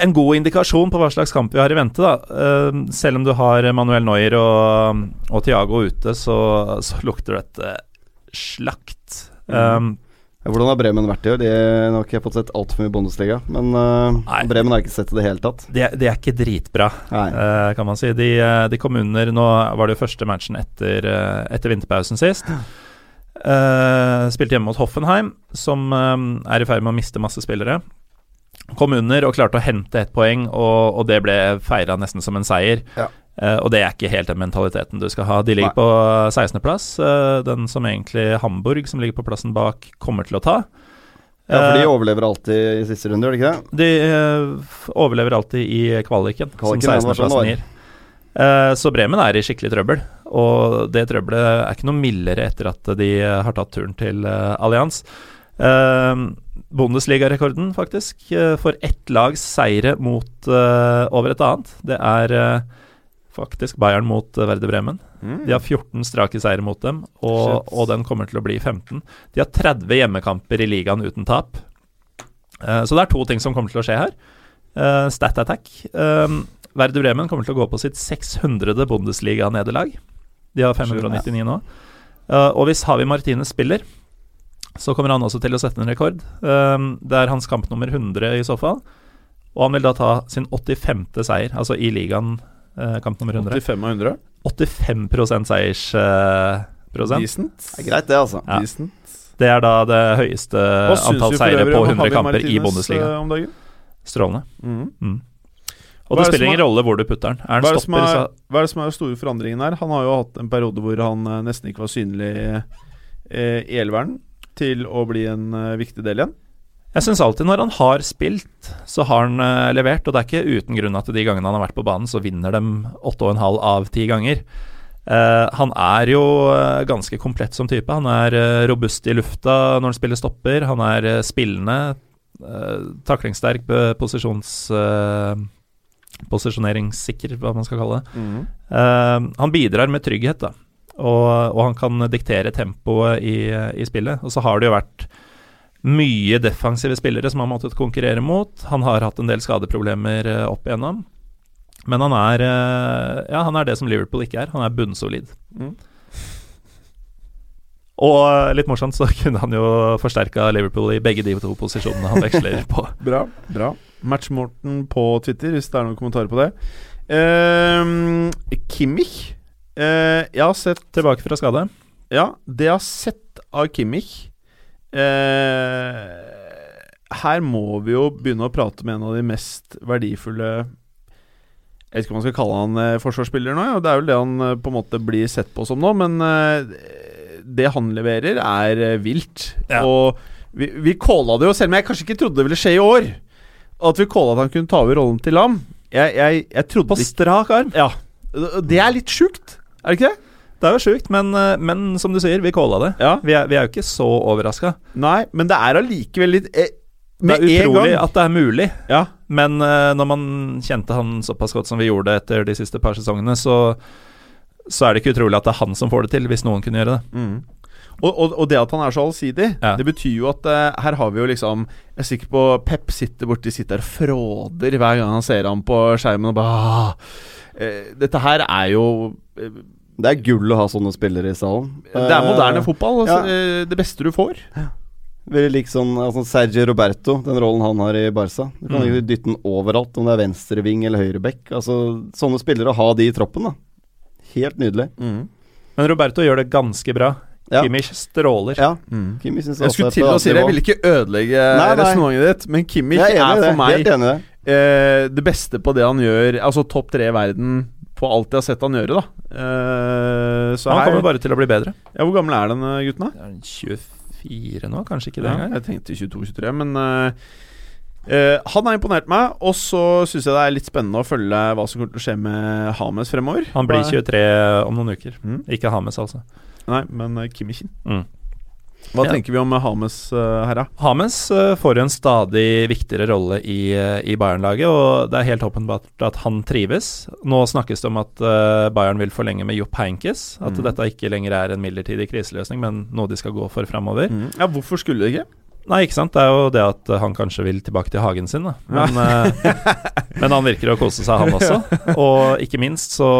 en god indikasjon på hva slags kamp vi har i vente. da Eh, Selv om du har Manuel Neuer og, og Thiago ute, så, så lukter dette slakt. Um, Hvordan har Bremen vært i år? De har ikke fått sett altfor mye Bundesliga. Men uh, Bremen har ikke sett det i det hele tatt. det, de er ikke dritbra. Eh, kan man si. De, eh, de kom under Nå var det jo første matchen etter, etter vinterpausen sist. Uh, spilte hjemme mot Hoffenheim, som er i ferd med å miste masse spillere. Kom under og klarte å hente ett poeng, og, og det ble feira nesten som en seier. Ja. Eh, og det er ikke helt den mentaliteten du skal ha. De ligger Nei. på 16.-plass, uh, den som egentlig Hamburg, som ligger på plassen bak, kommer til å ta. Ja, for de Eh, overlever alltid i siste runde, gjør de ikke det? de eh, overlever alltid i kvaliken, Kvaliken, som sånn 16.-plassen gir. Eh, så Bremen er i skikkelig trøbbel, og det trøbbelet er ikke noe mildere etter at de eh, har tatt turen til Allianz. Uh, Bundesliga-rekorden, faktisk, eh, for ett lags seire mot eh, over et annet. Det er eh, faktisk Bayern mot Verde Bremen. De har 14 strake seire mot dem, og, og den kommer til å bli 15. De har 30 hjemmekamper i ligaen uten tap. Uh, så det er to ting som kommer til å skje her. Uh, stat attack. Um, Verde Bremen kommer til å gå på sitt 600. Bundesliga-nederlag. De har 599 nå. Uh, og hvis Havi Martinez spiller, så kommer han også til å sette en rekord. Um, det er hans kamp nummer 100 i så fall. Og han vil da ta sin 85. seier, altså i ligaen, eh, kamp nummer 100. 85 av 100. 85 seiersprosent. prosent. Decent. Det er greit, det, altså. Ja. Decent. Det er da det høyeste antall seire på 100 kamper kamper i Bundesliga. eh, om dagen? Strålende. Mm. Mm. Og det spiller ingen rolle hvor du putter den. Er Hva er, stopper, er, hva er det som er den store forandringen her? Han har jo hatt en periode hvor han eh, nesten ikke var synlig eh, i elveren, til å bli en eh, viktig del igjen. Jeg syns alltid når han har spilt, så har han uh, levert. Og det er ikke uten grunn at de gangene han har vært på banen, så vinner dem 8,5 av 10 ganger. Uh, han er jo uh, ganske komplett som type. Han er robust i lufta når han spiller stopper. Han er spillende, taklingssterk, posisjons... posisjoneringssikker, hva man skal kalle det. Eh, han bidrar med trygghet, da. Og, og han kan diktere tempoet i, i spillet. Og så har det jo vært mye defensive spillere som har måttet konkurrere mot. Han har hatt en del skadeproblemer eh, opp igjennom. Men han er, eh, ja, han er det som Liverpool ikke er. Han er bunnsolid. Mm. Og eh, litt morsomt så <laughs> kunne han jo forsterka Liverpool i begge de to posisjonene han veksler på. <laughs> Bra. bra Match-Morten på Twitter, hvis det er noen kommentarer på det. Uh, Kimmich uh, Jeg har sett Tilbake fra skade. Ja, det jeg har sett av Kimmich eh, Her må vi jo begynne å prate med en av de mest verdifulle Jeg vet ikke om man skal kalle han eh, forsvarsspiller nå, ja. det er vel det han eh, på en måte blir sett på som nå, men eh, det han leverer, er eh, vilt. Ja. Og vi, vi calla det jo, selv om jeg kanskje ikke trodde det ville skje i år, at vi calla at han kunne ta over rollen til Lam. Jeg, jeg, jeg trodde På strak arm. Ja. Det er litt sjukt, er det ikke det? Det er jo sjukt, men, eh, men som du sier, vi calla det. Ja. Vi er, vi er jo ikke så overraska. Nei, men det er allikevel litt eh, Det er utrolig gang at det er mulig. Ja, Men eh, når man kjente han såpass godt som vi gjorde etter de siste par sesongene, så, så er det ikke utrolig at det er han som får det til, hvis noen kunne gjøre det. mm. og, og, og det at han er så allsidig, Ja. det betyr jo at eh, her har vi jo liksom Jeg er sikker på Pep sitter borti sitter der fråder hver gang han ser ham på skjermen og bare eh, Dette her er jo eh, Det er gull å ha sånne spillere i salen. Det er moderne fotball. Altså, ja. eh, Det beste du får. Veldig lik sånn altså Sergio Roberto, den rollen han har i Barca. Du kan Mm. dytte den overalt, om det er venstreving eller høyreback. Altså, sånne spillere, å ha de i troppen, da. Helt nydelig. Mm. Men Roberto gjør det ganske bra. Ja. Kimmich stråler. Ja, Mm. Kimmich syns Jeg skulle til å si det, jeg ville ikke ødelegge resonnementet ditt, men Kimmich er er for meg eh, det beste på det han gjør, altså topp tre i verden på alt jeg har sett han gjøre, da. Uh, så Han her kommer bare til å bli bedre. Ja, Hvor gammel er denne eh, gutten, da? Er 24 nå, kanskje ikke det Ja, engang. jeg tenkte 22-23, men uh, uh, han har imponert meg. Og så syns jeg det er litt spennende å følge hva som kommer til å skje med Hames fremover. Han blir 23 om noen uker. Mm. Ikke Hames, altså. Nei, men Kimmichen. Mm. Hva Ja. tenker vi om Hames uh, her, da? Hames uh, får jo en stadig viktigere rolle i, uh, i Bayern-laget, og det er helt åpenbart at han trives. Nå snakkes det om at eh, Bayern vil forlenge med Jupp Heinkes. At Mm. dette ikke lenger er en midlertidig kriseløsning, men noe de skal gå for framover. Ja, hvorfor skulle det ikke? Nei, ikke sant. Det er jo det at eh, han kanskje vil tilbake til hagen sin, da. Men, ja. men han virker å kose seg, han også. <laughs> Og ikke minst så,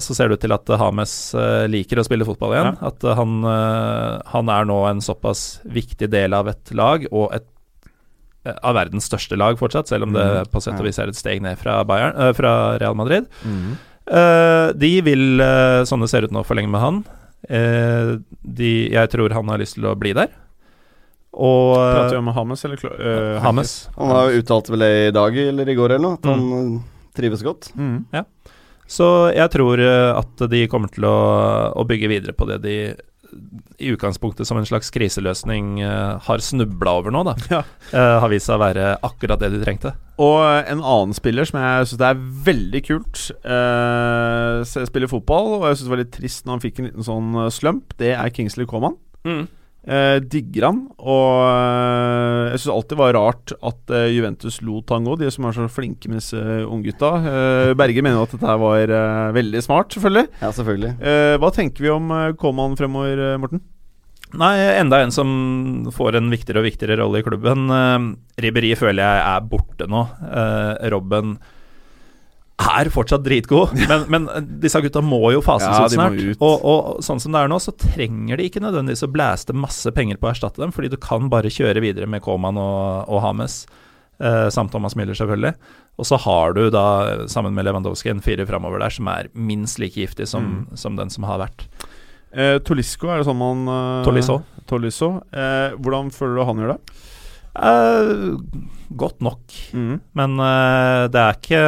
så ser det ut til at Hames eh, liker å spille fotball igjen. At eh, han, eh, han er nå en såpass viktig del av et lag, og et eh, av verdens største lag fortsatt, selv om det Mm, på sett og vis er et steg ned fra, Bayern, eh, fra Real Madrid. Eh, de vil, sånn det ser ut nå, forlenge med han. Eh, de, jeg tror han har lyst til å bli der. Og Prater vi om Hames eller Klo- uh, Hames. Han har jo uttalt vel det i dag eller i går eller noe, at han mm. trives godt. Mm. Så jeg tror eh, at de kommer til å, å bygge videre på det de i utgangspunktet som en slags kriseløsning eh, har snubla over nå, da. Ja. Eh, har vist seg å være akkurat det de trengte. Og en annen spiller som jeg syns er veldig kult uh, Spiller fotball, og jeg syns det var litt trist når han fikk en liten sånn eh, slump, det er Kingsley Coman. Eh, digger han, og eh, jeg syns alltid det var rart at eh, Juventus lot han gå, de som er så flinke med disse unggutta. Eh, Berge mener jo at dette var eh, veldig smart, selvfølgelig. Ja, selvfølgelig. Eh, hva tenker vi om eh, Koman fremover, eh, Morten? Nei, enda en som får en viktigere og viktigere rolle i klubben. Eh, Riberi føler jeg er borte nå. Eh, Robben er fortsatt dritgod, men, men disse gutta må jo fases Ja, ut snart. Og, og sånn som det er nå, så trenger de ikke nødvendigvis å blæste masse penger på å erstatte dem, fordi du kan bare kjøre videre med Koman og, og Hames, eh, samt Thomas Müller selvfølgelig. Og så har du da, sammen med Lewandowski, en firer framover der som er minst like giftig som, som den som har vært. Eh, Tolisco, er det sånn man eh, Tolisso. Tolisso. Eh, hvordan føler du han gjør det? Eh, godt nok. Mm. Men eh, det er ikke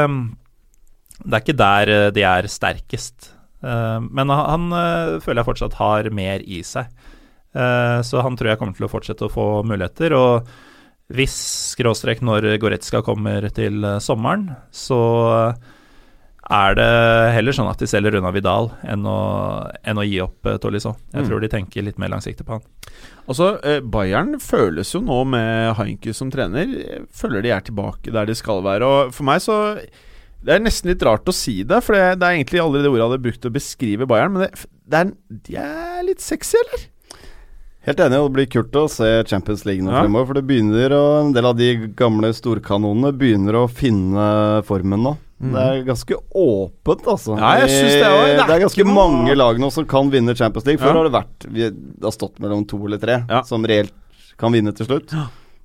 Det er ikke der eh, de er sterkest. Eh, men han, eh, føler jeg fortsatt har mer i seg. Så han tror jeg kommer til å fortsette å få muligheter. Og hvis skråstrek når Goretzka kommer til sommeren, så er det heller sånn at de selger unna Vidal enn å, enn å gi opp Tolisso. Jeg Mm. tror de tenker litt mer langsiktig på han. Altså, Bayern føles jo nå med Heinke som trener Føler de er tilbake der de skal være. Og for meg så Det er nesten litt rart å si det, for det, det er egentlig aldri det ordet jeg hadde brukt til å beskrive Bayern, men det, det er, de er litt sexy, eller? Helt enig, og det blir kult å se Champions League nå Ja. fremover. For det begynner å, en del av de gamle storkanonene begynner å finne formen nå. Mm. Det er ganske åpent, altså. Ja, jeg synes det også. Det er det er ganske noe- mange lag nå som kan vinne Champions League. Før Ja. har det vært Det har stått mellom to eller tre Ja. som reelt kan vinne til slutt.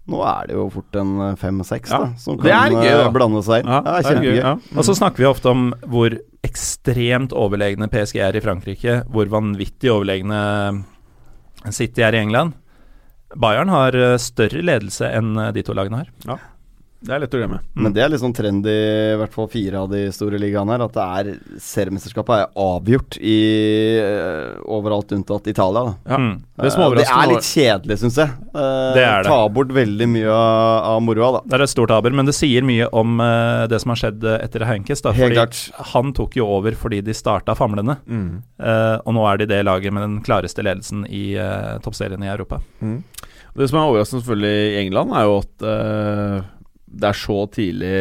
Nå er det jo fort en fem-seks Ja. som Det er kan gøy, da. eh, blande seg inn. Ja, det er kjempegøy. Ja. Og så snakker vi ofte om hvor ekstremt overlegne PSG er i Frankrike, hvor vanvittig overlegne City er i England. Bayern har eh, større ledelse enn eh, de to lagene har. Det er lett å glemme. Men det er litt sånn trend i, hvert fall fire av de store ligaene her, at det er seriemesterskapet er avgjort i uh, overalt unntatt Italia. da Ja. Mm. Det er uh, Det er litt kjedelig, syns jeg. Uh, Det er det. Ta bort veldig mye av, av moroa, da. Det er et stort aber, men det sier mye om eh, det som har skjedd eh, etter Heinkes. Da, fordi klart. han tok jo over fordi de starta famlende, Mm. eh, og nå er de det laget med den klareste ledelsen i uh, toppserien i Europa. Det som er overraskende selvfølgelig i England, er jo at eh, det er så tidlig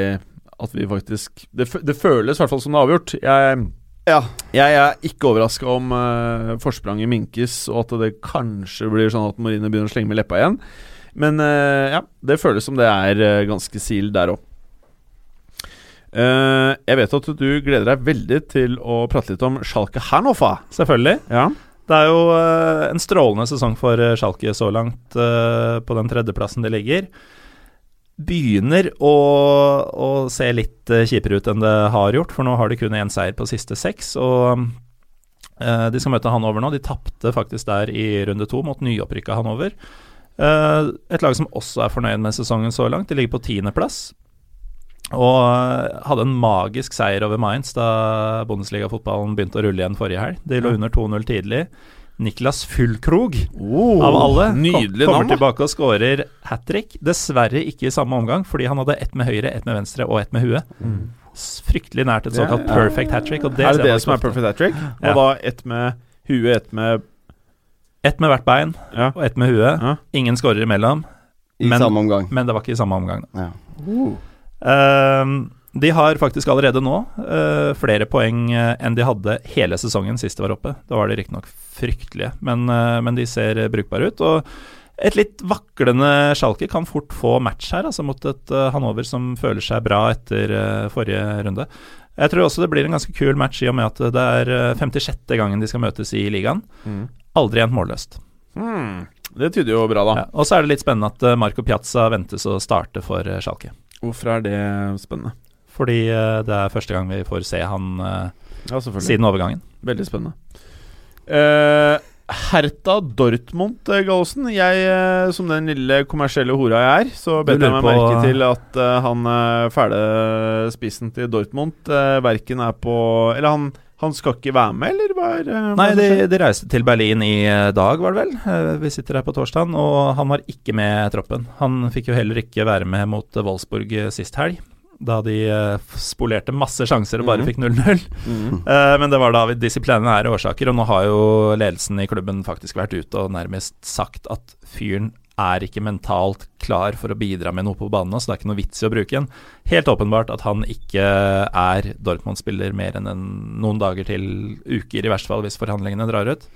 at vi faktisk Det, det føles i hvert fall som det er avgjort. Jeg, Ja. jeg er ikke overraska om uh, forspranget minkes, og at det kanskje blir sånn at Marine begynner å slenge med leppa igjen. Men uh, ja, det føles som det er uh, ganske sil der òg. jeg vet at du gleder deg veldig til å prate litt om Schalke Hannover. Selvfølgelig. Ja. Det er jo en strålende sesong for Schalke så langt, på den tredjeplassen de ligger. Begynner å, å se litt eh, kjipere ut enn det har gjort, for nå har de kun én seier på siste seks. Og eh, de skal møte Hanover nå. De tapte faktisk der i runde to mot nyopprykka Hanover. Eh, et lag som også er fornøyd med sesongen så langt. De ligger på tiendeplass. Og hadde en magisk seier over Mainz da Bundesliga-fotballen begynte å rulle igjen forrige helg. De lå under 2-0 tidlig. Niklas Fullkrog, Oh, av alle, kom, kommer tilbake og skårer hat trick. Dessverre ikke i samme omgang, fordi han hadde ett med høyre, ett med venstre og ett med huet. Mm. Fryktelig nært et såkalt yeah. perfect hat trick. Og det er det det som er perfect hat trick? Ja. Og da ett med huet, ett med Ett med hvert bein Ja. og ett med huet. Ja. Ingen skårer imellom, I Men- samme omgang. men det var ikke i samme omgang. Ja. Um, de har faktisk allerede nå uh, flere poeng eh, enn de hadde hele sesongen sist de var oppe. Da var de riktignok fryktelige, men, eh, men de ser brukbare ut. Og et litt vaklende Schalke kan fort få match her, altså mot et eh, Hanover som føler seg bra etter eh, forrige runde. Jeg tror også det blir en ganske kul match i og med at det er eh, 56. gangen de skal møtes i ligaen. Mm. Aldri endt målløst. Mm. Det tyder jo bra, da. Ja. Og så er det litt spennende at Marco Piazza ventes å starte for Schalke. Hvorfor er det spennende? Fordi det er første gang vi får se han Ja, siden overgangen. Veldig spennende. Uh, Herta Dortmund, eh, Gallosen. Jeg, eh, som den lille kommersielle hora jeg er, så bet jeg meg merke til at uh, han uh, fæle spissen til Dortmund uh, verken er på Eller han, han skal ikke være med, eller er eh, Nei, de, de reiste til Berlin i eh, dag, var det vel. Eh, Vi sitter her på torsdagen, og han var ikke med troppen. Han fikk jo heller ikke være med mot eh, Wolfsburg eh, sist helg, da de eh, spolerte masse sjanser og bare mm. fikk 0-0. Mm. Uh, Men det var da av disiplinære årsaker, og nå har jo ledelsen i klubben faktisk vært ute og nærmest sagt at fyren er ikke mentalt klar for å bidra med noe på banen, nå, så det er ikke noe vits i å bruke en. Helt åpenbart at han ikke er Dortmund-spiller mer enn en, noen dager til uker, i verste fall, hvis forhandlingene drar ut.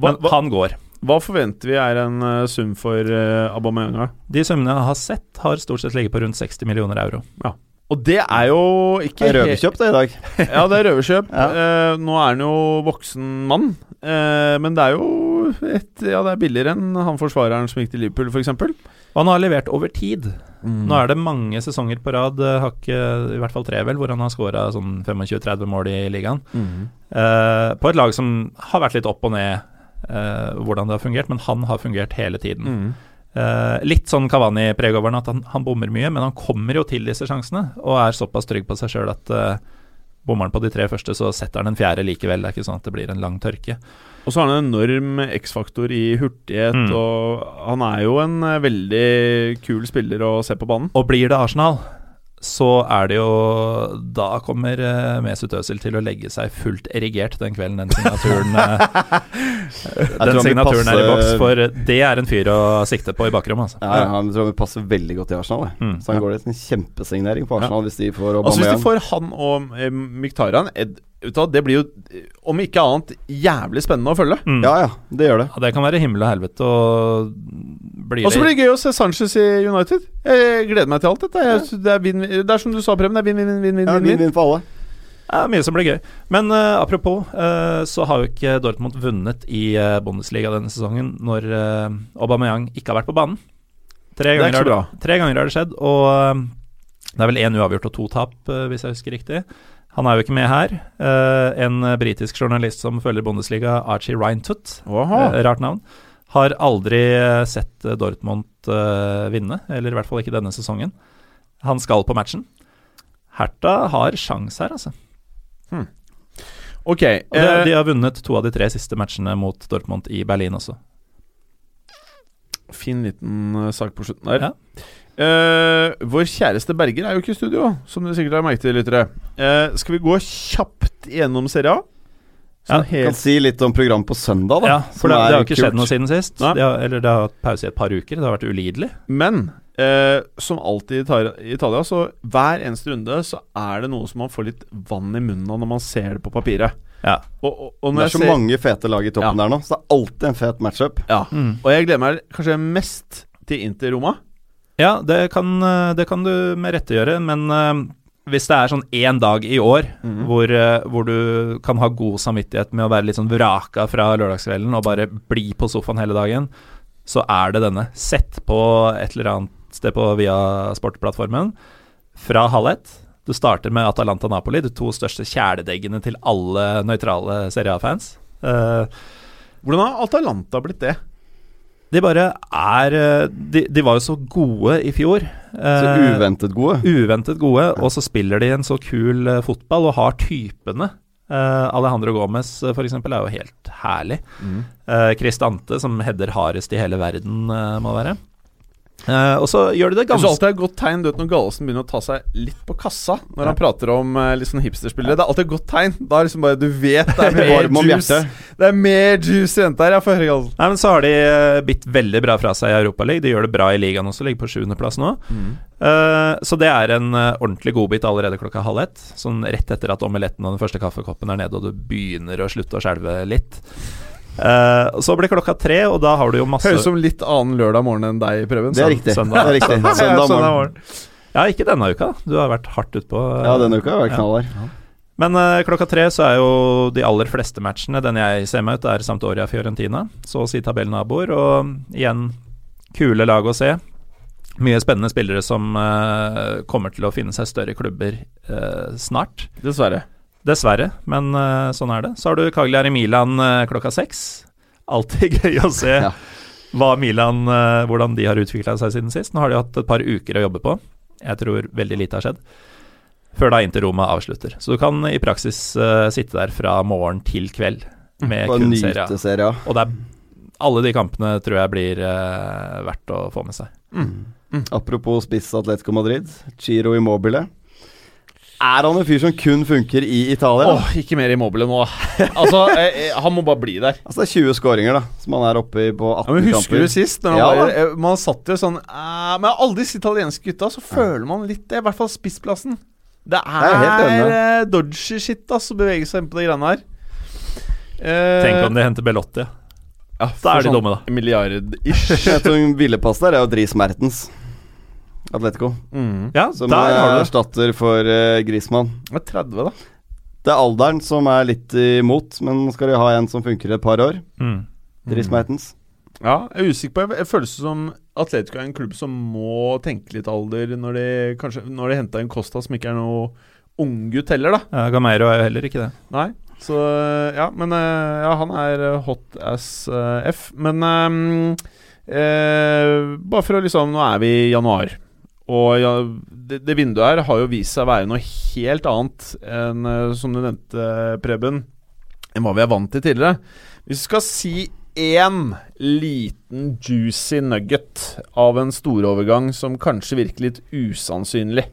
Men hva, han går. hva forventer vi er en eh, sum for uh, Aubameyang? De summene jeg har sett, har stort sett ligget på rundt 60 millioner euro. Og det er jo ikke Det er røverkjøp det i dag. <laughs> Ja, det er røverkjøp. Ja. Eh, nå er han jo voksen mann, eh, men det er jo et, Ja, det er billigere enn han forsvareren som gikk til Liverpool, f.eks. Og han har levert over tid. Mm. Nå er det mange sesonger på rad, hakke, i hvert fall tre vel, hvor han har skåra sånn 25-30 mål i ligaen. Mm. Eh, på et lag som har vært litt opp og ned eh, hvordan det har fungert, men han har fungert hele tiden. Mm. Eh, litt sånn Kavani-preg over at han, han bommer mye, men han kommer jo til disse sjansene, og er såpass trygg på seg sjøl at uh, bommer han på de tre første, så setter han en fjerde likevel. Det er ikke sånn at det blir en lang tørke. Og så har han en enorm X-faktor i hurtighet, Mm. og han er jo en eh, veldig kul spiller å se på banen. Og blir det Arsenal, så er det jo Da kommer uh, Mesut Özil til å legge seg fullt erigert den kvelden den signaturen eh, <laughs> Den signaturen vil er i boks, for det er en fyr å sikte på i bakrommet, altså. Ja, Han tror vi passer veldig godt i Arsenal. Mm. Så han går det en kjempesignering på Arsenal hvis de får Altså Hvis de får han og eh, Ed- hva, det blir jo, om ikke annet, jævlig spennende å følge. Mm. Ja ja, det gjør det. Ja, det kan være himmel og helvete, og blir Og så blir det gøy å se Sanchez i United. Jeg gleder meg til alt dette. Jeg, det, er vin, det er som du sa, Preben. Det er vinn-vinn-vinn. Ja, Vinn-vinn for alle. Ja, mye som blir gøy. Men uh, apropos, uh, så har jo ikke Dortmund vunnet i uh, Bundesliga denne sesongen når uh, Aubameyang ikke har vært på banen. Tre er ganger, ikke så har det, tre ganger har det skjedd, og det er vel én uavgjort og to tap, hvis jeg husker riktig. Han er jo ikke med her. Eh, en eh, britisk journalist som følger Bundesliga, Archie Reintut, Oha. eh, rart navn, har aldri sett Dortmund vinne, eller i hvert fall ikke denne sesongen. Han skal på matchen. Hertha har sjans her, altså. Ok. Og det, de har vunnet to av de tre siste matchene mot Dortmund i Berlin også. fin liten sak på slutten der. Ja. Eh, vår kjæreste Berger er jo ikke i studio, som dere sikkert har merket til, lyttere. Eh, skal vi gå kjapt gjennom Serie A? Ja, Sånn Kan si litt om program på søndag, da. Ja, for det, er det har ikke kult. skjedd noe siden sist. Nei. De har, eller det har hatt pause i et par uker. Det har vært ulidelig. Men uh, som alltid i Italia, så hver eneste runde så er det noe som man får litt vann i munnen av når man ser det på papiret. Ja. Og, og, og Det er så jeg ser, mange fete lag i toppen Ja. der nå, så det er alltid en fet matchup. ja. Mm. Og jeg gleder meg kanskje mest til Inter Roma. Ja, det kan, eh, det kan du med rette gjøre, men eh, hvis det er sånn én dag i år Mhm. hvor, eh, hvor du kan ha god samvittighet med å være litt sånn vraka fra lørdagskvelden og bare bli på sofaen hele dagen, så er det denne. Sett på et eller annet sted på via sportplattformen fra halv ett. Du starter med Atalanta Napoli, de to største kjæledeggene til alle nøytrale Serie A-fans. Uh, Hvordan har Atalanta blitt det? De bare er eh, de, de var jo så gode i fjor. Så Eh, uventet gode. uventet gode, og så spiller de en så kul eh, fotball og har typene. Alejandro Gomez f.eks. er jo helt herlig. Uh, Cristante, som header hardest i hele verden, må være. Eh, og så gjør de det ganske alltid det er et godt tegn du vet, når Gallosen begynner å ta seg litt på kassa når han prater om uh, litt sånn hipsterspillere. Det er alltid et godt tegn. Da er liksom bare Du vet det er mer Varm om juice. hjertet. Det er mer juice i vente her. Jeg får høre, Gallosen. Nei, men Så har de uh, bitt veldig bra fra seg i Europaligaen. De gjør det bra i ligaen også, ligger på sjuendeplass nå. Eh, så det er en uh, ordentlig godbit allerede klokka halv ett. Sånn rett etter at omeletten og den første kaffekoppen er nede, og du begynner å slutte å skjelve litt. Eh, så blir klokka tre, og da har du jo masse Høres ut som litt annen lørdag morgen enn deg, Preben. Det er riktig. søndag. Det er riktig. <laughs> Ja, Søndag søndag morgen. morgen. Ja, ikke denne uka. Du har vært hardt utpå. uh, Ja, denne uka har vært Ja. Men uh, klokka tre så er jo de aller fleste matchene Den jeg ser meg ut, er Sampdoria Fiorentina. Så å si tabellnaboer. Og igjen kule lag å se. Mye spennende spillere som uh, kommer til å finne seg større klubber uh, snart. Dessverre. Dessverre, men uh, sånn er det. Så har du Cagliari Milan uh, klokka seks. Alltid <laughs> gøy å se Ja. hva Milan, uh, hvordan de har utvikla seg siden sist. Nå har de hatt et par uker å jobbe på. Jeg tror veldig lite har skjedd. Før da Inter Roma avslutter. Så du kan i praksis sitte der fra morgen til kveld med kun serien. Og det er alle de kampene tror jeg blir verdt å få med seg. Apropos spiss Atletico Madrid, Chiro Immobile. Er han en fyr som kun funker i Italia? Åh, ikke mer i Mobile nå. <laughs> altså, eh, eh, han må bare bli der. Altså Det er 20 skåringer, da, som han er oppe i på 18 Ja, men Husker kamper. du sist? Når han Ja, bare, eh, man satt jo sånn eh, Men alle disse italienske gutta, så føler man litt det. I hvert fall spissplassen. Det er er eh, dodgy shit, ass, å bevege seg inn på de greiene her. Eh, Tenk om de henter Belotti. ja, Da er de sånn dumme, da. Milliard-ish. <laughs> Jeg tror Villepass der er jo Dris Mertens. Atletico. mm. Ja, Som der er har du erstatter for uh, Grismann. Er 30, da. Det er alderen som er litt imot, men skal de ha en som funker et par år. Mm. Dries Mertens. Ja, jeg er usikker på Jeg føles som Atletico er en klubb som må tenke litt alder når de kanskje Når de henta inn Costa, som ikke er noe unggutt heller, da. Ja, Gameiro er jo heller ikke det. Nei. Så ja, men eh, Ja, han er eh, hot as eh, F. Men um, eh, bare for å liksom Nå er vi i januar. Og ja, det, det vinduet her har jo vist seg å være noe helt annet enn, eh, som du nevnte, Preben, enn hva vi er vant til tidligere. Hvis vi skal si én liten juicy nugget av en storovergang som kanskje virker litt usannsynlig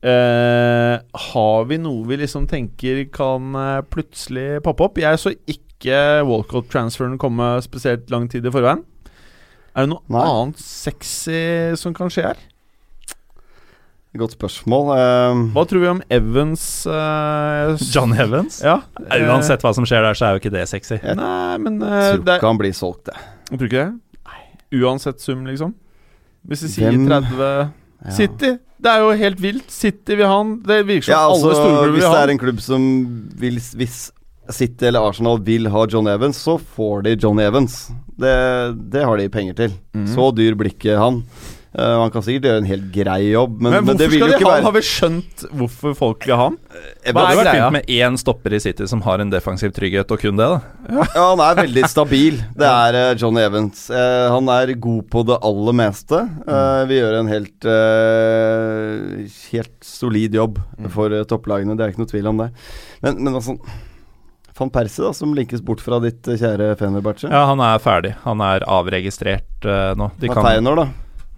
eh, Har vi noe vi liksom tenker kan eh, plutselig poppe opp? Jeg så ikke Walcott-transferen komme spesielt lang tid i forveien. Er det noe Nei. annet sexy som kan skje her? Godt spørsmål. Um, Hva tror vi om Evans uh, John Evans? Ja. Uansett hva som skjer der, så er jo ikke det sexy. Jeg Nei, men uh, tror ikke han blir solgt, det. Jeg tror ikke det? Uansett sum, liksom? Hvis vi sier Hvem- 30 Ja. City! Det er jo helt vilt. City vil ha han. Det virker som Ja, altså, alle storklubber hvis det er en klubb som vil Hvis City eller Arsenal vil ha John Evans, så får de John Evans. Det, det har de penger til. Mm. Så dyr blir ikke han. Eh, han kan sikkert gjøre en helt grei jobb, men, Men, men, det vil skal jo de ikke ha være Har vi skjønt hvorfor folk vil ha han? Hva er greia? med én stopper i City som har en defensiv trygghet, og kun det, da. Ja, han er veldig stabil. Det er uh, John Evans. Uh, han er god på det aller meste. Eh, vi gjør en helt eh, Helt solid jobb for eh, topplagene, det er ikke noe tvil om det. Men, men altså Van Persie, da, som linkes bort fra ditt eh, kjære Fenerbahçe. Ja, han er ferdig. Han er avregistrert uh, nå. De Hva kan Feinor, da?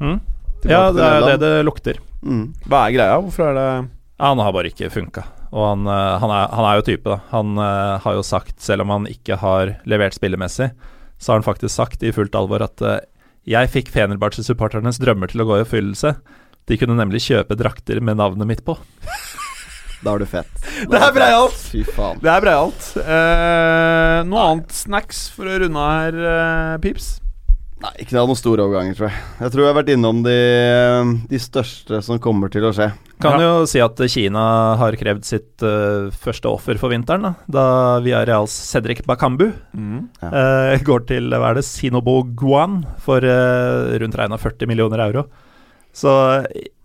Mm? Ja, det er det det lukter. Mm. Hva er greia? Hvorfor er det han har bare ikke funka. Og han, eh, han, er, han er jo type, da. Han uh, har jo sagt, selv om han ikke har levert spillemessig, så har han faktisk sagt i fullt alvor at uh, jeg fikk Fenerbahçe-supporternes drømmer til å gå i oppfyllelse. De kunne nemlig kjøpe drakter med navnet mitt på. <laughs> Da er du fett. <laughs> Det er breialt! Fy faen. Det er breialt. Uh, noe annet snacks for å runde av her, Pips? Nei, ikke noe store overganger, tror jeg. Jeg tror jeg har vært innom de, de største som kommer til å skje. Kan jo si at Kina har krevd sitt uh, første offer for vinteren, da, da Reals Cedric Bakambu Mm. Ja. uh, går til hva er det, Sinobo Guan for uh, rundt regna 40 millioner euro. Så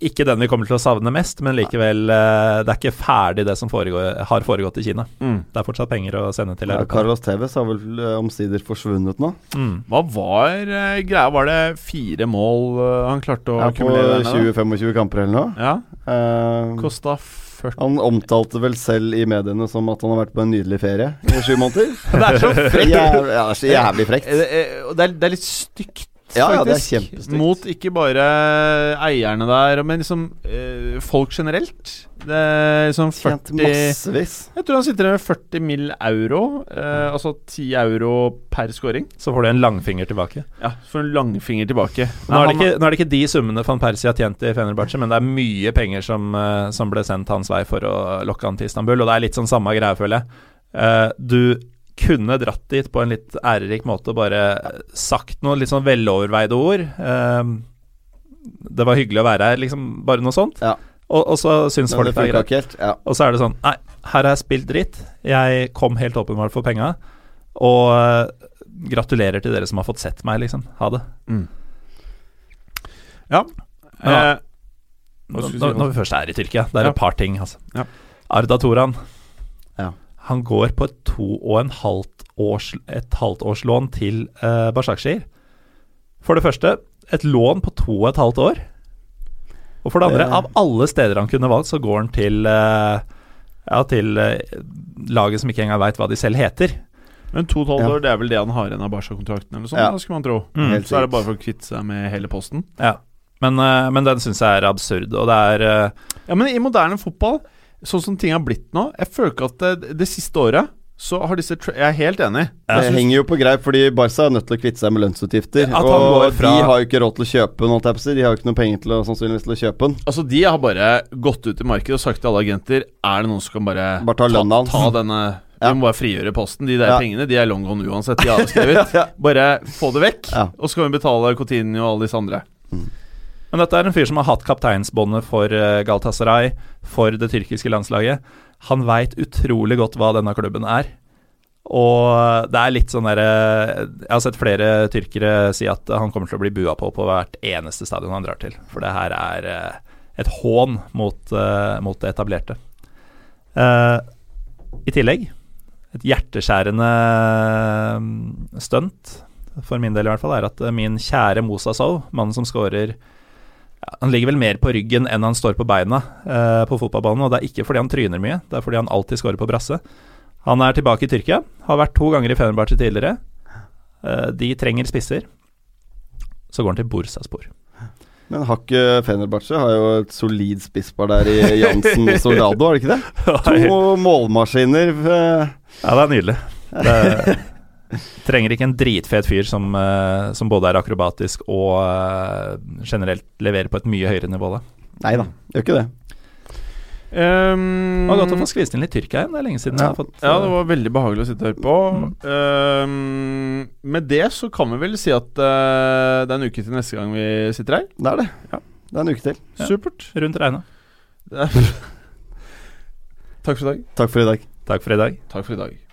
ikke den vi kommer til å savne mest, men likevel uh, Det er ikke ferdig det som foregår, har foregått i Kina. Mm. Det er fortsatt penger å sende til Ja, Carlos Tevez har vel eh, omsider forsvunnet nå. Mm. Hva var eh, greia? Var det fire mål eh, han klarte å på akkumulere der nede? 20-25 kamper eller noe. Ja. Eh, Kosta 40 han omtalte vel selv i mediene som at han har vært på en nydelig ferie i sju måneder. <laughs> Det er så frekt! <laughs> Ja, det er så jævlig frekt. Eh, eh, Det er, det er litt stygt, Ja, ja, det er. Mot ikke bare eierne der, men liksom eh, folk generelt. Det er liksom Tjent 40 massevis. Jeg tror han sitter med 40 mill. euro. Eh, altså 10 euro per scoring. Så får du en langfinger tilbake. Ja, får en langfinger tilbake. Nå er, det ikke, nå er det ikke de summene van Persie har tjent i Fenerbahçe, men det er mye penger som, eh, som ble sendt hans vei for å lokke han til Istanbul, og det er litt sånn samme greie, føler jeg. Eh, du kunne dratt dit på en litt ærerik måte og bare sagt noen litt sånn veloverveide ord. Eh, det var hyggelig å være her, liksom. Bare noe sånt. Ja. Og, og så syns folk det det er greit. helt. Ja. Og så er det sånn Nei, her har jeg spilt dritt. Jeg kom helt åpenbart for penga. Og eh, gratulerer til dere som har fått sett meg, liksom. Ha det. Ja. Ja. Eh, skulle du si, når, når vi først er i Tyrkia, det er Ja. et par ting, altså. Ja. Arda Toran. Han går på et to og en halvt års, et halvt årslån til uh, Bashakshir. For det første, et lån på to og et halvt år. Og for det andre, av alle steder han kunne valgt, så går han til eh, Ja, til eh, laget som ikke engang veit hva de selv heter. Men to og et halvt Ja. år, det er vel det han har igjen av Barca-kontrakten, eller sånn, Ja. skulle man tro. Mm. Helt Så er det bare for å kvitte seg med hele posten. Ja. Men, eh, men den syns jeg er absurd, og det er eh, Ja, men i moderne fotball, sånn som ting har blitt nå Jeg føler ikke at det, det siste året så har disse tra Jeg er helt enig. Ja. Det henger jo på greip, fordi Barca er nødt til å kvitte seg med lønnsutgifter. Ja, og fra- de har jo ikke råd til å kjøpe den. De har jo ikke noe penger til å, sannsynligvis til å kjøpe den. Altså, de har bare gått ut i markedet og sagt til alle agenter Er det noen som kan bare, Bare ta ta, ta denne De Vi må bare frigjøre posten. De der Ja. pengene De er long gone uansett. De har <laughs> avskrevet. Ja. Bare få det vekk, Ja. og så kan vi betale Coutinho og alle disse andre. Men dette er en fyr som har hatt kapteinsbåndet for Galtasaray, Galatasaray, for det tyrkiske landslaget. Han veit utrolig godt hva denne klubben er. Og det er litt sånn derre Jeg har sett flere tyrkere si at han kommer til å bli bua på på hvert eneste stadion han drar til. For det her er eh, et hån mot, eh, mot det etablerte. Uh, I tillegg et hjerteskjærende stunt, for min del i hvert fall, er at eh, min kjære Mosa Sow, mannen som scorer ja, Han ligger vel mer på ryggen enn han står på beina eh, på fotballbanen. Og det er ikke fordi han tryner mye, det er fordi han alltid scorer på brasse. Han er tilbake i Tyrkia, har vært to ganger i Fenerbahçe tidligere. Eh, de trenger spisser. Så går han til Bursaspor. Men har ikke Fenerbahçe har jo et solid spisspar der i Jansen og Soldado, har det ikke det? <laughs> To målmaskiner. eh, Ja, det er nydelig. Det <laughs> trenger ikke en dritfet fyr som, eh, som både er akrobatisk og eh, generelt leverer på et mye høyere nivå. Da. Nei da, gjør ikke det. Um, Det var godt å få skvist inn litt Tyrkia igjen. Det er lenge siden jeg har fått Ja, det var veldig behagelig å sitte og høre på. Um, med det så kan vi vel si at uh, det er en uke til neste gang vi sitter her. Det er det. Ja. Det er en uke til. Ja. Supert. rundt regna. <laughs> Takk for i dag. Takk for i dag. Takk for i dag. Takk for i dag.